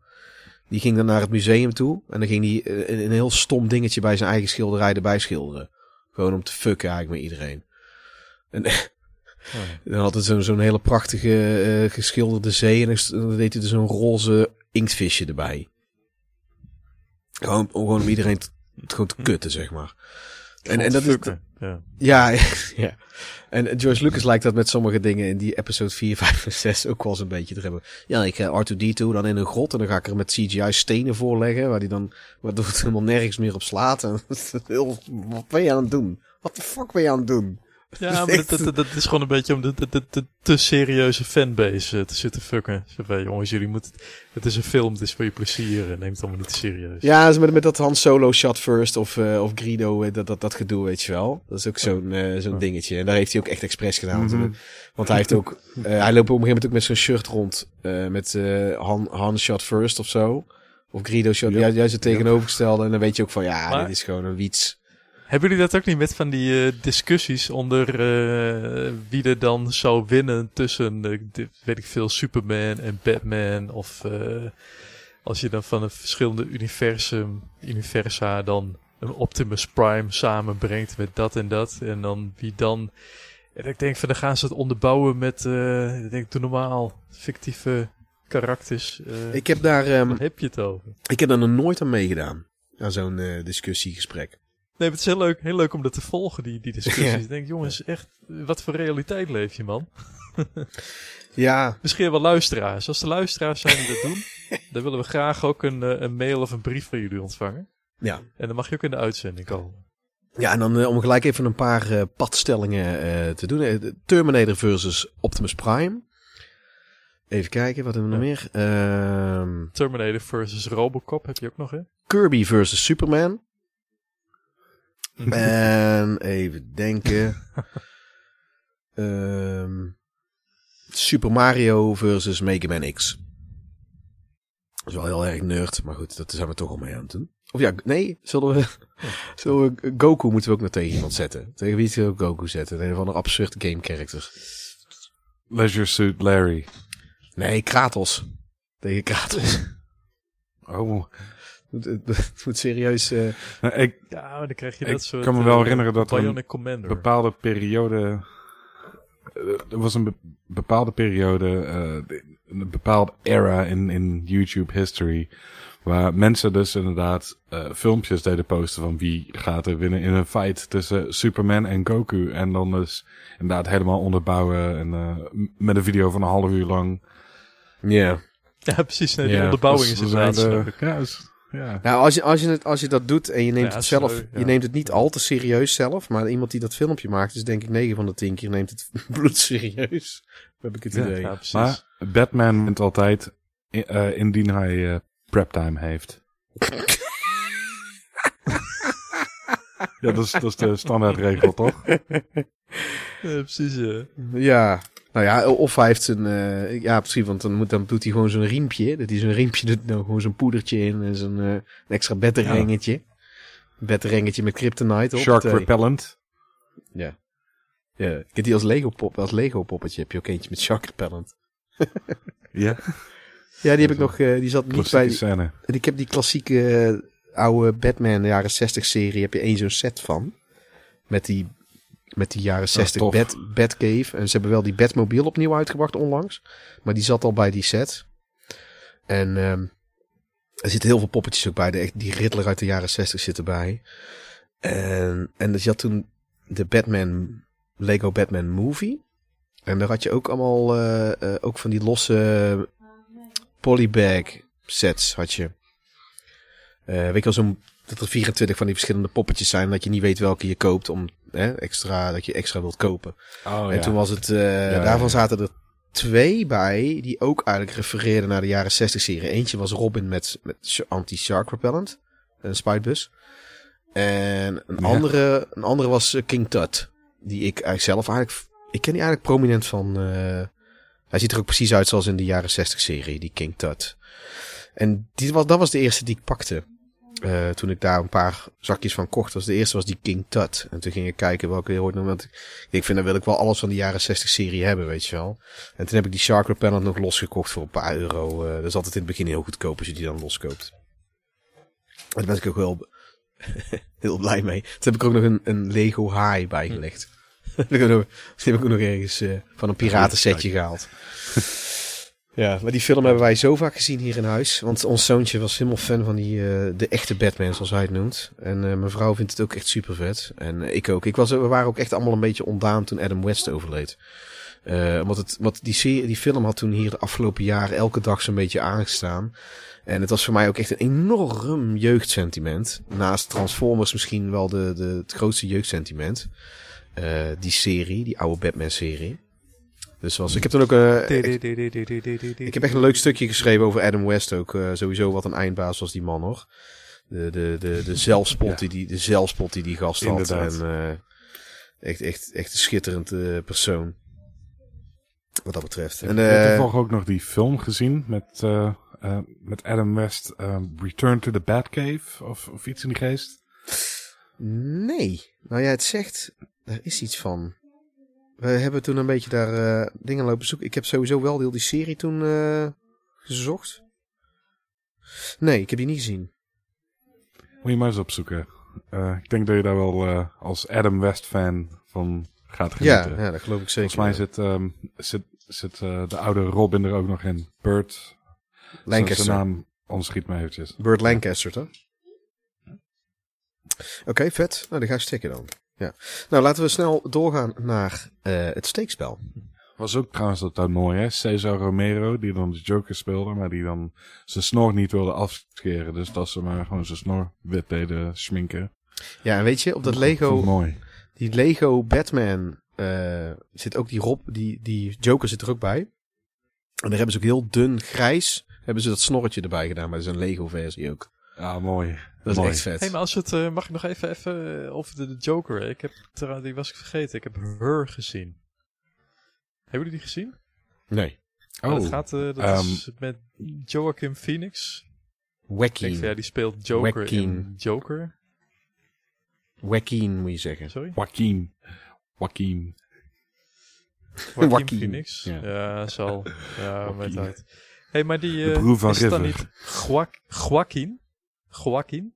Die ging dan naar het museum toe en dan ging hij eh, een, een heel stom dingetje bij zijn eigen schilderij erbij schilderen. Gewoon om te fucken eigenlijk met iedereen. En dan had het zo'n hele prachtige eh, geschilderde zee en dan deed hij er zo'n roze inktvisje erbij. Gewoon, om- gewoon om iedereen te, gewoon te kutten, zeg maar. En, en dat is. Ja. ja, ja. En George Lucas lijkt dat met sommige dingen in die episode 4, 5 en 6 ook wel eens een beetje te hebben. Ja, ik ga R2-D2 dan in een grot en dan ga ik er met CGI stenen voorleggen, waar die dan, waardoor het helemaal nergens meer op slaat. En dat is heel- wat ben je aan het doen? Wat de fuck ben je aan het doen? Ja, maar dat, dat, dat is gewoon een beetje om de, de, de, te serieuze fanbase eh, te zitten fucken. Zo van, jongens, jullie moeten... Het is een film, het is voor je plezier. en Neem het allemaal niet te serieus. Ja, met, met dat Han Solo shot first of, eh, of Greedo, eh, dat, dat, dat gedoe, weet je wel. Dat is ook zo'n zo'n dingetje. En daar heeft hij ook echt expres gedaan. Mhm. Want hij heeft ook, hij loopt op een gegeven moment ook met zo'n shirt rond. met Han, Han shot first of zo. Of Greedo shot, Ja. ja. juist het tegenovergestelde. En dan weet je ook van, ja, Maar- dit is gewoon een wiets. Hebben jullie dat ook niet met van die eh, discussies onder eh, wie er dan zou winnen tussen, eh, de- weet ik veel, Superman en Batman? Of als je dan van een verschillende universum, universa dan een Optimus Prime samenbrengt met dat en dat. En dan wie dan... En ik denk van, dan gaan ze het onderbouwen met, ik denk, doe normaal, fictieve karakters. Ik heb daar, ehm, heb je het over? ik heb daar nog nooit aan meegedaan. Aan zo'n discussiegesprek. Nee, het is heel leuk, heel leuk om dat te volgen, die, die discussies. Ja. Ik denk, jongens, echt, wat voor realiteit leef je, man? Ja, Misschien wel luisteraars. Als de luisteraars zijn die dat doen, dan willen we graag ook een, eh, een mail of een brief van jullie ontvangen. ja. En dan mag je ook in de uitzending komen. Ja, en dan eh, om gelijk even een paar eh, padstellingen te doen. Terminator versus Optimus Prime. Even kijken, wat hebben we nog meer? Ehm, Terminator versus Robocop heb je ook nog, hè? Kirby versus Superman. En even denken. Ehm, Super Mario versus Mega Man X. Dat is wel heel erg nerd, maar goed, dat zijn we toch al mee aan het doen. Of ja, nee, zullen we, zullen we Goku moeten we ook nog tegen iemand zetten. Tegen wie zullen we Goku zetten? Een van een absurd game character. Leisure Suit Larry. Nee, Kratos. Tegen Kratos. Oh, het, moet- het moet serieus... eh, nou, ik, Ja, maar dan krijg je Ik dat soort... kan me wel eh, herinneren dat er een Commander. bepaalde periode. eh, Er was een be- bepaalde periode, eh, een bepaalde era in, in YouTube history. Waar mensen dus inderdaad eh, filmpjes deden posten van wie gaat er winnen in een fight tussen Superman en Goku. En dan dus inderdaad helemaal onderbouwen en eh, met een video van een half uur lang. Ja. Ja, precies. Nee, die onderbouwing dat is inderdaad. Ja, is- ja. Nou, als je, als, je het, als je dat doet en je neemt Ja, het zelf, leuk, ja. je neemt het niet al te serieus zelf, maar iemand die dat filmpje maakt, is denk ik 9 van de 10 keer neemt het bloedserieus. Heb ik het Ja. idee. Ja, precies. Maar Batman wint altijd eh, indien hij eh preptime heeft. ja, dat is, dat is de standaardregel, toch? Ja, precies, ja. Ja, nou ja, of hij heeft zijn, eh, ja precies, want dan, moet, dan doet hij gewoon zo'n riempje. Dat hij zo'n riempje doet, nou, gewoon zo'n poedertje in en zo'n eh, een extra bedrengetje. Een bedrengetje met kryptonite op. Shark Twee. repellent. Ja. Ja, ik heb die als Lego pop, als Lego poppetje heb je ook eentje met shark repellent. Ja, Ja, die heb ik nog, eh, die zat niet bij, scène. En ik heb die klassieke oude Batman de jaren 60 serie. Heb je één zo'n set van. Met die, met die jaren 60 tof. Bat, Batcave. En ze hebben wel die Batmobile opnieuw uitgebracht onlangs. Maar die zat al bij die set. En ehm, er zitten heel veel poppetjes ook bij. De, die Riddler uit de jaren 60 zit erbij. En, en dus je had toen de Batman, Lego Batman Movie. En daar had je ook allemaal, eh, eh, ook van die losse polybag sets had je. Eh, weet je wel, zo'n, dat er 24 van die verschillende poppetjes zijn, dat je niet weet welke je koopt om, hè, extra, dat je extra wilt kopen. Oh, en toen was het, eh, ja, daarvan zaten er twee bij, die ook eigenlijk refereerden naar de jaren 60 serie. Eentje was Robin met, met sh- anti-shark repellent, een spuitbus. En een, andere, een andere was eh, King Tut. Die ik eigenlijk zelf eigenlijk, ik ken die eigenlijk prominent van, eh, hij ziet er ook precies uit zoals in de jaren 60 serie, die King Tut. En die was, dat was de eerste die ik pakte. Eh, toen ik daar een paar zakjes van kocht. Was de eerste was die King Tut. En toen ging ik kijken welke ooit nog. Want ik vind, dan wil ik wel alles van de jaren 60 serie hebben, weet je wel. En toen heb ik die Shark Repellent nog losgekocht voor een paar euro. Eh, dat is altijd in het begin heel goedkoop als je die dan loskoopt. En daar ben ik ook wel heel blij mee. Toen heb ik ook nog een, een Lego haai bijgelegd. die heb ik ook nog- die heb ik ook nog ergens eh, van een piratensetje gehaald. Ja, maar die film hebben wij zo vaak gezien hier in huis. Want ons zoontje was helemaal fan van die, eh, de echte Batman, zoals hij het noemt. En eh, mijn vrouw vindt het ook echt super vet. En eh, ik ook. Ik was, we waren ook echt allemaal een beetje ontdaan toen Adam West overleed. Omdat het, wat die, serie, die film had toen hier de afgelopen jaren elke dag zo'n beetje aangestaan. En het was voor mij ook echt een enorm jeugdsentiment. Naast Transformers misschien wel de, de, het grootste jeugdsentiment. Die serie, die oude Batman-serie. Dus was, ik heb toen ook eh, echt- ik heb echt een leuk stukje geschreven over Adam West ook. eh, sowieso wat een eindbaas was die man hoor. De, de, de, de zelfspot, Ja. die, die, de zelfspot die die gast had. En, eh, echt, echt, echt een schitterend eh, persoon. Wat dat betreft. Ik En, heb eh, toevallig ook nog die film gezien met, met Adam West, Return to the Batcave of, of iets in die geest. nee. Nou jij het zegt, daar is iets van. We hebben toen een beetje daar eh, dingen lopen zoeken. Ik heb sowieso wel heel die serie toen eh, gezocht. Nee, ik heb die niet gezien. Moet je maar eens opzoeken. Eh, ik denk dat je daar wel als Adam West fan van gaat Ja, genieten. ja, dat geloof ik zeker. Volgens mij zit, ehm, zit, zit eh, de oude Robin er ook nog in. Burt. Lancaster. Zijn naam ontschiet me eventjes. Burt Lancaster, toch? Oké, vet. Nou, dan ga ik stikken dan. Ja. Nou, laten we snel doorgaan naar eh, het steekspel. Was ook trouwens dat mooi, hè? Cesar Romero, die dan de Joker speelde, maar die dan zijn snor niet wilde afscheren. Dus dat ze maar gewoon zijn snor wit deden schminken. Ja, en weet je, op dat Lego, mooi. die Lego Batman eh, zit ook die Rob, die, die Joker zit er ook bij. En daar hebben ze ook heel dun grijs, hebben ze dat snorretje erbij gedaan, maar dat is een Lego versie ook. Ja, mooi. Dat is Mooi. echt vet. Hey, maar als het, eh, mag ik nog even, even eh, over de, de Joker. Ik heb, die was ik vergeten. Ik heb Her gezien. Hebben jullie die gezien? Nee. Maar Oh, dat gaat, eh, dat ehm, is met Joaquin Phoenix. Ik van, ja, die speelt Joker Joaquin. in Joker. Wackeen moet je zeggen. Sorry? Joaquin. Joaquin. Joaquin Joaquin. Phoenix. Ja. Ja, zal. Ja, Joaquin. met uit. hey, maar die... De broer van is het dan niet Joa- Joaquin? Joaquin?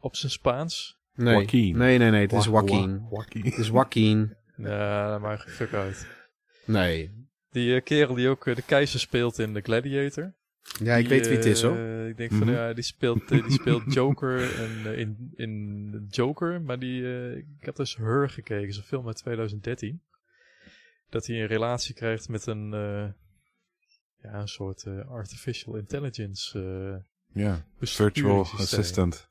Op zijn Spaans? Nee. Joaquin. Nee, nee, nee, het is Joaquin. Het is Joaquin. Ja, dat maakt geen fuck uit. Nee. Die eh, kerel die ook eh, de keizer speelt in The Gladiator. Ja, ik Die, weet wie het is eh, hoor. Ik denk van Mhm. ja, die speelt, die speelt Joker en, in, in Joker. Maar die, eh, ik heb dus Her gekeken, zo'n film uit 2013. Dat hij een relatie krijgt met een, eh, ja, een soort eh, artificial intelligence eh Ja, virtual assistant.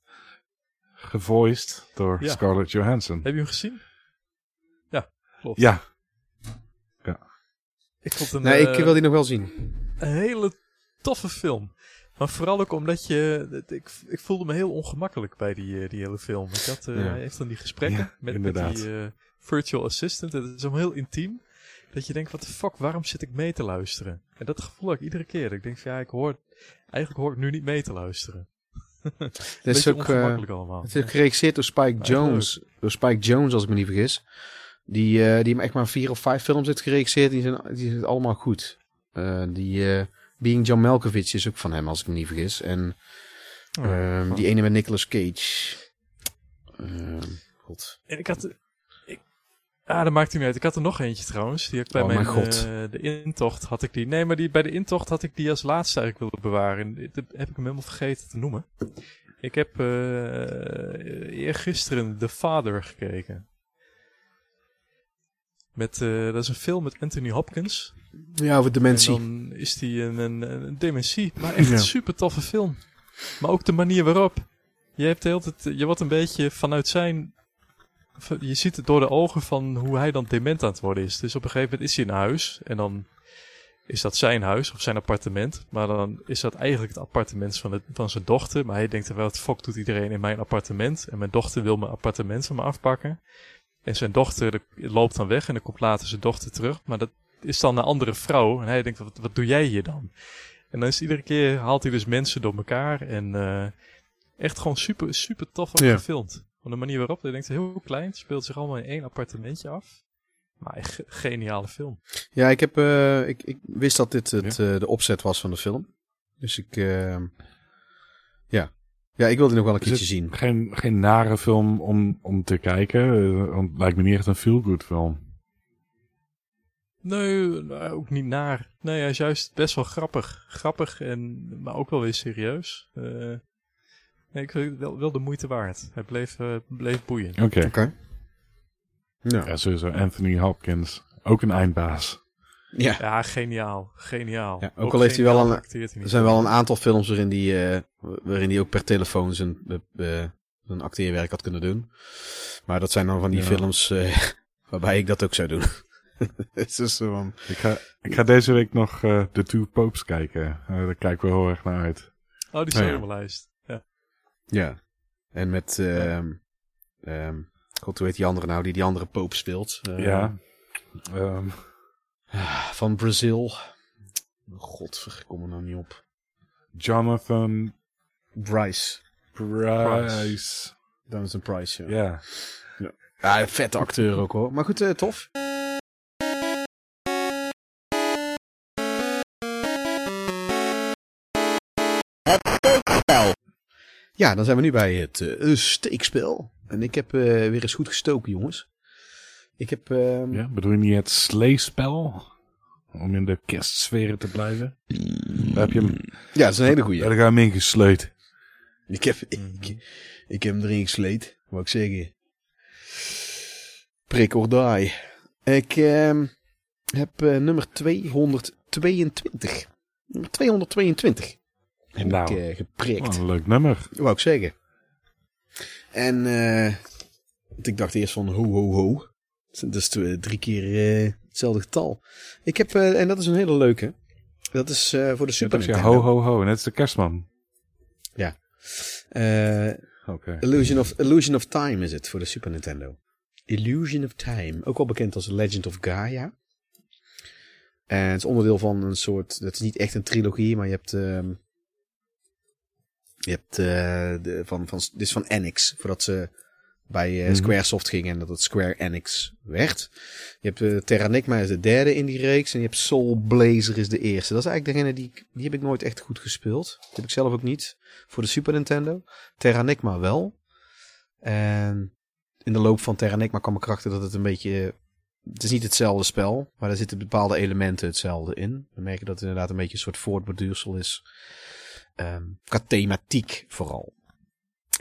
Gevoiced door Ja. Scarlett Johansson. Heb je hem gezien? Ja, klopt. Ja, Ik vond een, Nee, ik eh, wil die nog wel zien. een hele toffe film. Maar vooral ook omdat je... Ik, ik voelde me heel ongemakkelijk bij die, eh, die hele film. Ik had, eh, Ja. Hij heeft dan die gesprekken Ja, met, met inderdaad. die eh, virtual assistant. Het is allemaal heel intiem. Dat je denkt, wat de fuck, waarom zit ik mee te luisteren? En dat gevoel heb ik iedere keer. Ik denk van, ja, ik hoor... Eigenlijk hoor ik nu niet mee te luisteren. Het is ook, ongemakkelijk allemaal. het is ook geregisseerd door Spike Jones. Door Spike Jones, als ik me niet vergis. Die, eh, die hem echt maar vier of vijf films heeft geregisseerd. Die zijn, die zijn allemaal goed. Eh, die eh, Being John Malkovich is ook van hem, als ik me niet vergis. En ehm, die ene met Nicolas Cage. Ehm, God. En ik had... Ah, dat maakt niet uit. Ik had er nog eentje trouwens. Die heb ik bij Oh, mijn, mijn God. eh, de intocht had ik die. Nee, maar die, bij de intocht had ik die als laatste eigenlijk willen bewaren. En dit heb ik hem helemaal vergeten te noemen. Ik heb eh eergisteren The Father gekeken. Met, eh, dat is een film met Anthony Hopkins. Ja, over dementie. En dan is die een, een, een dementie. Maar echt Ja. een super toffe film. Maar ook de manier waarop. Je hebt de hele tijd, je wordt een beetje vanuit zijn, je ziet het door de ogen van hoe hij dan dement aan het worden is. Dus op een gegeven moment is hij in huis en dan is dat zijn huis of zijn appartement. Maar dan is dat eigenlijk het appartement van, het, van zijn dochter. Maar hij denkt, wel, wat fuck doet iedereen in mijn appartement? En mijn dochter wil mijn appartement van me afpakken. En zijn dochter de- loopt dan weg en dan komt later zijn dochter terug. Maar dat is dan een andere vrouw. En hij denkt, wat, wat doe jij hier dan? En dan is iedere keer haalt hij dus mensen door elkaar. En eh, echt gewoon super, super tof ook Ja. gefilmd. Van de manier waarop, je denkt heel klein. Het speelt zich allemaal in één appartementje af. Maar echt ge- geniale film. Ja, ik, heb, eh, ik, ik wist dat dit het, eh, de opzet was van de film. Dus ik, eh, ja. Ja, ik wilde nog wel een Is keertje zien. Geen, geen nare film om, om te kijken. eh, Want het lijkt me niet echt een feel-good film. Nee, nou, ook niet naar. Nee, hij is juist best wel grappig. Grappig, en, maar ook wel weer serieus. Eh, nee, ik vind het wel, wel de moeite waard. Hij bleef, eh, bleef boeiend. Oké. Oké. Ja. Ja, sowieso. Anthony Hopkins. Ook een eindbaas. ja. Ja, geniaal. Geniaal. Ja, ook al heeft hij wel een- hij Er zijn wel een aantal films waarin die, eh, waarin die ook per telefoon zijn, eh, eh, zijn acteerwerk had kunnen doen. Maar dat zijn dan van die Ja. films eh, waarbij ik dat ook zou doen. Het is dus zo van- Ik ga, ik ga deze week nog eh The Two Popes kijken. Eh, daar kijken we heel erg naar uit. Oh, die Ja, ja. op mijn lijst. Ja. En met, ehm ehm, god, hoe heet die andere nou, die die andere poop speelt? Eh, ja. Ehm, Van Brazil. God, ik kom er nou niet op. Jonathan Bryce. Price. Jonathan Price, ja. Ja. Ja, een vette acteur ook hoor. Maar goed, eh, tof. Ja, dan zijn we nu bij het eh, steekspel. En ik heb eh, weer eens goed gestoken, jongens. Ik heb... ehm, ja. Bedoel je niet het sleespel? Om in de kerstsferen te blijven? Daar heb je hem, ja, dat is een hele goeie. daar ga je hem ingesleut. Ik heb, ik, ik heb hem erin gesleed, wou ik zeggen. Prik or die. Ik ehm, heb eh, nummer 222. Nummer 222. Heb Nou. ik eh, geprikt. Oh, een leuk nummer. wou ik zeggen. En eh, want ik dacht eerst van ho ho ho. Dat is tw- drie keer eh, hetzelfde getal. Ik heb, en dat is een hele leuke. Dat is voor de Super Dat is ja, Nintendo. ho ho ho. Net als de kerstman. Eh, Oké. Illusion, of, Illusion of Time is het voor de Super Nintendo. Illusion of Time. Ook wel bekend als Legend of Gaia. En het is onderdeel van een soort... Dat is niet echt een trilogie, maar je hebt... ehm, je hebt eh, de, van, van... Dit is van Enix. Voordat ze bij eh, Mhm. Squaresoft gingen en dat het Square Enix werd. Je hebt eh, Terranigma is de derde in die reeks. En je hebt Soul Blazer is de eerste. Dat is eigenlijk degene die... Die heb ik nooit echt goed gespeeld. Die heb ik zelf ook niet. Voor de Super Nintendo. Terranigma wel. En in de loop van Terranigma kwam ik erachter dat het een beetje... Het is niet hetzelfde spel, maar er zitten bepaalde elementen hetzelfde in. Dan merk je dat het inderdaad een beetje een soort voortborduursel is. Qua thematiek vooral.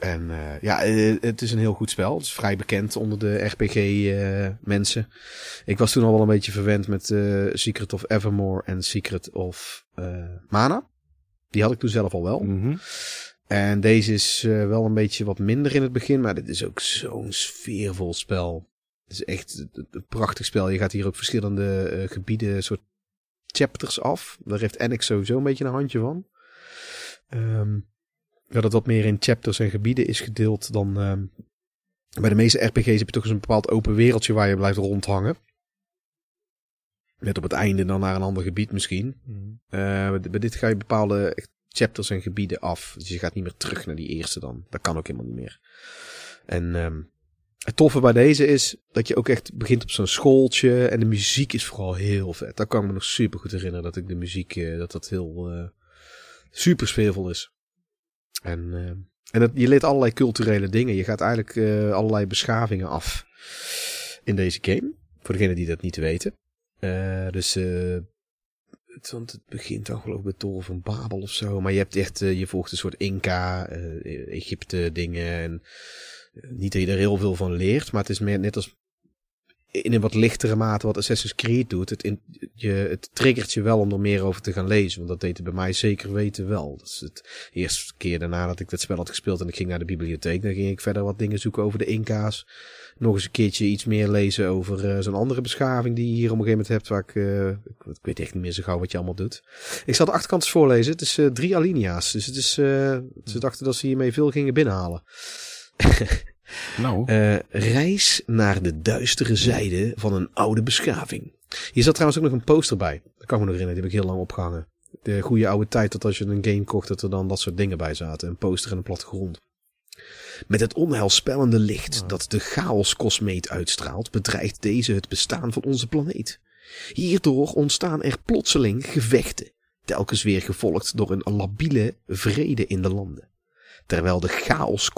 En eh, ja, eh, het is een heel goed spel. Het is vrij bekend onder de RPG-mensen. ik was toen al wel een beetje verwend met eh, Secret of Evermore en Secret of eh, Mana. Die had ik toen zelf al wel. Mhm. En deze is eh, wel een beetje wat minder in het begin, maar dit is ook zo'n sfeervol spel. Het is echt een- prachtig spel. Je gaat hier ook verschillende eh, gebieden, soort chapters af. Daar heeft Enix sowieso een beetje een handje van. Ehm, dat het wat meer in chapters en gebieden is gedeeld dan... ehm, bij de meeste RPG's heb je toch eens een bepaald open wereldje waar je blijft rondhangen. Net op het einde dan naar een ander gebied misschien. Eh, bij bij dit ga je bepaalde chapters en gebieden af. Dus je gaat niet meer terug naar die eerste dan. Dat kan ook helemaal niet meer. En ehm, het toffe bij deze is dat je ook echt begint op zo'n schooltje. En de muziek is vooral heel vet. Dat kan ik me nog super goed herinneren. Dat ik de muziek, eh, dat dat heel eh, super sfeervol is. En, eh, en dat, je leert allerlei culturele dingen. Je gaat eigenlijk eh, allerlei beschavingen af in deze game. Voor degenen die dat niet weten. Eh, dus het, want het begint dan geloof ik bij Toren van Babel of zo. Maar je hebt echt, je volgt een soort Inca, Egypte dingen. En niet dat je er heel veel van leert. Maar het is meer net als in een wat lichtere mate wat Assassin's Creed doet. Het, je, het triggert je wel om er meer over te gaan lezen. Want dat deed het bij mij zeker weten wel. Is het eerste keer daarna dat ik dat spel had gespeeld en ik ging naar de bibliotheek. Dan ging ik verder wat dingen zoeken over de Inca's. Nog eens een keertje iets meer lezen over uh, zo'n andere beschaving die je hier op een gegeven moment hebt. Waar ik, uh, ik, ik, weet echt niet meer zo gauw wat je allemaal doet. Ik zal de achterkant voorlezen. Het is uh, drie alinea's. Dus het is, ze dachten dat ze hiermee veel gingen binnenhalen. Nou. Uh, reis naar de duistere zijde van een oude beschaving. Hier zat trouwens ook nog een poster bij. Dat kan me nog herinneren, die heb ik heel lang opgehangen. De goede oude tijd dat als je een game kocht, dat er dan dat soort dingen bij zaten. Een poster en een plattegrond. Met het onheilspellende licht dat de chaos-kosmeet uitstraalt, bedreigt deze het bestaan van onze planeet. Hierdoor ontstaan er plotseling gevechten, telkens weer gevolgd door een labiele vrede in de landen. Terwijl de chaos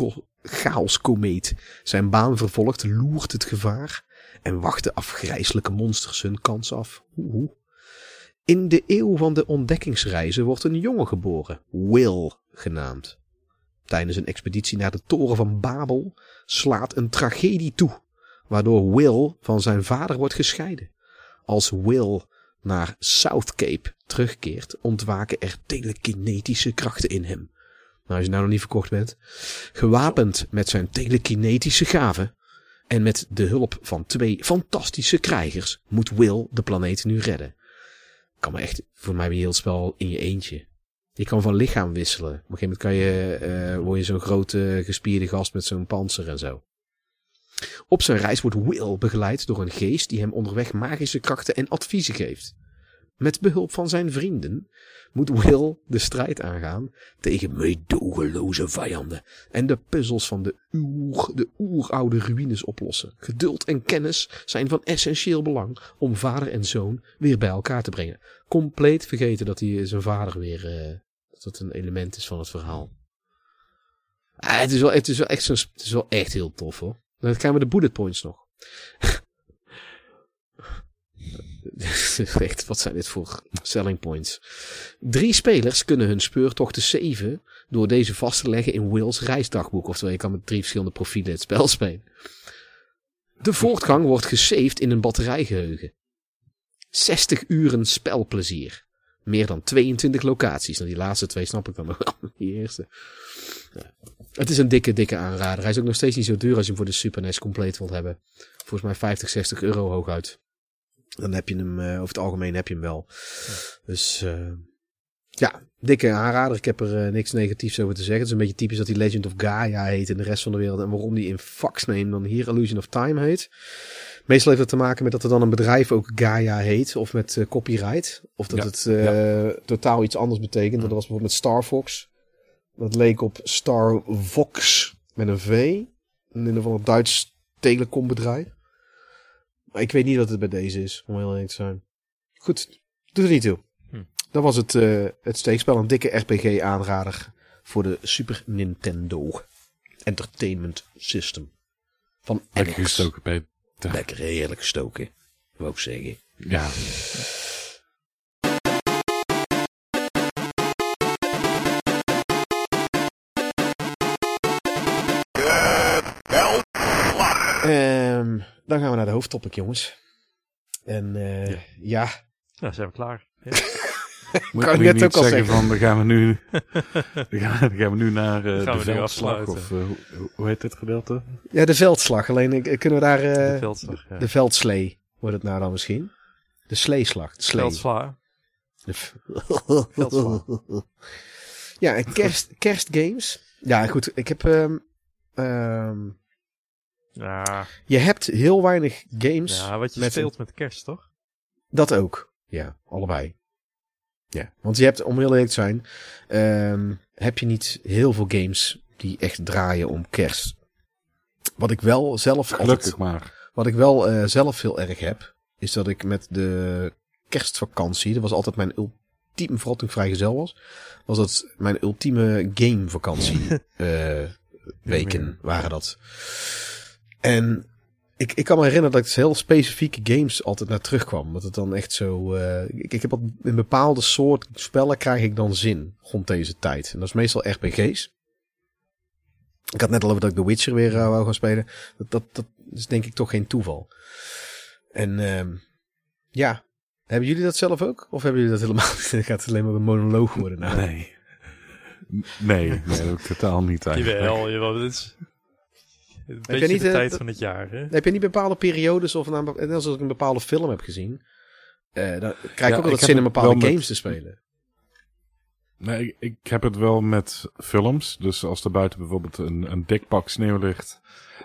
chaoskomeet zijn baan vervolgt, loert het gevaar en wacht de afgrijzelijke monsters hun kans af. Oeh. In de eeuw van de ontdekkingsreizen wordt een jongen geboren, Will genaamd. Tijdens een expeditie naar de toren van Babel slaat een tragedie toe, waardoor Will van zijn vader wordt gescheiden. Als Will naar South Cape terugkeert, ontwaken er telekinetische krachten in hem. Nou, als je nou nog niet verkocht bent. Gewapend met zijn telekinetische gaven. En met de hulp van twee fantastische krijgers moet Will de planeet nu redden. Kan me echt, voor mij weer heel spel in je eentje. Je kan van lichaam wisselen. Op een gegeven moment kan je, uh, word je zo'n grote gespierde gast met zo'n panzer en zo. Op zijn reis wordt Will begeleid door een geest die hem onderweg magische krachten en adviezen geeft. Met behulp van zijn vrienden moet Will de strijd aangaan tegen meedogenloze vijanden en de puzzels van de, oer, de oeroude ruïnes oplossen. Geduld en kennis zijn van essentieel belang om vader en zoon weer bij elkaar te brengen. Compleet vergeten dat hij zijn vader weer, uh, dat een element is van het verhaal. Ah, het, is wel, het, is wel echt zo, het is wel echt heel tof hoor. Dan krijgen we de bullet points nog. Echt, wat zijn dit voor selling points? Drie spelers kunnen hun speurtochten zeven door deze vast te leggen in Will's reisdagboek. Oftewel, je kan met drie verschillende profielen het spel spelen. De voortgang wordt gesaved in een batterijgeheugen. 60 uren spelplezier. Meer dan 22 locaties. Nou, die laatste twee snap ik dan nog wel. Die eerste. Het is een dikke, dikke aanrader. Hij is ook nog steeds niet zo duur als je hem voor de Super NES compleet wilt hebben. Volgens mij 50, 60 euro hooguit dan heb je hem, uh, over het algemeen heb je hem wel. Ja. Dus uh, ja, dikke aanrader. Ik heb er uh, niks negatiefs over te zeggen. Het is een beetje typisch dat hij Legend of Gaia heet in de rest van de wereld. En waarom die in fax neemt dan hier Illusion of Time heet. Meestal heeft het te maken met dat er dan een bedrijf ook Gaia heet. Of met copyright. Of dat ja. het ja. totaal iets anders betekent. Dat was bijvoorbeeld met Star Fox. Dat leek op Star Fox met een V. In ieder geval een Duits telecombedrijf. Maar ik weet niet wat het bij deze is, om heel eerlijk te zijn. Goed, doet er niet toe. Hm. Dat was het, uh, het steekspel. Een dikke RPG aanrader voor de Super Nintendo Entertainment System. Van Lekker gestoken. Lekker heerlijk gestoken, wou ik zeggen. Ja. Um, dan gaan we naar de hoofdtopic, jongens. En uh, ja. ja. Nou, zijn we klaar. Ja. Moet kan ik net ook al zeggen, van, dan gaan we nu, dan gaan, we nu naar uh, de veldslag, of uh, hoe, hoe, heet dit gedeelte? Ja, de veldslag. Alleen kunnen we daar... Uh, de veldslag, ja. De veldslee wordt het nou dan misschien. De sleeslag. De slee. Veldsla. De Veldsla. ja, kerst, kerstgames. Ja, goed. Ik heb... Um, um, ja. Je hebt heel weinig games. Ja, wat je met speelt met kerst, toch? Dat ook. Ja, allebei. Ja, want je hebt, om heel eerlijk te zijn, um, heb je niet heel veel games die echt draaien om kerst. Wat ik wel zelf Gelukkig altijd, maar. Wat ik wel uh, zelf heel erg heb, is dat ik met de kerstvakantie, dat was altijd mijn ultieme, vooral toen ik vrijgezel was, was dat mijn ultieme gamevakantie uh, weken waren dat. En ik, ik kan me herinneren dat ik heel specifieke games altijd naar terugkwam. Dat het dan echt zo... Uh, ik, ik heb op een bepaalde soort spellen krijg ik dan zin rond deze tijd. En dat is meestal RPG's. Ik had net al over dat ik The Witcher weer uh, wou gaan spelen. Dat, dat, dat is denk ik toch geen toeval. En ehm, ja, hebben jullie dat zelf ook? Of hebben jullie dat helemaal niet? Dan gaat het alleen maar een monoloog worden. Nou, Nee. Nee, nee, dat ook totaal niet eigenlijk. Jawel, jawel. Dit is een je beetje niet, de eh, tijd van het jaar, hè? Heb je niet bepaalde periodes of nou, net als ik een bepaalde film heb gezien, eh, dan krijg ik Ja, ook heb zin om bepaalde met- games te spelen. Nee, ik, ik heb het wel met films. Dus als er buiten bijvoorbeeld een, een dik pak sneeuw ligt,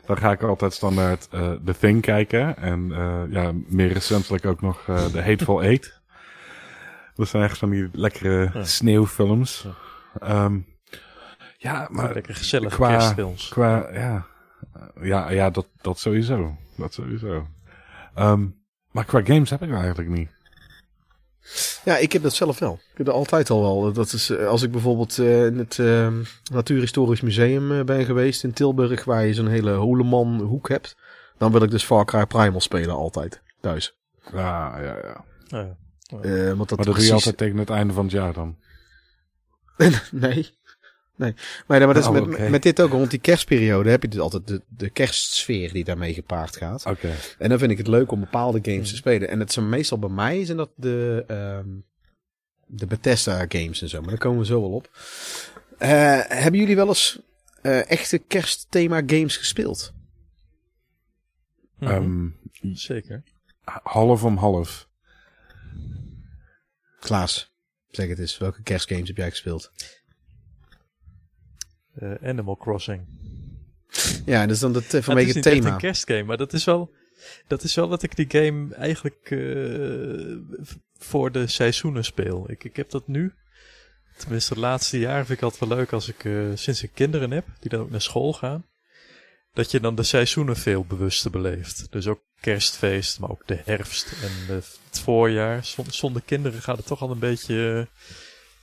dan ga ik altijd standaard eh The Thing kijken. En eh, ja, meer recentelijk ook nog eh The Hateful Eight. Dat zijn echt van die lekkere Ja. sneeuwfilms. Ja. Ehm, ja, maar Lekker gezellige qua- kerstfilms. qua, ja, ja, ja dat, dat sowieso. Dat sowieso. Ehm, maar qua games heb ik er eigenlijk niet. Ja, ik heb dat zelf wel. Ik heb dat altijd al wel. Dat is eh, als ik bijvoorbeeld eh, in het eh, Natuurhistorisch Museum eh, ben geweest in Tilburg, waar je zo'n hele Holeman hoek hebt, dan wil ik dus Far Cry Primal spelen altijd thuis. Ja, ja, ja. Ja. Eh, want dat Maar dat doe je precies- altijd tegen het einde van het jaar dan. nee. Nee, maar, ja, maar dat is Oh, met, met dit ook, rond die kerstperiode heb je dus altijd de, de kerstsfeer die daarmee gepaard gaat. Oké. En dan vind ik het leuk om bepaalde games te spelen. En het zijn meestal bij mij zijn dat de, ehm, de Bethesda games en zo. Maar daar komen we zo wel op. Eh, hebben jullie wel eens eh, echte kerstthema games gespeeld? Mhm. Ehm, Zeker. half om half. Klaas, zeg het eens. Welke kerstgames heb jij gespeeld? Eh, Animal Crossing. Ja, dus dan het, eh, vanwege het het, is thema. een kerstgame, maar dat is wel, dat is wel dat ik die game eigenlijk eh, voor de seizoenen speel. Ik, ik heb dat nu, tenminste de laatste jaren vind ik altijd wel leuk als ik, sinds ik kinderen heb, die dan ook naar school gaan, dat je dan de seizoenen veel bewuster beleeft. Dus ook kerstfeest, maar ook de herfst en het voorjaar. Zon- Zonder kinderen gaat het toch al een beetje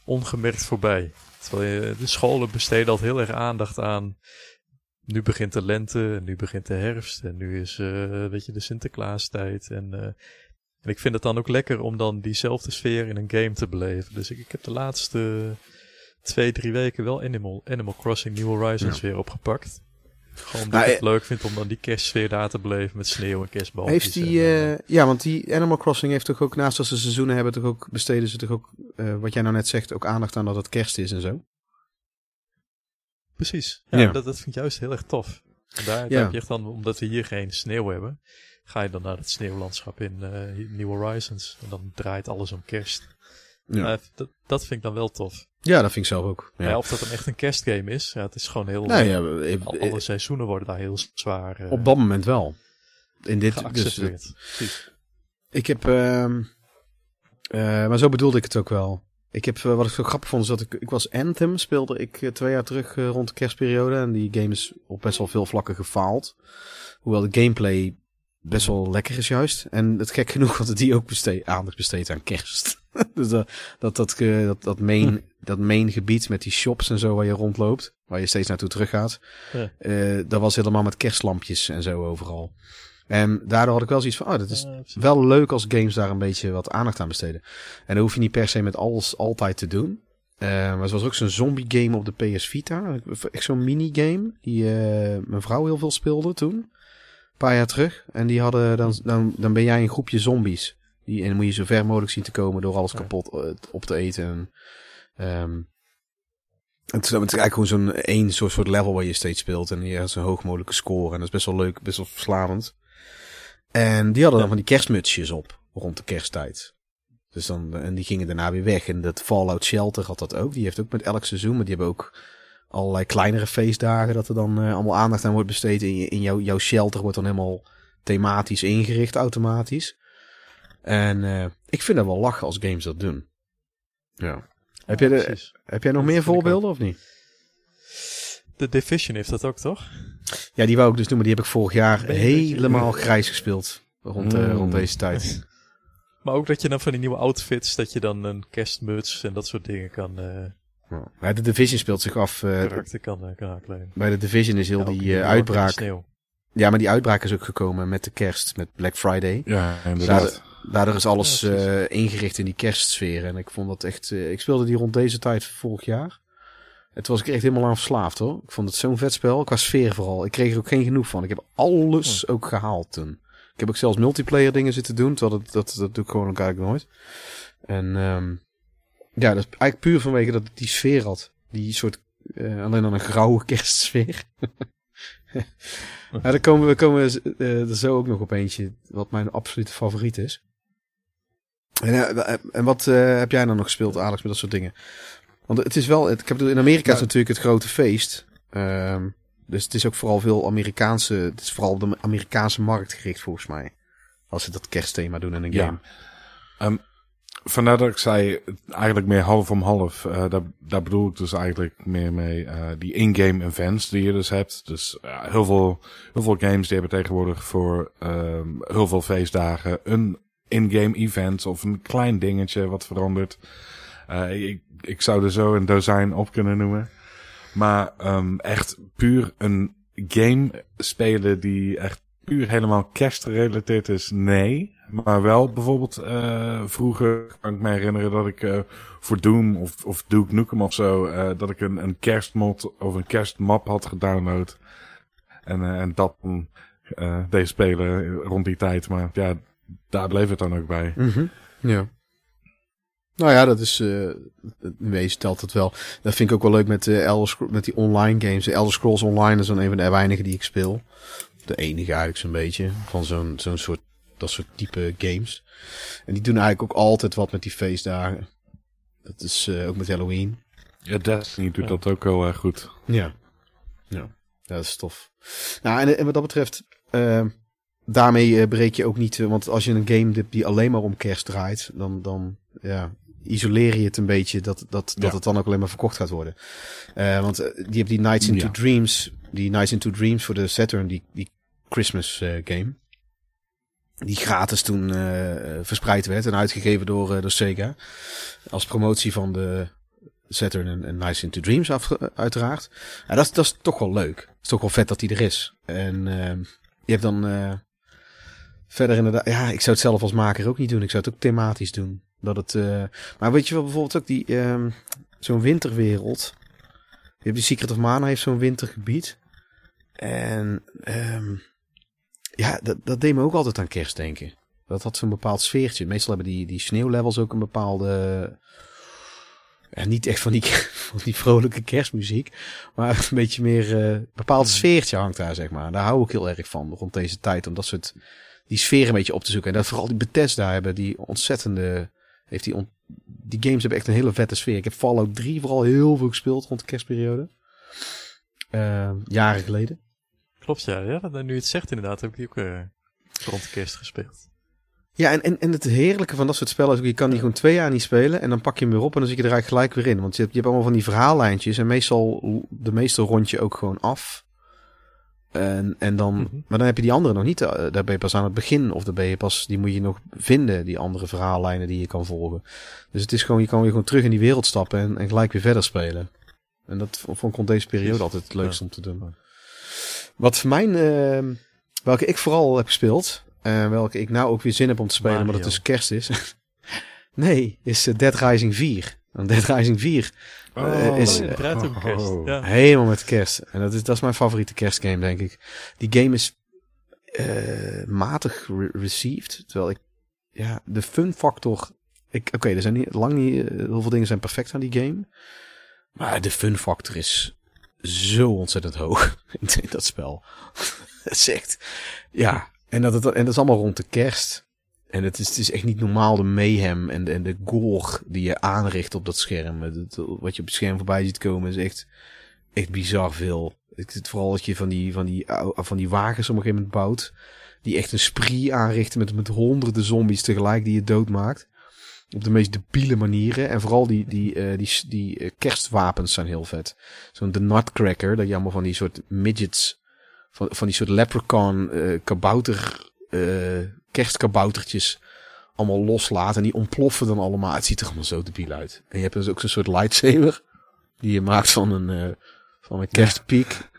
ongemerkt voorbij. Terwijl je, de scholen besteden altijd heel erg aandacht aan nu begint de lente, en nu begint de herfst en nu is eh weet je, de Sinterklaastijd. En, eh, en ik vind het dan ook lekker om dan diezelfde sfeer in een game te beleven. Dus ik, ik heb de laatste twee, drie weken wel Animal, Animal Crossing New Horizons weer opgepakt. Gewoon omdat Nou, ik het eh, leuk vind om dan die kerstsfeer daar te beleven met sneeuw en kerstballetjes. Heeft die, en, eh, eh, ja, want die Animal Crossing heeft toch ook, naast dat ze seizoenen hebben, toch ook, besteden ze toch ook, wat jij nou net zegt, ook aandacht aan dat het kerst is en zo? Precies. Ja, Ja. Dat, dat vind ik juist heel erg tof. En daar, daar Ja. heb je echt dan, omdat we hier geen sneeuw hebben, ga je dan naar het sneeuwlandschap in eh, New Horizons. En dan draait alles om kerst. Ja, Eh, dat, dat vind ik dan wel tof. ja dat vind ik zelf ook. Ja, Ja. of dat dan echt een kerstgame is, ja, het is gewoon heel... Nou ja, eh, al- alle seizoenen worden daar heel zwaar eh, op dat moment wel. In dit, dus. Precies. ik heb, ehm, eh, maar zo bedoelde ik het ook wel. Ik heb, wat ik zo grappig vond, is dat ik, ik was Anthem, speelde ik twee jaar terug rond de kerstperiode. En die game is op best wel veel vlakken gefaald. Hoewel de gameplay best wel lekker is juist. En het gek genoeg dat het die ook besteed, aandacht besteedt aan kerst. dus dat, dat, dat, eh, dat, dat, main, dat main gebied met die shops en zo waar je rondloopt. Waar je steeds naartoe teruggaat. Ja. eh, dat was helemaal met kerstlampjes en zo overal. En daardoor had ik wel zoiets van, oh, dat is Eh, wel leuk als games daar een beetje wat aandacht aan besteden. En dat hoef je niet per se met alles altijd te doen. Eh, maar er was ook zo'n zombie game op de PS Vita. Echt zo'n minigame. Die eh, mijn vrouw heel veel speelde toen. Paar jaar terug. En die hadden dan, dan, dan ben jij een groepje zombies. Die, en dan moet je zo ver mogelijk zien te komen door alles kapot eh, op te eten. En, ehm, het, is, het is eigenlijk gewoon zo'n één soort, soort level waar je steeds speelt. En je hebt zo hoog mogelijke score. En dat is best wel leuk, best wel verslavend. En die hadden dan van die kerstmutsjes op rond de kersttijd. Dus dan, en die gingen daarna weer weg. En dat Fallout Shelter had dat ook. Die heeft ook met elk seizoen, maar die hebben ook allerlei kleinere feestdagen dat er dan eh, allemaal aandacht aan wordt besteed. In, je- in jouw, jouw shelter wordt dan helemaal thematisch ingericht automatisch. En eh, ik vind dat wel lachen als games dat doen. Ja. Heb, Ja, jij de, heb jij nog Dat meer voorbeelden of niet? De Division heeft dat ook, toch? Ja, die wou ik dus doen, maar die heb ik vorig jaar helemaal grijs gespeeld. Rond, eh, Mm. rond deze tijd. Maar ook dat je dan van die nieuwe outfits, dat je dan een kerstmuts en dat soort dingen kan, eh Ja, de Division speelt zich af. eh, karakter kan, kan aankleden. bij de Division is heel Ja, die eh, uitbraak. Ja, maar die uitbraak is ook gekomen met de kerst, met Black Friday. Ja, inderdaad. Daardoor is alles Ja, eh, ingericht in die kerstsfeer. En ik vond dat echt. eh, ik speelde die rond deze tijd vorig jaar. Het was ik echt helemaal aan verslaafd hoor. Ik vond het zo'n vet spel. Qua sfeer vooral. Ik kreeg er ook geen genoeg van. Ik heb alles ook gehaald toen. Ik heb ook zelfs multiplayer dingen zitten doen. Terwijl dat, dat, dat doe ik gewoon eigenlijk nooit. En ehm, ja, dat is eigenlijk puur vanwege dat het die sfeer had. Die soort, eh, alleen dan een grauwe kerstsfeer. maar daar komen we komen eh, er zo ook nog op eentje, wat mijn absolute favoriet is. En, eh, en wat heb jij dan nog gespeeld, Alex, met dat soort dingen? Want het is wel, het, ik heb, in Amerika is Nou- natuurlijk het grote feest. Ehm, dus het is ook vooral veel Amerikaanse, het is vooral de Amerikaanse markt gericht volgens mij. Als ze dat kerstthema doen in een Ja. game. Vandaar dat ik zei, eigenlijk meer half om half. eh, daar, bedoel ik dus eigenlijk meer mee eh, die in-game events die je dus hebt. Dus heel, veel, heel veel games die hebben tegenwoordig voor ehm, heel veel feestdagen een in-game event of een klein dingetje wat verandert. Eh, ik, ik zou er zo een dozijn op kunnen noemen. Maar ehm, echt puur een game spelen die echt puur helemaal kerstgerelateerd is, nee. Maar wel bijvoorbeeld eh, vroeger kan ik me herinneren dat ik eh, voor Doom of, of Duke Nukem of zo, eh, dat ik een, een kerstmod of een kerstmap had gedownload. En, en dat deed spelen rond die tijd. Maar ja, daar bleef het dan ook bij. Mhm. Ja. Nou ja, dat is, wezen telt het wel. Dat vind ik ook wel leuk met, eh Elder met die online games. De Elder Scrolls Online is dan een van de weinigen die ik speel. De enige eigenlijk zo'n beetje. Van zo'n zo'n soort, dat soort type games. En die doen eigenlijk ook altijd wat met die feestdagen. Dat is eh, ook met Halloween. Ja, Destiny doet Ja. dat ook heel erg goed. Ja. Ja, dat is tof. Nou, en, en wat dat betreft, eh, daarmee eh, breek je ook niet, eh, want als je een game hebt die alleen maar om kerst draait, dan, dan ja, isoleer je het een beetje dat, dat, dat Ja. het dan ook alleen maar verkocht gaat worden. Eh, want die hebt die Nights into Ja. Dreams, die Nights into Dreams voor de Saturn, die, die Christmas eh, game. Die gratis toen eh, verspreid werd en uitgegeven door, eh, door Sega. Als promotie van de Saturn en, Nights into Dreams uiteraard. Dat, is, dat is toch wel leuk. Het is toch wel vet dat die er is. En ehm, je hebt dan eh, verder inderdaad... Ja, ik zou het zelf als maker ook niet doen. Ik zou het ook thematisch doen. Dat het, maar weet je wel, bijvoorbeeld ook die... ehm, zo'n winterwereld. Je hebt die Secret of Mana heeft zo'n wintergebied. En ehm, ja, dat, dat deed me ook altijd aan kerst denken. Dat had zo'n bepaald sfeertje. Meestal hebben die, die sneeuwlevels ook een bepaalde... Ja, niet echt van die, van die vrolijke kerstmuziek. Maar een beetje meer eh bepaald sfeertje hangt daar, zeg maar. Daar hou ik heel erg van, rond deze tijd. Om dat soort, die sfeer een beetje op te zoeken. En dat vooral die Bethesda hebben, die ontzettende... Heeft die, on, die games hebben echt een hele vette sfeer. Ik heb Fallout 3 vooral heel veel gespeeld rond de kerstperiode. Eh, jaren geleden. Klopt, ja. ja nu het zegt inderdaad, heb ik die ook eh, rond de kerst gespeeld. Ja, en, en, en het heerlijke van dat soort spellen is je kan die gewoon twee jaar niet spelen en dan pak je hem weer op en dan zit je er eigenlijk gelijk weer in. Want je hebt, je hebt allemaal van die verhaallijntjes en meestal, de meeste rond je ook gewoon af. En, en dan, Mhm. maar dan heb je die andere nog niet, eh, daar ben je pas aan het begin of daar ben je pas, die moet je nog vinden, die andere verhaallijnen die je kan volgen. Dus het is gewoon, je kan weer gewoon terug in die wereld stappen en, en gelijk weer verder spelen. En dat vond ik deze periode altijd het leukst Ja. om te doen. Wat voor mijn, eh, welke ik vooral heb gespeeld, en welke ik nou ook weer zin heb om te spelen, omdat het Mario. dus kerst is. nee, is eh, Dead Rising 4. Want Dead Rising 4, Eh, is- Oh, draait ook kerst. Oh. Ja. helemaal met kerst. En dat is, dat is mijn favoriete kerstgame, denk ik. Die game is eh, matig re- received. Terwijl ik, ja, de fun factor. ik- Oké, er zijn niet, lang niet, eh, heel veel dingen zijn perfect aan die game. Maar de fun factor is zo ontzettend hoog in, dat spel. Het ja. En dat, het, en dat is allemaal rond de kerst. En het is, het is echt niet normaal de mayhem en de, en de gore die je aanricht op dat scherm. Het- het- wat je op het scherm voorbij ziet komen is echt, echt bizar veel. Zit vooral dat je van die, van, die, van die wagens op een gegeven moment bouwt. Die echt een spree aanrichten met, met honderden zombies tegelijk die je doodmaakt. Op de meest debiele manieren. En vooral die, die, eh, die, die eh, kerstwapens zijn heel vet. Zo'n de Nutcracker, dat je allemaal van die soort midgets, van, van die soort leprechaun, eh, kabouter, kerstkaboutertjes allemaal loslaat. En die ontploffen dan allemaal. Het ziet er allemaal zo debiel uit. En je hebt dus ook zo'n soort lightsaber. Die je maakt van een, van een kerstpiek.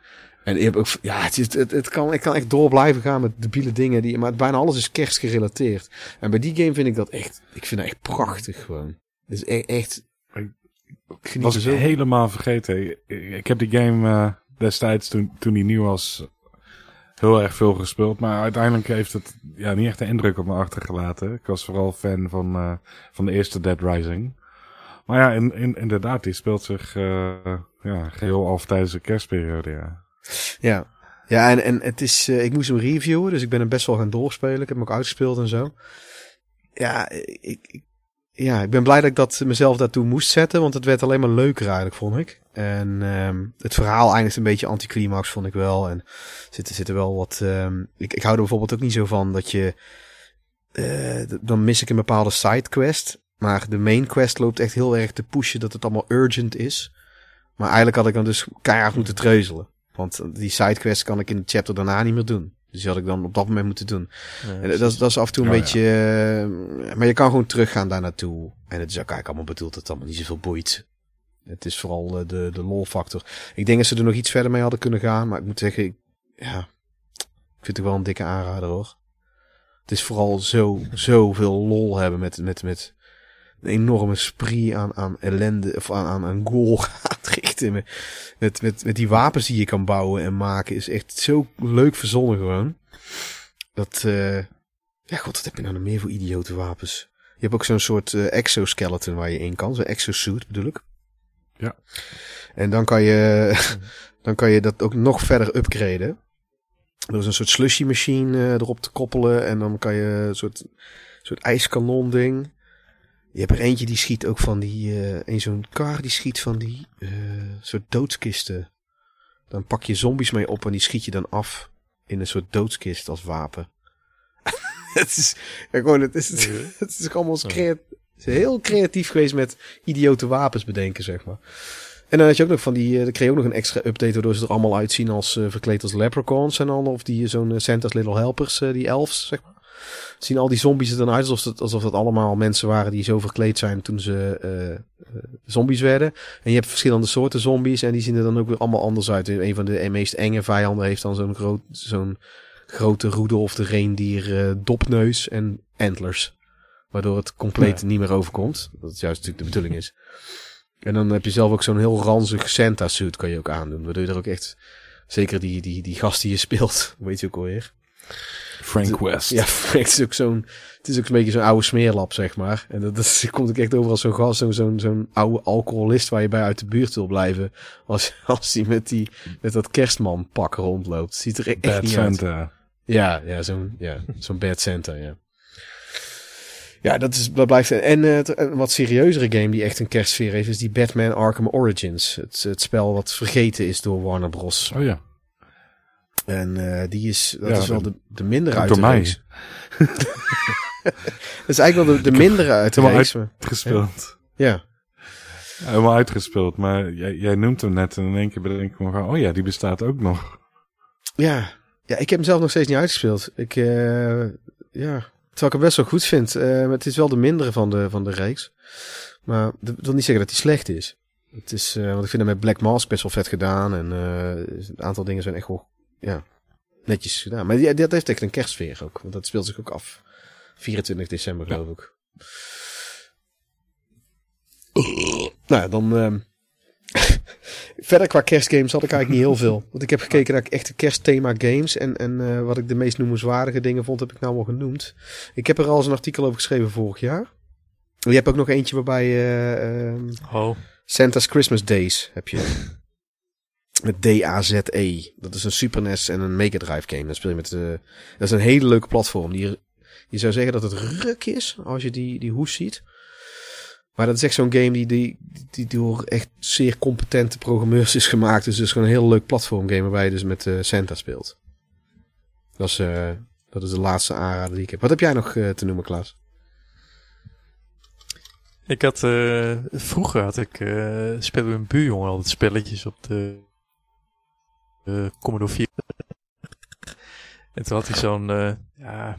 En ook, ja, het, is- het, het kan, ik kan echt door blijven gaan met debiele dingen. Die, maar bijna alles is kerstgerelateerd. En bij die game vind ik dat echt, ik vind dat echt prachtig gewoon. Het is e- echt, ik was ik helemaal vergeten. Ik, ik heb die game eh, destijds, toen, toen die nieuw was, heel erg veel gespeeld. Maar uiteindelijk heeft het ja, niet echt de indruk op me achtergelaten. Ik was vooral fan van, eh, van de eerste Dead Rising. Maar ja, in, in, inderdaad, die speelt zich eh, ja, geheel af tijdens de kerstperiode, ja. Ja, ja en, en het is, eh, ik moest hem reviewen, dus ik ben hem best wel gaan doorspelen. Ik heb hem ook uitgespeeld en zo. Ja, ik, ik- ja, ik ben blij dat ik dat mezelf daartoe moest zetten, want het werd alleen maar leuker eigenlijk, vond ik. En ehm, het verhaal eindigt een beetje anticlimax, vond ik wel. En zitten zitten wel wat... ehm, ik, ik hou er bijvoorbeeld ook niet zo van dat je... eh, dan mis ik een bepaalde sidequest. Maar de main quest loopt echt heel erg te pushen dat het allemaal urgent is. Maar eigenlijk had ik dan dus keihard moeten treuzelen. Want die sidequest kan ik in het chapter daarna niet meer doen. Dus die had ik dan op dat moment moeten doen. Ja, En dat, is- dat is af en toe een Oh, beetje... eh, maar je kan gewoon teruggaan daar naartoe. En het is ook eigenlijk allemaal bedoeld dat het allemaal niet zoveel boeit. Het is vooral de, de lol factor. Ik denk dat ze er nog iets verder mee hadden kunnen gaan. Maar ik moet zeggen, ik, ja, ik vind het wel een dikke aanrader hoor. Het is vooral zo, zoveel lol hebben met, met, met een enorme spree aan, aan ellende, of aan, aan, aan gore gaat richten. Met, met, met, die wapens die je kan bouwen en maken is echt zo leuk verzonnen gewoon. Dat, eh ja god, wat heb je nou nog meer voor idiote wapens? Je hebt ook zo'n soort eh, exoskeleton waar je in kan. Zo'n exosuit bedoel ik. Ja. En dan kan je, dan kan je dat ook nog verder upgraden. Er is een soort slushy machine eh, erop te koppelen. En dan kan je een soort, soort ijskanon ding. Je hebt er eentje die schiet ook van die, eh een zo'n kar die schiet van die eh soort doodskisten. Dan pak je zombies mee op en die schiet je dan af in een soort doodskist als wapen. het is ja, gewoon, het is, het is allemaal eens crea- het is heel creatief geweest met idiote wapens bedenken, zeg maar. En dan had je ook nog van die, eh, dan kreeg je ook nog een extra update waardoor ze er allemaal uitzien als verkleed als leprechauns en dan of die zo'n Santa's Little Helpers, die elves, zeg maar. Zien al die zombies er dan uit alsof het, alsof het allemaal mensen waren die zo verkleed zijn toen ze eh, eh, zombies werden. En je hebt verschillende soorten zombies en die zien er dan ook weer allemaal anders uit. Een van de meest enge vijanden heeft dan zo'n groot, zo'n grote Rudolf de reendier eh, dopneus en antlers. Waardoor het compleet niet meer overkomt. Dat is juist natuurlijk de bedoeling is. En dan heb je zelf ook zo'n heel ranzig Santa suit kan je ook aandoen. Waardoor je er ook echt, zeker die, die, die gast die je speelt, weet je ook alweer. Frank West. Ja, het is ook zo'n, het is ook een beetje zo'n oude smeerlap, zeg maar. En dat, dat komt ook echt over als zo'n gast, zo'n, zo'n, zo'n oude alcoholist waar je bij uit de buurt wil blijven. Als, als die met die, met dat kerstmanpak rondloopt. Ziet er echt Bad niet uit. Ja, ja, zo'n, ja, zo'n bad Santa, ja. Ja, dat, is, dat blijft. En eh, een wat serieuzere game die echt een kerstsfeer heeft, is die Batman Arkham Origins. Het, het spel wat vergeten is door Warner Bros. Oh ja. En eh, die is, dat Ja, is wel de, de mindere uit de mij. reeks. dat is eigenlijk wel de, de mindere uit de reeks. Uitgespeeld. Ja. Ja, helemaal uitgespeeld. Maar jij, jij noemt hem net en in één keer bedenk ik me van, oh ja, die bestaat ook nog. Ja. ja, ik heb hem zelf nog steeds niet uitgespeeld. Ik, eh, ja, terwijl ik hem best wel goed vind. Eh, het is wel de mindere van de, van de reeks. Maar dat wil niet zeggen dat hij slecht is. Het is, want ik vind hem met Black Mask best wel vet gedaan. En eh, een aantal dingen zijn echt wel, ja, netjes gedaan. Maar die, dat heeft echt een kerstsfeer ook. Want dat speelt zich ook af. 24 december geloof ik. Nou, ja, dan... ehm, Verder qua kerstgames had ik eigenlijk niet heel veel. Want ik heb gekeken naar echte kerstthema games. En, en eh, wat ik de meest noemenswaardige dingen vond, heb ik nou al genoemd. Ik heb er al eens een artikel over geschreven vorig jaar. Je hebt ook nog eentje waarbij eh, ehm, Oh, Santa's Christmas Days heb je. Met D-A-Z-E. Dat is een Super NES en een Mega Drive game. Dat speel je met, eh, dat is een hele leuke platform. Die, je zou zeggen dat het ruk is als je die, die hoes ziet. Maar dat is echt zo'n game die, die, die door echt zeer competente programmeurs is gemaakt. Dus het is gewoon een heel leuk platformgame waarbij je dus met eh, Santa speelt. Dat is, eh, dat is de laatste aanrader die ik heb. Wat heb jij nog te noemen, Klaas? ik had, vroeger had ik, speelde een buurjongen altijd spelletjes op de eh Commodore 4. en toen had hij zo'n, eh, ja,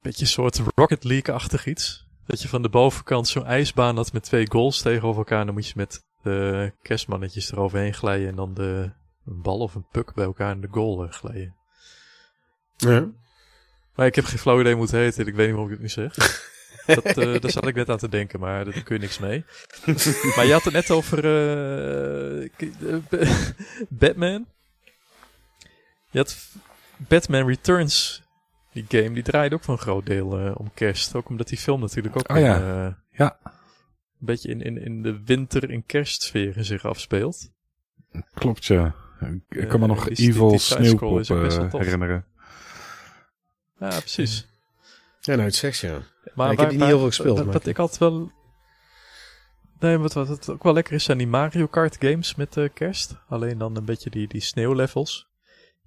beetje een soort Rocket League-achtig iets. Dat je van de bovenkant zo'n ijsbaan had met twee goals tegenover elkaar. En dan moet je met de kerstmannetjes eroverheen glijden en dan de, een bal of een puck bij elkaar in de goal eh, glijden. Ja. Maar ik heb geen flauw idee hoe het heet en ik weet niet waarom ik het nu zeg. Dat, eh, daar zat ik net aan te denken, maar daar kun je niks mee. maar je had het net over eh, eh, Batman. Je had Batman Returns, die game, die draaide ook voor een groot deel om kerst. Ook omdat die film natuurlijk ook Oh ja. in, eh, Ja. een beetje in, in, in de winter- en kerstsferen zich afspeelt. Klopt, ja. Ik, kan me nog die- Evil die Sneeuwpop herinneren. Ja, precies. Ja, nou, het ja. Maar ik heb die niet heel veel gespeeld, Wat, maar- wat ik altijd wel... Nee, wat, wat, wat ook wel lekker is, zijn die Mario Kart games met eh, kerst. Alleen dan een beetje die, die sneeuwlevels.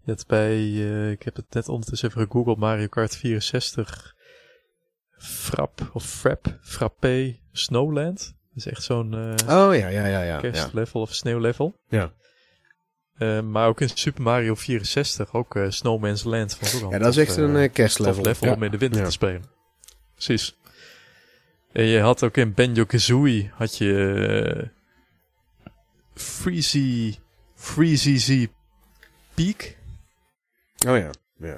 Je hebt bij, eh, ik heb het net ondertussen even gegoogeld, Mario Kart 64 Frap of Frap, Frappé Snowland. Dat is echt zo'n eh, Oh, ja, ja, ja, ja. ja. kerstlevel of sneeuwlevel. Ja. Eh, maar ook in Super Mario 64, ook eh, Snowman's Land. Vond ik ook wel Ja, dat is echt een eh, tof kerstlevel. level Ja. om in de winter Ja. te spelen. Precies. En je had ook in Banjo-Kazooie had je Freezy, Freezy Z Peak. Oh ja, ja.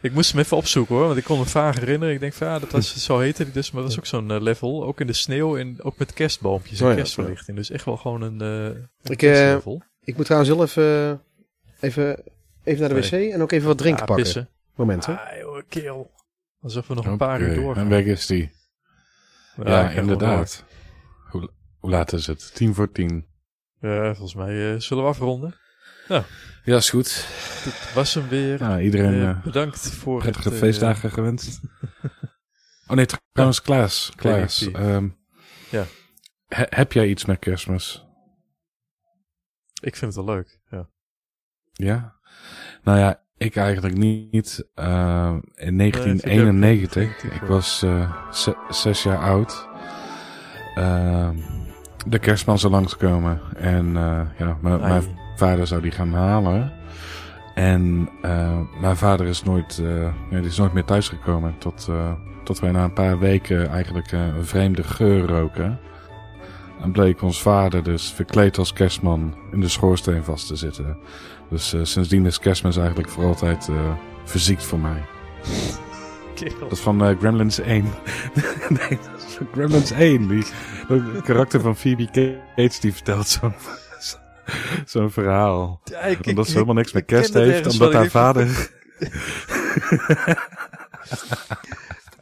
Ik moest hem even opzoeken hoor, want ik kon me vaag herinneren. Ik denk van ja, dat was, zo heette die dus, maar dat was ook zo'n level. Ook in de sneeuw en ook met kerstboompjes en Oh ja, kerstverlichting. Dus echt wel gewoon een, eh een Ik, eh, kerstlevel. Ik moet trouwens wel even, even, even naar de wc en ook even wat drinken Ja, pakken. pissen. Moment, hè? Ah, joh, keel. Alsof we nog een paar uur doorgaan. En weg is die. Ja, inderdaad. Hoe, hoe laat is het? Tien voor tien. Ja, volgens mij eh, zullen we afronden. Ja, is goed. Dit was hem weer. Nou, iedereen Eh, eh, bedankt voor prettige het... eh, feestdagen gewenst. oh nee, trouwens, Klaas. Klaas. Ehm, Ja. he- heb jij iets met kerstmis? Ik vind het wel leuk. Ja. Ja? Nou ja, ik eigenlijk niet. Ehm, in Nee, vind ik ook 1991, niet. ik was eh, ze- zes jaar oud. Ehm, de kerstman zou langskomen. En eh, ja, mijn- mijn vader zou die gaan halen. En eh, mijn vader is nooit, eh, nee, die is nooit meer thuisgekomen. Tot, eh, tot wij na een paar weken eigenlijk eh, een vreemde geur roken. En bleek ons vader dus verkleed als kerstman in de schoorsteen vast te zitten. Dus eh, sindsdien is kerstmis eigenlijk voor altijd eh verziekt voor mij. Dat is van eh, Gremlins 1. nee, dat is van Gremlins 1. Die, het karakter van Phoebe Cates die vertelt zo'n zo'n verhaal. Ja, ik- Omdat ik- ze helemaal niks met kerst heeft. Omdat haar vader...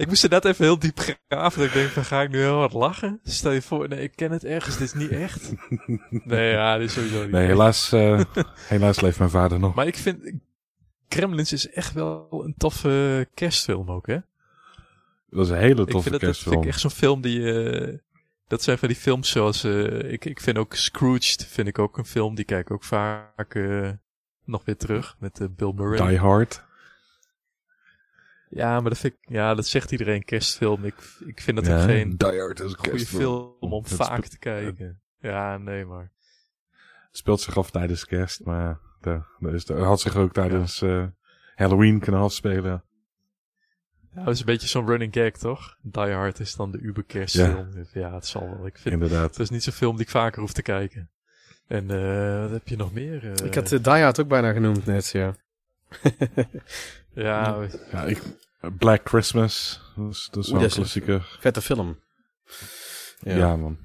Ik moest er net even heel diep graven. dat Ik denk van, ga ik nu heel hard lachen? Stel je voor, nee, ik ken het ergens. Dit is niet echt. Nee, ja, dit is sowieso niet Nee, echt. helaas, eh, helaas leeft mijn vader nog. Maar ik vind, Gremlins is echt wel een toffe kerstfilm ook, hè? Dat is een hele ik toffe vind dat, dat vind kerstfilm. ik echt zo'n film die... eh, dat zijn van die films zoals... eh, ik, ik vind ook Scrooged vind ik ook een film. Die kijk ik ook vaak eh, nog weer terug. Met eh, Bill Murray. Die Hard. Ja, maar dat, vind ik, ja, dat zegt iedereen kerstfilm. Ik, ik vind dat Ja, ook geen Die Hard is een goede kerstfilm. film om vaak te kijken. Ja, nee, maar... Het speelt zich af tijdens kerst, maar de, de is de, had zich ook tijdens eh, Halloween kunnen afspelen. Ja, dat is een beetje zo'n running gag, toch? Die Hard is dan de uber kerstfilm. Ja. het zal wel. Ik vind Inderdaad. het is niet zo'n film die ik vaker hoef te kijken. En eh, wat heb je nog meer? Eh, Ik had uh, Die Hard ook bijna genoemd net, ja. Ja, Ja, ik, Black Christmas. Dat is, dat is wel Oeh, een is- klassieker. Vette film. Ja, man.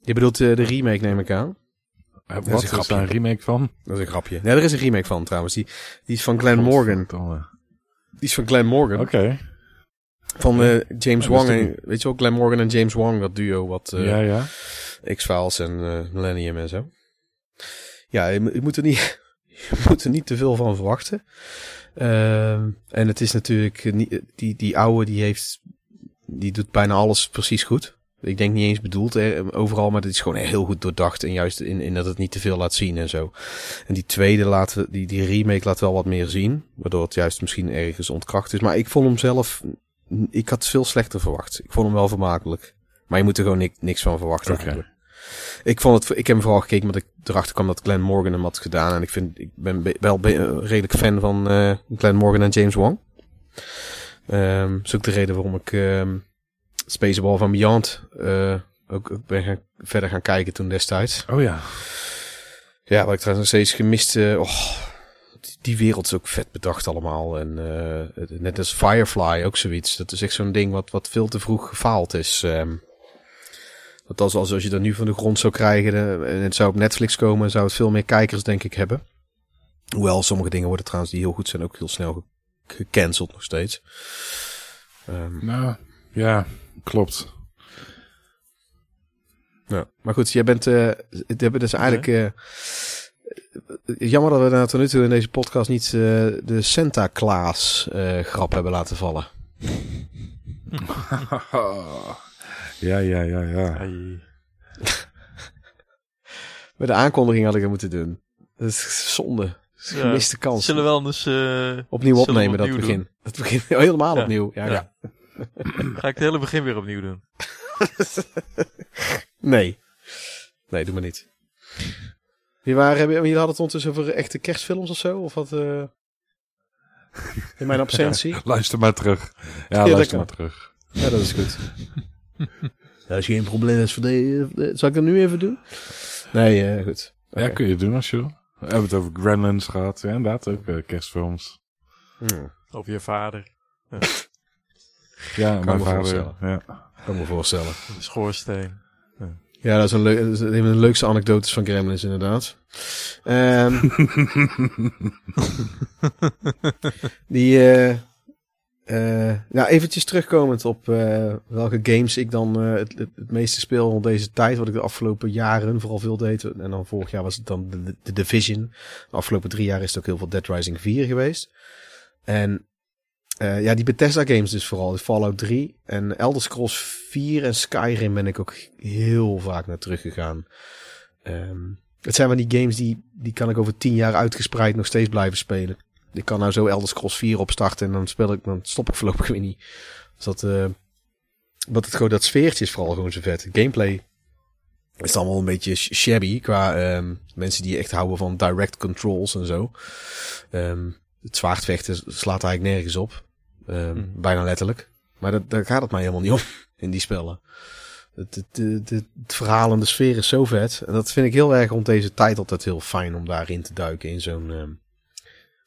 Je bedoelt eh, de remake, neem ik aan? Is Wat een is grapje. daar een remake van? Dat is een grapje. Nee, er is een remake van trouwens. Die, die is van Glenn Morgan. Die is van Glenn Morgan. Oké. Van eh, James Ja, Wong. En, weet je wel, Glenn Morgan en James Wong. Dat duo wat eh, ja, ja. X-Files en Millennium en zo. Ja, je moet er niet, je moet er niet te veel van verwachten. Ehm, en het is natuurlijk, niet, die, die oude die heeft, die doet bijna alles precies goed. Ik denk niet eens bedoeld overal, maar het is gewoon heel goed doordacht. En juist in, in dat het niet te veel laat zien en zo. En die tweede laat, die, die remake laat wel wat meer zien. Waardoor het juist misschien ergens ontkracht is. Maar ik vond hem zelf, ik had veel slechter verwacht. Ik vond hem wel vermakelijk. Maar je moet er gewoon ni- niks van verwachten. Ik vond het, ik heb hem vooral gekeken omdat ik erachter kwam dat Glenn Morgan hem had gedaan. En ik vind, ik ben be- wel redelijk fan van eh Glenn Morgan en James Wong. Ehm dat is ook de reden waarom ik ehm Spaceball van Beyond eh, ook, ook ben gaan, verder gaan kijken toen destijds. Oh ja. Ja, wat ik trouwens nog steeds gemist. oh, die, die wereld is ook vet bedacht allemaal. En net als Firefly ook zoiets. Dat is echt zo'n ding wat, wat veel te vroeg gefaald is. ehm. Dat als, als, je dat nu van de grond zou krijgen en het zou op Netflix komen, zou het veel meer kijkers denk ik hebben. Hoewel sommige dingen worden trouwens die heel goed zijn ook heel snel ge- gecanceld nog steeds. Ehm, Nou, ja, klopt. ja. Maar goed, jij bent... eh het hebben dus eigenlijk... eh, jammer dat we daar tot nu toe in deze podcast niet eh, de Santa Claus eh, grap hebben laten vallen. ja, ja, ja, ja. Ai. Met de aankondiging had ik het moeten doen. Dat is zonde. Dat is een Ja. gemiste kans. Zullen we wel eens... eh, Opnieuw opnemen, dat begin. Dat begin helemaal Ja. opnieuw. Ja, Ja. ja. Ga ik het hele begin weer opnieuw doen? Nee. Nee, doe maar niet. Wie waren, hebben, jullie hadden het ondertussen over echte kerstfilms of zo? Of wat? eh, in mijn absentie? Luister maar terug. Ja, dat luister maar terug. Ja, dat is goed. Als je geen probleem is voor de, Zal ik dat nu even doen? Nee, eh, goed. Ja, kun je doen als je wil. We hebben het over Gremlins gehad. Ja, inderdaad, ook eh, kerstfilms. Hmm, Over je vader. Ja, me mijn vader. voorstellen. Ja. kan me voorstellen. De schoorsteen. Ja, dat is een, leuk, dat is een van de leukste anekdotes van Gremlins inderdaad. Ehm, die, eh eh nou, eventjes terugkomend op eh, welke games ik dan eh, het, het, meeste speel deze tijd. Wat ik de afgelopen jaren vooral veel deed. En dan vorig jaar was het dan de Division. De afgelopen drie jaar is het ook heel veel Dead Rising 4 geweest. En ja, die Bethesda games dus vooral. Fallout 3 en Elder Scrolls 4 en Skyrim ben ik ook heel vaak naar teruggegaan. Ehm het zijn van die games die, die kan ik over tien jaar uitgespreid nog steeds blijven spelen. Ik kan nou zo Elder Scrolls 4 opstarten en dan speel ik, dan stop ik voorlopig weer niet. Dus dat, eh wat het gewoon, dat sfeertje is vooral gewoon zo vet. Gameplay is dan wel een beetje sh- shabby qua ehm, mensen die echt houden van direct controls en zo. Ehm het zwaardvechten slaat eigenlijk nergens op. Ehm, Mhm. Bijna letterlijk. Maar dat, daar gaat het mij helemaal niet om in die spellen. Het, het, het, het, het verhaal en de sfeer is zo vet. En dat vind ik heel erg rond deze tijd altijd heel fijn om daarin te duiken. In zo'n.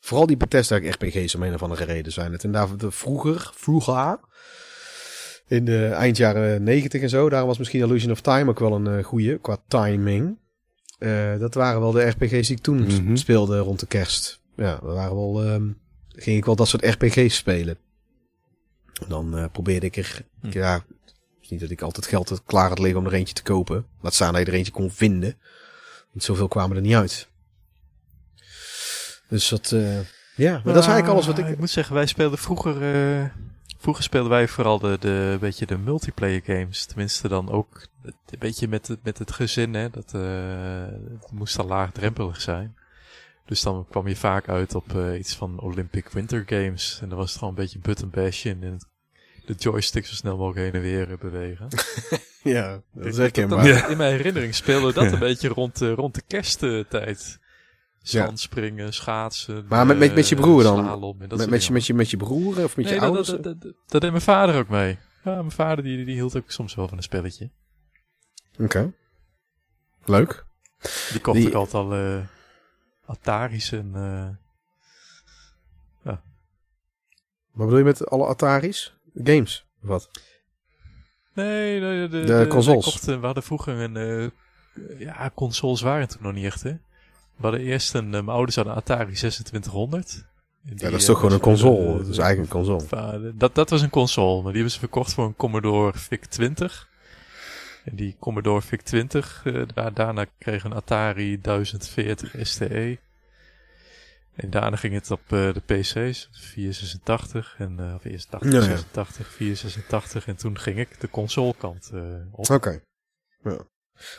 Vooral die Bethesda RPG's om een of andere reden zijn het. En daar vroeger, vroeger. In de eind jaren negentig en zo. Daar was misschien Illusion of Time ook wel een eh, goeie qua timing. Eh, dat waren wel de RPG's die ik toen Mhm. speelde rond de kerst. Ja, dat waren wel. ehm, ging ik wel dat soort RPG's spelen. Dan eh, probeerde ik er. Hm. Ja, het is niet dat ik altijd geld had klaar had liggen om er eentje te kopen. Laat staan dat je er eentje kon vinden. Want zoveel kwamen er niet uit. Dus dat. eh, ja, maar dat is eigenlijk alles wat Ah, ik. Ik moet zeggen, wij speelden vroeger... eh, vroeger speelden wij vooral de, de, beetje de multiplayer games. Tenminste dan ook een beetje met het, met het gezin. Hè, dat eh, het moest dan laagdrempelig zijn. Dus dan kwam je vaak uit op eh, iets van Olympic Winter Games. En dan was het gewoon een beetje button bashen. En de joystick zo snel mogelijk heen en weer bewegen. Ja, dat is Ik- herkenbaar. In mijn herinnering speelde dat een beetje rond, de rond de kersttijd. Ja. Zandspringen, schaatsen. Maar met- met- met je eh, broer dan? slalom Met, soort met, je, met, je, met je broer of met Nee, je ouders? dat, dat, dat, dat deed mijn vader ook mee. Ja, mijn vader die, die hield ook soms wel van een spelletje. Oké. Leuk. Die kocht Die- ook altijd al eh Atari's en... eh, Wat bedoel je met alle Atari's? Games? Wat? nee, nee, de, De consoles. wij kochten- we hadden vroeger een... eh, ja, consoles waren toen nog niet echt, hè. We hadden eerst een... eh, mijn ouders hadden een Atari 2600. En Ja, dat is eh, toch gewoon een eh, console. Dat is eigenlijk een console. Dat, dat was een console, maar die hebben ze verkocht voor een Commodore VIC-20. En die Commodore VIC-20, eh, daar, daarna kreeg een Atari 1040 STE. En daarna ging het op eh, de PC's, 486 en uh, of eerst 80, Ja, ja. 86, 486 en toen ging ik de consolekant eh op. Oké. Ja.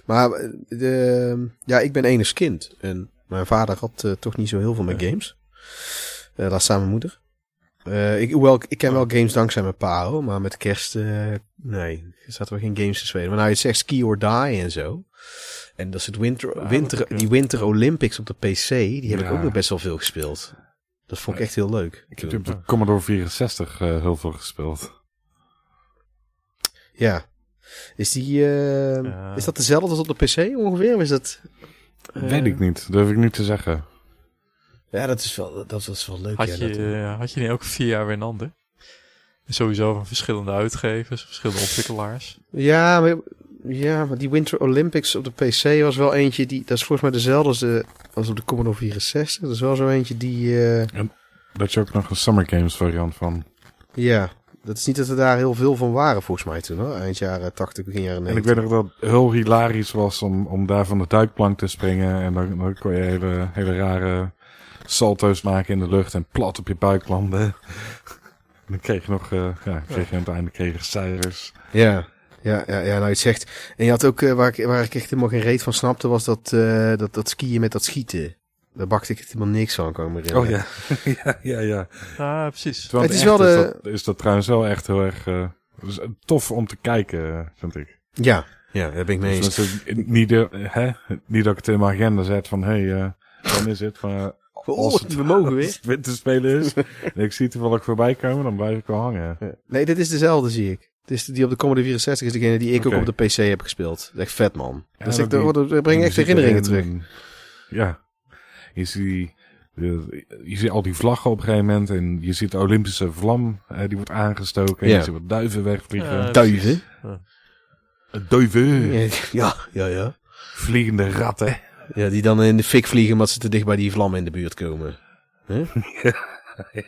Maar eh, de, ja, ik ben enig kind. En mijn vader had eh, toch niet zo heel veel met Ja. games. Eh laat staan mijn moeder. Ik, hoewel, ik, ken wel games dankzij mijn pa, hoor, maar met kerst, nee, zaten we geen games te spelen. Maar nou, je zegt Ski or Die en zo. En dat is het winter, Ja, winter, die Winter Olympics op de PC, die heb ik ook nog best wel veel gespeeld. Dat vond ik echt heel leuk. Ik heb op de Commodore 64 eh, heel veel gespeeld. Ja. Is die, eh, is dat dezelfde als op de PC ongeveer? Of is dat... eh, Weet ik niet, durf ik niet te zeggen. Ja, dat is wel, dat is wel leuk. Had, ja, je, dat- eh, had je niet ook vier jaar weer een ander? Sowieso van verschillende uitgevers, verschillende ontwikkelaars. ja, maar Ja, maar die Winter Olympics op de PC was wel eentje die... Dat is volgens mij dezelfde als, de, als op de Commodore 64. Dat is wel zo eentje die... eh, Daar is ook nog een Summer Games variant van. ja, dat is niet dat er daar heel veel van waren volgens mij toen hoor. Eind jaren 80, begin jaren En 90. ik weet nog dat het heel hilarisch was om, om daar van de duikplank te springen. En dan, dan kon je hele, hele rare salto's maken in de lucht en plat op je buik landen. En dan kreeg je nog, eh, ja, kreeg je aan het einde kreeg je cijfers. Ja, ja, ja, ja, nou je zegt. En je had ook, eh, waar, ik, waar ik echt helemaal geen reet van snapte, was dat, eh, dat, dat skiën met dat schieten. Daar bakte ik echt helemaal niks van komen erin. Oh ja, ja, ja, ja. Ja, precies. Terwijl Het is wel de- Is dat, is dat trouwens wel echt heel erg eh, is tof om te kijken, vind ik. Ja, ja, daar ben ik mee eens. Dus dat is niet, de, hè? niet dat ik het in mijn agenda zet van, hé, hey, eh, dan is het van... eh, Oh, als het, we mogen als weer. het winterspelen is en ik zie toevallig voorbij komen, dan blijf ik wel hangen. Ja. Nee, dit is dezelfde, zie ik. Het is die op de Commodore 64 is degene die ik ook op de PC heb gespeeld. Dat is echt vet, man. Ja, dus dat ik, die- breng ik echt herinneringen erin terug. en- ja. Je ziet, de- je ziet al die vlaggen op een gegeven moment en je ziet de Olympische vlam, eh, die wordt aangestoken. En je ziet wat duiven wegvliegen. Ja, Duiven. duiven! Ja, ja, ja. Vliegende ratten. Ja, die dan in de fik vliegen omdat ze te dicht bij die vlammen in de buurt komen.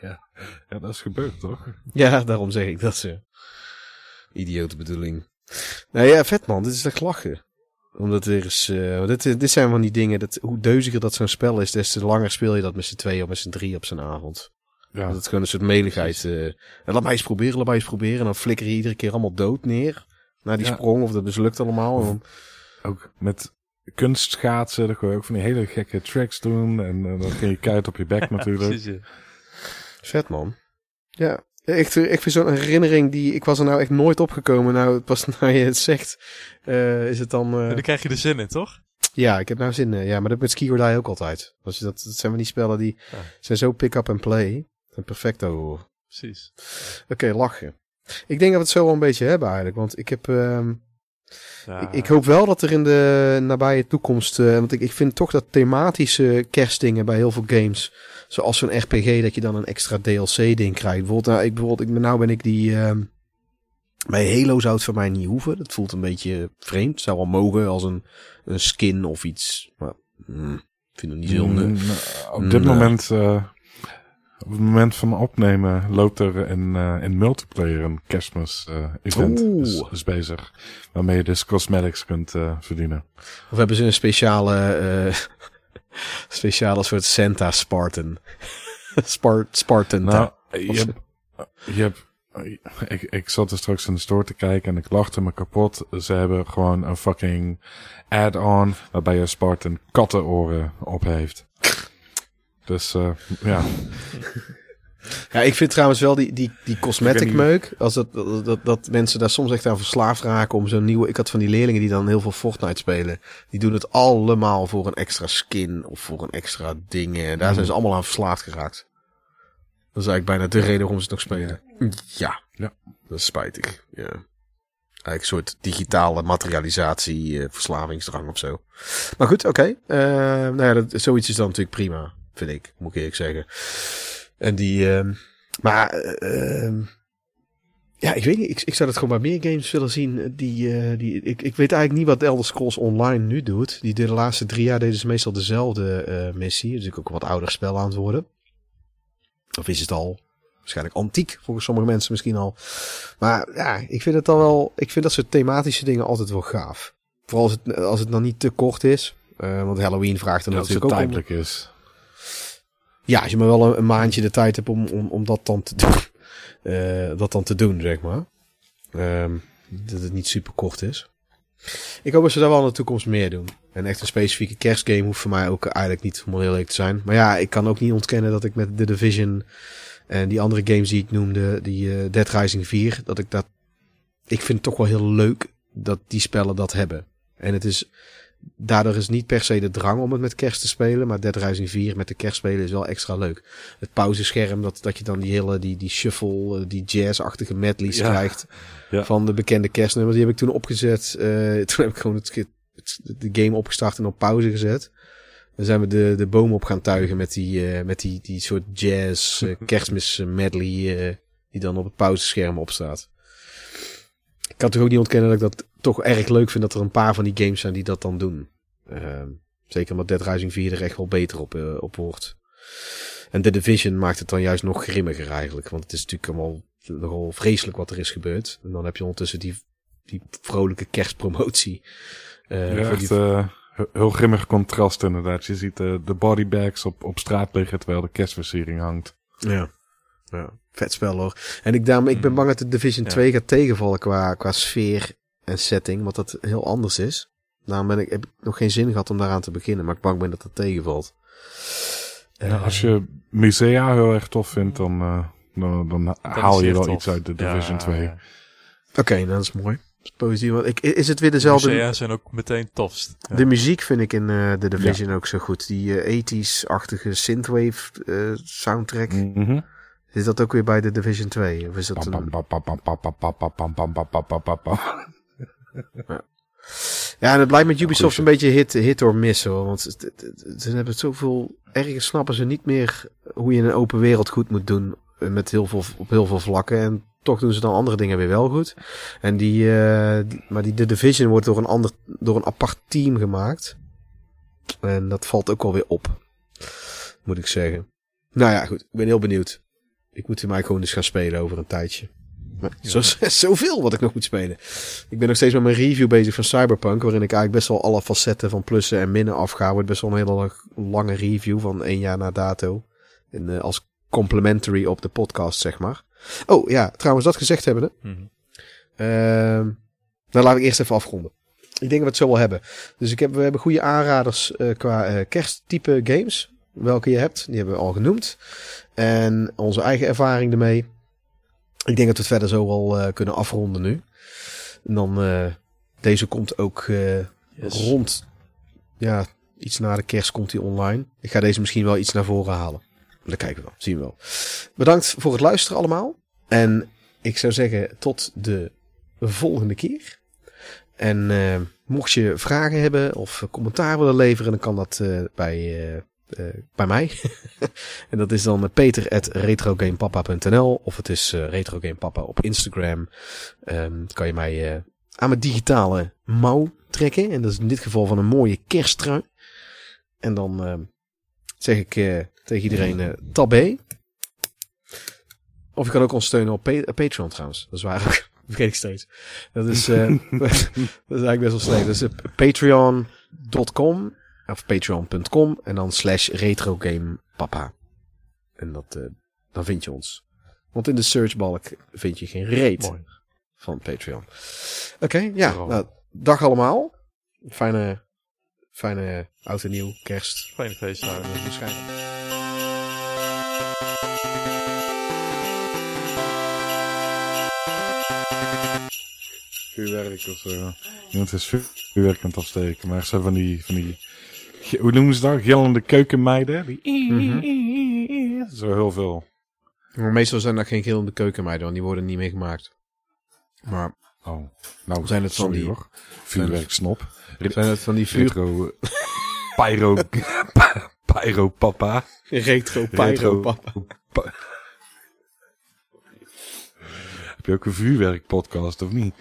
ja. ja, dat is gebeurd toch? Ja, daarom zeg ik dat ze. Idiote bedoeling. Nou ja, vet man, dit is echt lachen. Omdat er is, eh, dit, dit zijn van die dingen, dat, hoe deuziger dat zo'n spel is, des te langer speel je dat met z'n tweeën of met z'n drie op zijn avond. Ja. Dat het gewoon een soort meligheid. eh en laat mij eens proberen, laat mij eens proberen. En dan flikker je iedere keer allemaal dood neer. Na die Ja. sprong, of dat mislukt allemaal. En dan- Ook met kunstschaatsen, dan kon je ook van die hele gekke tracks doen. En eh, dan ging je keihard op je bek natuurlijk. Precies, ja. Vet man. Ja, echt, ik vind zo'n herinnering die, ik was er nou echt nooit opgekomen. Nou, pas nou je het zegt, eh, is het dan... eh, En dan krijg je er zin in, toch? Ja, ik heb nou zin in. Ja, maar dat met Ski or Die ook altijd. Dat, dat zijn van die spellen die zijn zo pick-up and play. En perfecto. Precies. Oké, lachen. Ik denk dat we het zo wel een beetje hebben eigenlijk. Want ik heb... ehm, Ja, ik, ik hoop wel dat er in de nabije toekomst... eh, want ik, ik vind toch dat thematische kerstdingen bij heel veel games... Zoals zo'n RPG, dat je dan een extra DLC-ding krijgt. Bijvoorbeeld, nou, ik, bijvoorbeeld ik, nou ben ik die... ehm, bij Halo zou het voor mij niet hoeven. Dat voelt een beetje vreemd. Zou wel mogen als een, een skin of iets. Maar mm, ik vind het niet zo... Mm, op dit Nee. moment, eh, op het moment van opnemen, loopt er in, eh, in multiplayer een kerstmis eh, event is, is bezig. Waarmee je dus cosmetics kunt eh, verdienen. Of hebben ze een speciale, eh speciale soort Santa Spartan? Spart, Spartan. Nou, je hebt, je hebt, ik, ik zat er straks in de store te kijken en ik lachte me kapot. Ze hebben gewoon een fucking add-on waarbij je Spartan kattenoren op heeft. Dus eh, ja, ja, ik vind trouwens wel die, die, die cosmetic meuk. Als dat, dat, dat, mensen daar soms echt aan verslaafd raken om zo'n nieuwe... Ik had van die leerlingen die dan heel veel Fortnite spelen. Die doen het allemaal voor een extra skin of voor een extra ding. En daar zijn ze allemaal aan verslaafd geraakt. Dat is eigenlijk bijna de reden waarom ze het nog spelen. Ja. Ja. Dat is spijtig. Ja. Eigenlijk een soort digitale materialisatie, eh, verslavingsdrang of zo. Maar goed, oké. Eh, nou ja, dat, zoiets is dan natuurlijk prima, vind ik, moet ik eerlijk zeggen. En die, ehm, maar, eh, ehm, ja, ik weet niet, ik, ik zou dat gewoon bij meer games willen zien. eh, Die, eh, die, ik, ik weet eigenlijk niet wat Elder Scrolls Online nu doet. Die de laatste drie jaar deden ze meestal dezelfde eh, missie. Dus ik ook een wat ouder spel aan het worden. Of is het al waarschijnlijk antiek, volgens sommige mensen misschien al. Maar ja, ik vind het dan wel, ik vind dat soort thematische dingen altijd wel gaaf. Vooral als het, als het dan niet te kort is. Want Halloween vraagt er het natuurlijk ook om. tijdelijk is. Ja, als je maar wel een, maandje de tijd hebt om, om, om dat dan te doen. Eh, dat dan te doen, zeg maar. Ehm, dat het niet super kort is. Ik hoop dat ze daar wel in de toekomst meer doen. En echt een specifieke kerstgame hoeft voor mij ook eigenlijk niet om heel eerlijk te zijn. Maar ja, ik kan ook niet ontkennen dat ik met The Division en die andere games die ik noemde, die eh, Dead Rising 4, dat ik dat... Ik vind het toch wel heel leuk dat die spellen dat hebben. En het is... Daardoor is niet per se de drang om het met kerst te spelen, maar Dead Rising 4 met de kerst spelen is wel extra leuk. Het pauzescherm, dat, dat je dan die hele, die, die shuffle, eh, die jazz-achtige medleys Ja. krijgt Ja. van de bekende kerstnummers. Die heb ik toen opgezet. eh, toen heb ik gewoon het, het- de game opgestart en op pauze gezet. Dan zijn we de, de boom op gaan tuigen met die, eh, met die, die soort jazz kerstmis medley die dan op het pauzescherm opstaat. Kan toch ook niet ontkennen dat ik dat toch erg leuk vind dat er een paar van die games zijn die dat dan doen. Ehm, zeker omdat Dead Rising 4 er echt wel beter op, eh, op wordt. En The Division maakt het dan juist nog grimmiger eigenlijk. Want het is natuurlijk allemaal nogal vreselijk wat er is gebeurd. En dan heb je ondertussen die, die vrolijke kerstpromotie. eh, Ja, voor echt die, eh, he- heel grimmig contrast inderdaad. Je ziet de bodybags op, op straat liggen terwijl de kerstversiering hangt. ja. ja, vet spel hoor. En ik, daarom, ik ben bang dat de Division Ja. 2 gaat tegenvallen qua, qua sfeer en setting. Want dat heel anders is. Daarom ben ik, heb ik nog geen zin gehad om daaraan te beginnen. Maar ik bang ben dat dat tegenvalt. Ja, als je Musea heel erg tof vindt, dan, eh, dan, haal je wel tof. iets uit de Ja, Division 2. ja. Oké, nou, dat is mooi. Dat is positief. Want ik, is het weer dezelfde... Musea zijn ook meteen tofst. Ja. De muziek vind ik in eh The Division ook zo goed. Die eh 80s-achtige synthwave eh, soundtrack. Mhm. Is dat ook weer bij de Division 2? Of is dat. Ja, en het blijft met Ubisoft een beetje hit, hit or miss hoor. Want ze hebben zoveel... Ergens snappen ze niet meer hoe je een open wereld goed moet doen. Met heel veel, op heel veel vlakken. En toch doen ze dan andere dingen weer wel goed. En die, maar die The Division wordt door een, ander, door een apart team gemaakt. En dat valt ook alweer op. Moet ik zeggen. Nou ja, goed. Ik ben heel benieuwd. Ik moet hem mij gewoon eens gaan spelen over een tijdje. Maar zo, zoveel wat ik nog moet spelen. Ik ben nog steeds met mijn review bezig van Cyberpunk. Waarin ik eigenlijk best wel alle facetten van plussen en minnen afga. Wordt best wel een hele lange review van één jaar na dato. En, eh, als complimentary op de podcast, zeg maar. Oh ja, trouwens, dat gezegd hebben. Mhm. Ehm dan laat ik eerst even afronden. Ik denk dat we het zo wel hebben. Dus ik heb, we hebben goede aanraders eh, qua eh, kersttype games. Welke je hebt, die hebben we al genoemd. En onze eigen ervaring ermee. Ik denk dat we het verder zo wel eh, kunnen afronden nu. En dan, eh, deze komt ook eh, Yes. rond, ja, iets na de kerst komt hij online. Ik ga deze misschien wel iets naar voren halen. Dat kijken we wel, zien we wel. Bedankt voor het luisteren allemaal. En ik zou zeggen tot de volgende keer. En mocht je vragen hebben of commentaar willen leveren, dan kan dat bij, eh, bij mij. en dat is dan peter.retrogamepapa.nl of het is eh, retrogamepapa op Instagram. Ehm, kan je mij eh, aan mijn digitale mouw trekken. En dat is in dit geval van een mooie kersttrui. En dan ehm, zeg ik tegen iedereen tabé. Of je kan ook ons steunen op Pa- Patreon trouwens. Dat is waar ook. Vergeet ik steeds. Dat is, dat is eigenlijk best wel slecht. Dus uh, patreon.com of patreon.com en dan slash retrogamepapa. En dat, eh, dan vind je ons. Want in de searchbalk vind je geen reet Mooi. van Patreon. Oké, ja. Nou, dag allemaal. Fijne, fijne oud en nieuw, kerst. Fijne feestdagen. Waarschijnlijk. Vuurwerk of zo. Iemand is vu- vuurwerk aan het afsteken. Maar ze hebben van die, van die, hoe noemen ze dat? Gillende keukenmeiden. Die, Mhm. Zo heel veel. Maar meestal zijn dat geen gillende keukenmeiden, want die worden niet meer gemaakt. Maar Oh, nou Zijn het van sorry die- hoor. Vuurwerksnop. zijn het van die vuur... Retro, pyro, pyro papa. Retro pyro Retro- papa. Pa- Heb je ook een vuurwerkpodcast of niet?